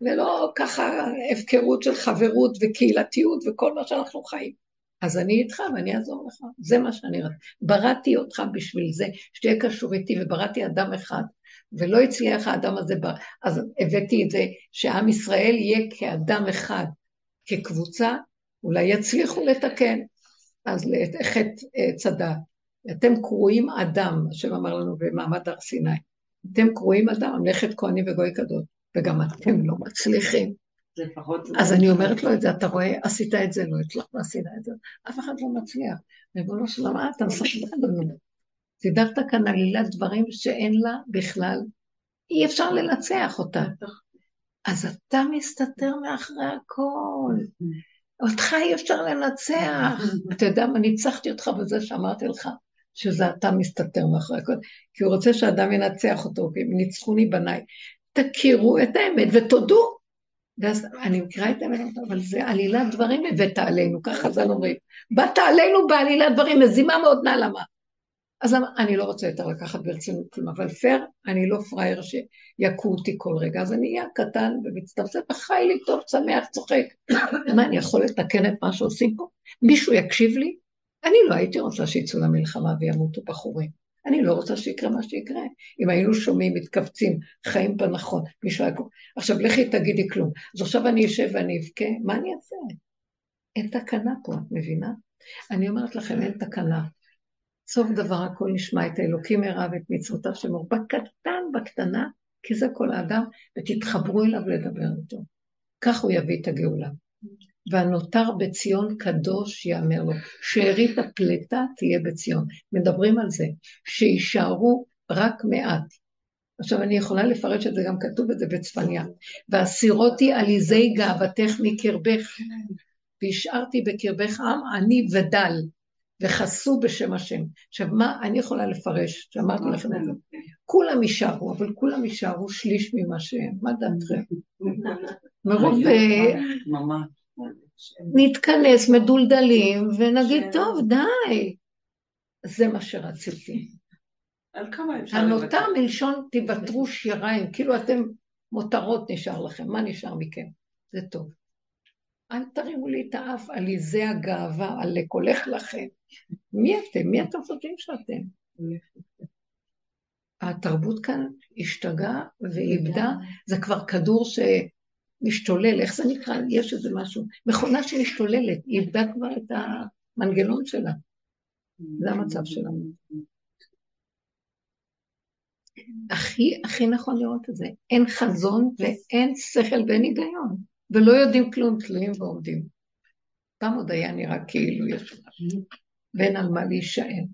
ולא ככה הפקרות של חברות וקהילתיות וכל מה שאנחנו חיים. אז אני איתך ואני אעזור לך, זה מה שאני רוצה. בראתי אותך בשביל זה, שתהיה קשור איתי, ובראתי אדם אחד, ולא הצליח האדם הזה, אז הבאתי את זה, שעם ישראל יהיה כאדם אחד, כקבוצה, אולי יצליחו לתקן. אז לחטא אה, צדה. אתם קרויים אדם, השם אמר לנו במעמד הר סיני. אתם קרויים אדם, ממלכת כהנים וגוי קדוש, וגם אתם לא מצליחים. אז אני אומרת לו את זה, אתה רואה, עשית את זה, לא הצלחת, עשית את זה, אף אחד לא מצליח. ריבונו של עולם, אתה משחק לנו. סידרת כאן עלילת דברים שאין לה בכלל, אי אפשר לנצח אותה. אז אתה מסתתר מאחרי הכל. אותך אי אפשר לנצח. אתה יודע מה, ניצחתי אותך בזה שאמרתי לך שזה אתה מסתתר מאחורי הכל, כי הוא רוצה שאדם ינצח אותו, כי ניצחוני בניי. תכירו את האמת ותודו. ואז אני מכירה את האמת, אבל זה עלילת דברים הבאת עלינו, ככה זה אומרים. באת עלינו בעלילת דברים, מזימה מאוד נעלמה. אז אני לא רוצה יותר לקחת ברצינות כלום, אבל פייר, אני לא פראייר שיכו אותי כל רגע, אז אני אהיה קטן ומצטמצם, וחי לי טוב, שמח, צוחק. מה, אני יכול לתקן את מה שעושים פה? מישהו יקשיב לי? אני לא הייתי רוצה שיצאו למלחמה וימותו בחורים. אני לא רוצה שיקרה מה שיקרה. אם היינו שומעים, מתכווצים, חיים בנכון, מישהו היה... עכשיו לכי תגידי כלום. אז עכשיו אני אשב ואני אבכה, מה אני אעשה? אין תקנה פה, את מבינה? אני אומרת לכם, אין תקנה. סוף דבר הכל נשמע את האלוקים הרע ואת מצוותיו שמור. בקטן, בקטנה, כי זה כל האדם, ותתחברו אליו לדבר איתו. כך הוא יביא את הגאולה. והנותר בציון קדוש יאמר לו, שארית הפלטה תהיה בציון. מדברים על זה, שיישארו רק מעט. עכשיו אני יכולה לפרש את זה, גם כתוב את זה בצפניה. והסירותי עליזי גאוותך מקרבך, והשארתי בקרבך עם עני ודל, וחסו בשם השם. עכשיו, מה אני יכולה לפרש, שאמרתי לכם את זה? כולם יישארו, אבל כולם יישארו שליש ממה שהם. מה דעתכם? מרוב... אה, נתכנס מדולדלים ונגיד, טוב, די. זה מה שרציתי. הנותר מלשון תוותרו שיריים, כאילו אתם מותרות נשאר לכם, מה נשאר מכם? זה טוב. אל תרימו לי את האף על עיזי הגאווה, על הולך לכם. מי אתם? מי אתם חושבים שאתם? התרבות כאן השתגעה ואיבדה, זה כבר כדור שמשתולל, איך זה נקרא? יש איזה משהו. מכונה שמשתוללת, היא איבדה כבר את המנגנון שלה. זה המצב שלנו. הכי, הכי נכון לראות את זה. אין חזון ואין שכל ואין היגיון, ולא יודעים כלום, תלויים ועומדים. פעם עוד היה נראה כאילו יש משהו, ואין על מה להישען.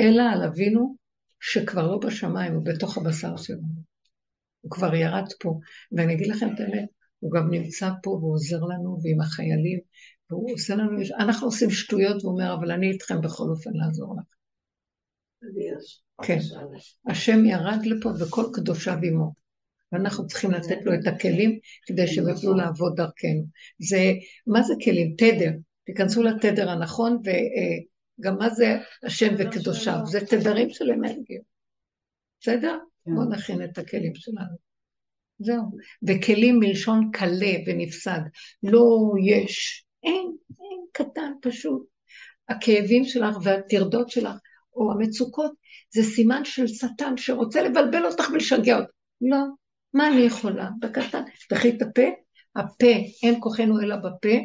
אלא על אבינו שכבר לא בשמיים, הוא בתוך הבשר שלנו. הוא כבר ירד פה, ואני אגיד לכם את האמת, הוא גם נמצא פה והוא עוזר לנו, ועם החיילים, והוא עושה לנו, אנחנו עושים שטויות, והוא אומר, אבל אני איתכם בכל אופן לעזור לכם. כן, השם ירד לפה וכל קדושיו עמו. ואנחנו צריכים לתת לו את הכלים כדי שהם יוכלו לעבוד דרכנו. זה, מה זה כלים? תדר. תיכנסו לתדר הנכון, וגם מה זה השם וקדושיו? זה תדרים של אנרגיה. בסדר? כן. בואו נכין את הכלים שלנו. זהו. וכלים מלשון קלה ונפסד. לא יש. אין, אין, קטן, פשוט. הכאבים שלך והטרדות שלך או המצוקות, זה סימן של שטן שרוצה לבלבל אותך ולשגע אותך. לא, מה אני יכולה? בקטן, תפתחי את הפה, הפה, אין כוחנו אלא בפה,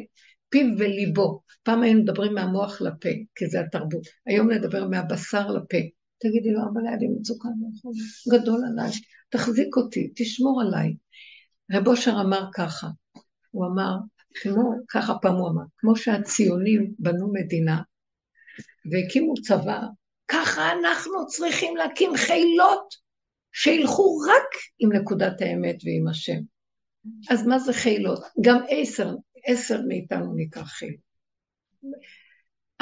פיו וליבו. פעם היינו מדברים מהמוח לפה, כי זה התרבות. היום נדבר מהבשר לפה. תגידי לו, אבל היה לי מצוקה, גדול עליי, תחזיק אותי, תשמור עליי. רב אושר אמר ככה, הוא אמר, כמו, ככה פעם הוא אמר, כמו שהציונים בנו מדינה והקימו צבא ככה אנחנו צריכים להקים חילות שילכו רק עם נקודת האמת ועם השם. אז מה זה חילות? גם עשר, עשר מאיתנו ניקח.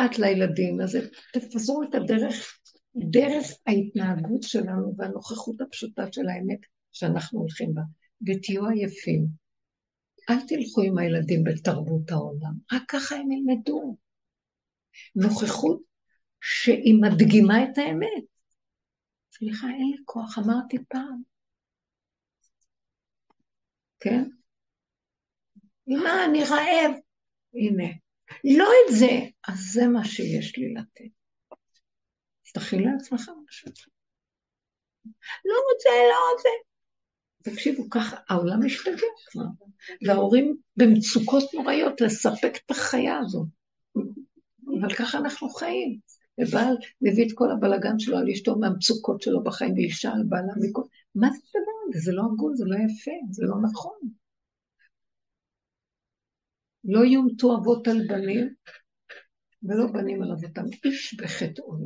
את לילדים, אז תפזרו את הדרך, דרך ההתנהגות שלנו והנוכחות הפשוטה של האמת שאנחנו הולכים בה, ותהיו עייפים. אל תלכו עם הילדים בתרבות העולם, רק ככה הם ילמדו. נוכחות שהיא מדגימה את האמת. סליחה, אין לי כוח, אמרתי פעם. כן? אמא, אני רעב. הנה. לא את זה, אז זה מה שיש לי לתת. אז תכין לעצמך משהו. לא רוצה, לא רוצה. תקשיבו, ככה, העולם משתגע כבר. וההורים במצוקות נוראיות לספק את החיה הזאת. אבל ככה אנחנו חיים. ובעל מביא את כל הבלגן שלו על אשתו מהמצוקות שלו בחיים, ואישה על בעלה מכל... מה זה הדבר הזה? זה לא הגון, זה לא יפה, זה לא נכון. לא יומתו אבות על בנים, ולא בנים על אבותם. איש בחטאו.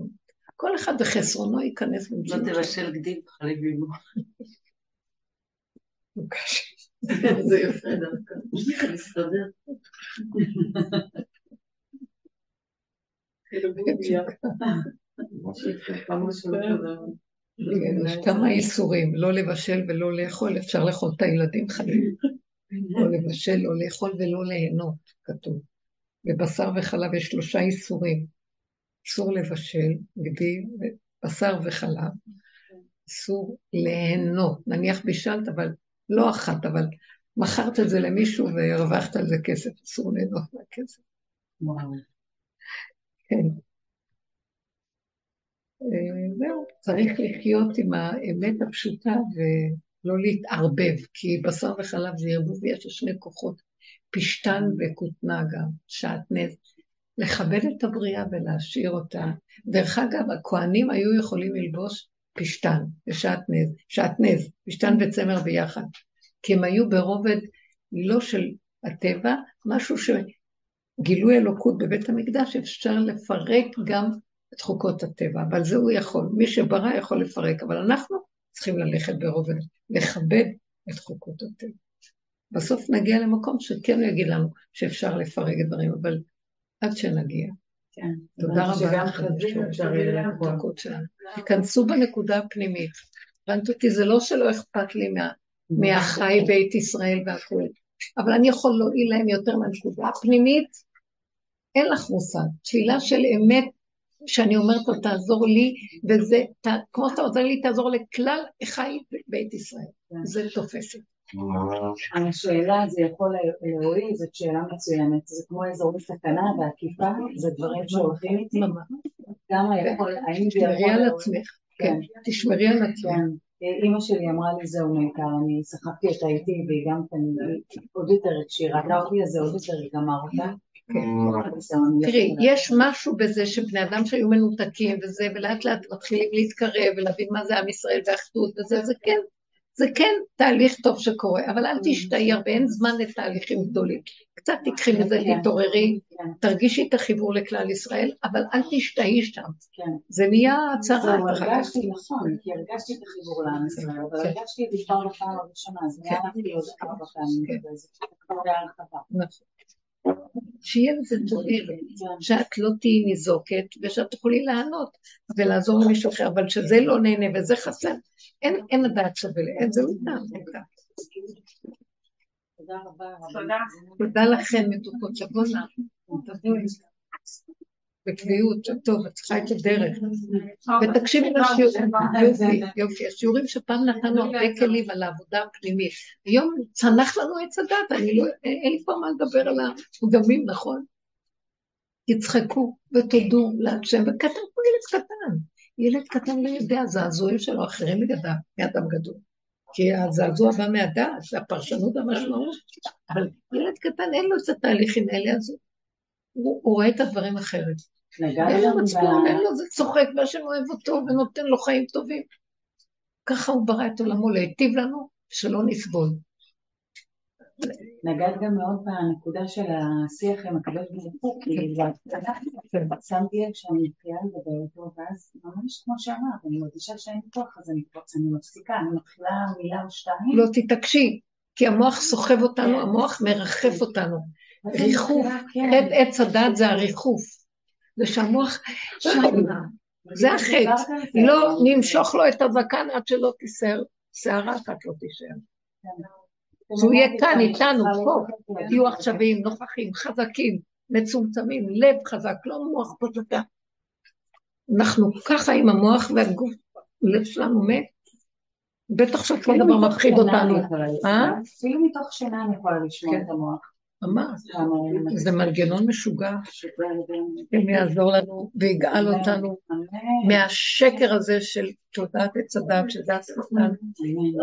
כל אחד בחסרונו ייכנס במציאות. לא תבשל גדיל בחלק בימו. זה יפה דווקא. מסתדר. יש כמה איסורים, לא לבשל ולא לאכול, אפשר לאכול את הילדים חלילה. לא לבשל, לא לאכול ולא ליהנות, כתוב. בבשר וחלב יש שלושה איסורים. אסור לבשל, גדי, בשר וחלב. אסור ליהנות. נניח בישלת, אבל לא אחת, אבל מכרת את זה למישהו והרווחת על זה כסף, אסור ליהנות מהכסף. כן. אה, זהו, צריך לחיות עם האמת הפשוטה ולא להתערבב, כי בשר וחלב זה ערבוב, יש שני כוחות, פשתן וכותנה גם, שעטנז. לכבד את הבריאה ולהשאיר אותה. דרך אגב, הכוהנים היו יכולים ללבוש פשתן ושעטנז, שעטנז, פשתן וצמר ביחד, כי הם היו ברובד לא של הטבע, משהו שגילוי אלוקות בבית המקדש, אפשר לפרק גם את חוקות הטבע, אבל זה הוא יכול, מי שברא יכול לפרק, אבל אנחנו צריכים ללכת ברובד, לכבד את חוקות הטבע. בסוף נגיע למקום שכן יגיד לנו שאפשר לפרק דברים, אבל עד שנגיע. כן. תודה רבה לכם. תיכנסו בנקודה הפנימית. הבנת אותי, זה לא שלא אכפת לי מהחי בית ישראל והכול, אבל אני יכול להועיל להם יותר מהנקודה הפנימית. אין לך מושג. תפילה של אמת, שאני אומרת לו, תעזור לי, וזה, כמו שאתה עוזר לי, תעזור לכלל חי בית ישראל. כן. זה תופס השאלה, זה יכול להועיל, זאת שאלה מצוינת. זה כמו אזור בסכנה ועקיפה, זה דברים שהולכים איתי. גם היכול, האם זה יכול... תשמרי על עצמך. כן, תשמרי על עצמך. אימא שלי אמרה לי זהו נעיקר, אני סחבתי אותה איתי והיא גם כן עוד יותר, כשהיא ראתה אותי אז זה עוד יותר גמר אותה. תראי, יש משהו בזה שבני אדם שהיו מנותקים וזה, ולאט לאט מתחילים להתקרב ולהבין מה זה עם ישראל ואחדות וזה, זה כן זה כן תהליך טוב שקורה, אבל אל תשתהי הרבה, אין זמן לתהליכים גדולים. קצת תיקחי מזה, כן. תתעוררי, כן. תרגישי את החיבור לכלל ישראל, אבל אל תשתהי שם. כן. זה נהיה הצהרה. זהו, הרגשתי נכון, כי הרגשתי את החיבור לעם ישראל, אבל הרגשתי את זה כבר בפעם הראשונה, אז נהיה לי עוד כמה פעמים, וזה כבר בהרחבה. נכון. שיהיה לזה תוביל, שאת לא תהיי ניזוקת ושאת תוכלי לענות ולעזור למישהו אחר, אבל שזה לא נהנה וזה חסר, אין, אין הדעת שווה, זה לא דעת. תודה רבה. תודה לכם, מתוקות, שבוא נע. בקביעות, טוב, את צריכה את הדרך. ותקשיבי לשיעורים, יופי, יופי, השיעורים שפעם נתנו הרבה כלים על העבודה הפנימית. היום צנח לנו עץ הדת, אני לא, אין לי פה מה לדבר על הפגמים, נכון? תצחקו ותודו להשם, וקטן כמו ילד קטן. ילד קטן לא יודע, זעזועים שלו אחרים מאדם גדול. כי הזעזוע בא מהדעת, הפרשנות המשמעות, אבל ילד קטן אין לו את התהליכים האלה, אז הוא, הוא רואה את הדברים אחרת. אין לו מצפון, אין לו, זה צוחק, והשם אוהב אותו ונותן לו חיים טובים. ככה הוא ברא את עולמו להיטיב לנו, שלא נסבול. נגעת גם מאוד בנקודה של השיח עם הקדוש ברוך הוא, כי שמתי לב שאני מתחילה לדבר איתו, ואז ממש כמו שאמרת, אני מרגישה שאין כוח, אז אני מפסיקה, אני מתחילה מילה או שתיים. לא תתעקשי, כי המוח סוחב אותנו, המוח מרחף אותנו. ריחוף, כן. חטא עץ הדת זה הריחוף. זה שהמוח שמה, זה החטא. לא נמשוך לו את הזקן עד שלא תישאר, שערה אחת לא תישאר. שהוא יהיה כאן איתנו, פה, תהיו עכשוויים, נוכחים, חזקים, מצומצמים, לב חזק, לא מוח פשוטה. אנחנו ככה עם המוח והגוף, לב שלנו מת. בטח שכל דבר מפחיד אותנו. אה? אפילו מתוך שינה אני יכולה לשמוע את המוח. ממש, זה מנגנון משוגע, אם יעזור לנו ויגאל אותנו מהשקר הזה של תודעת עץ הדת, שזה השטן,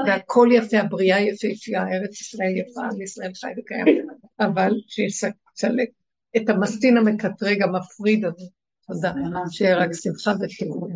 והכל יפה, הבריאה יפהפייה, ארץ ישראל יפה, עם ישראל חי וקיים, אבל שיסלק את המסטין המקטרג, המפריד הזה. תודה, שיהיה רק שמחה ותיקון.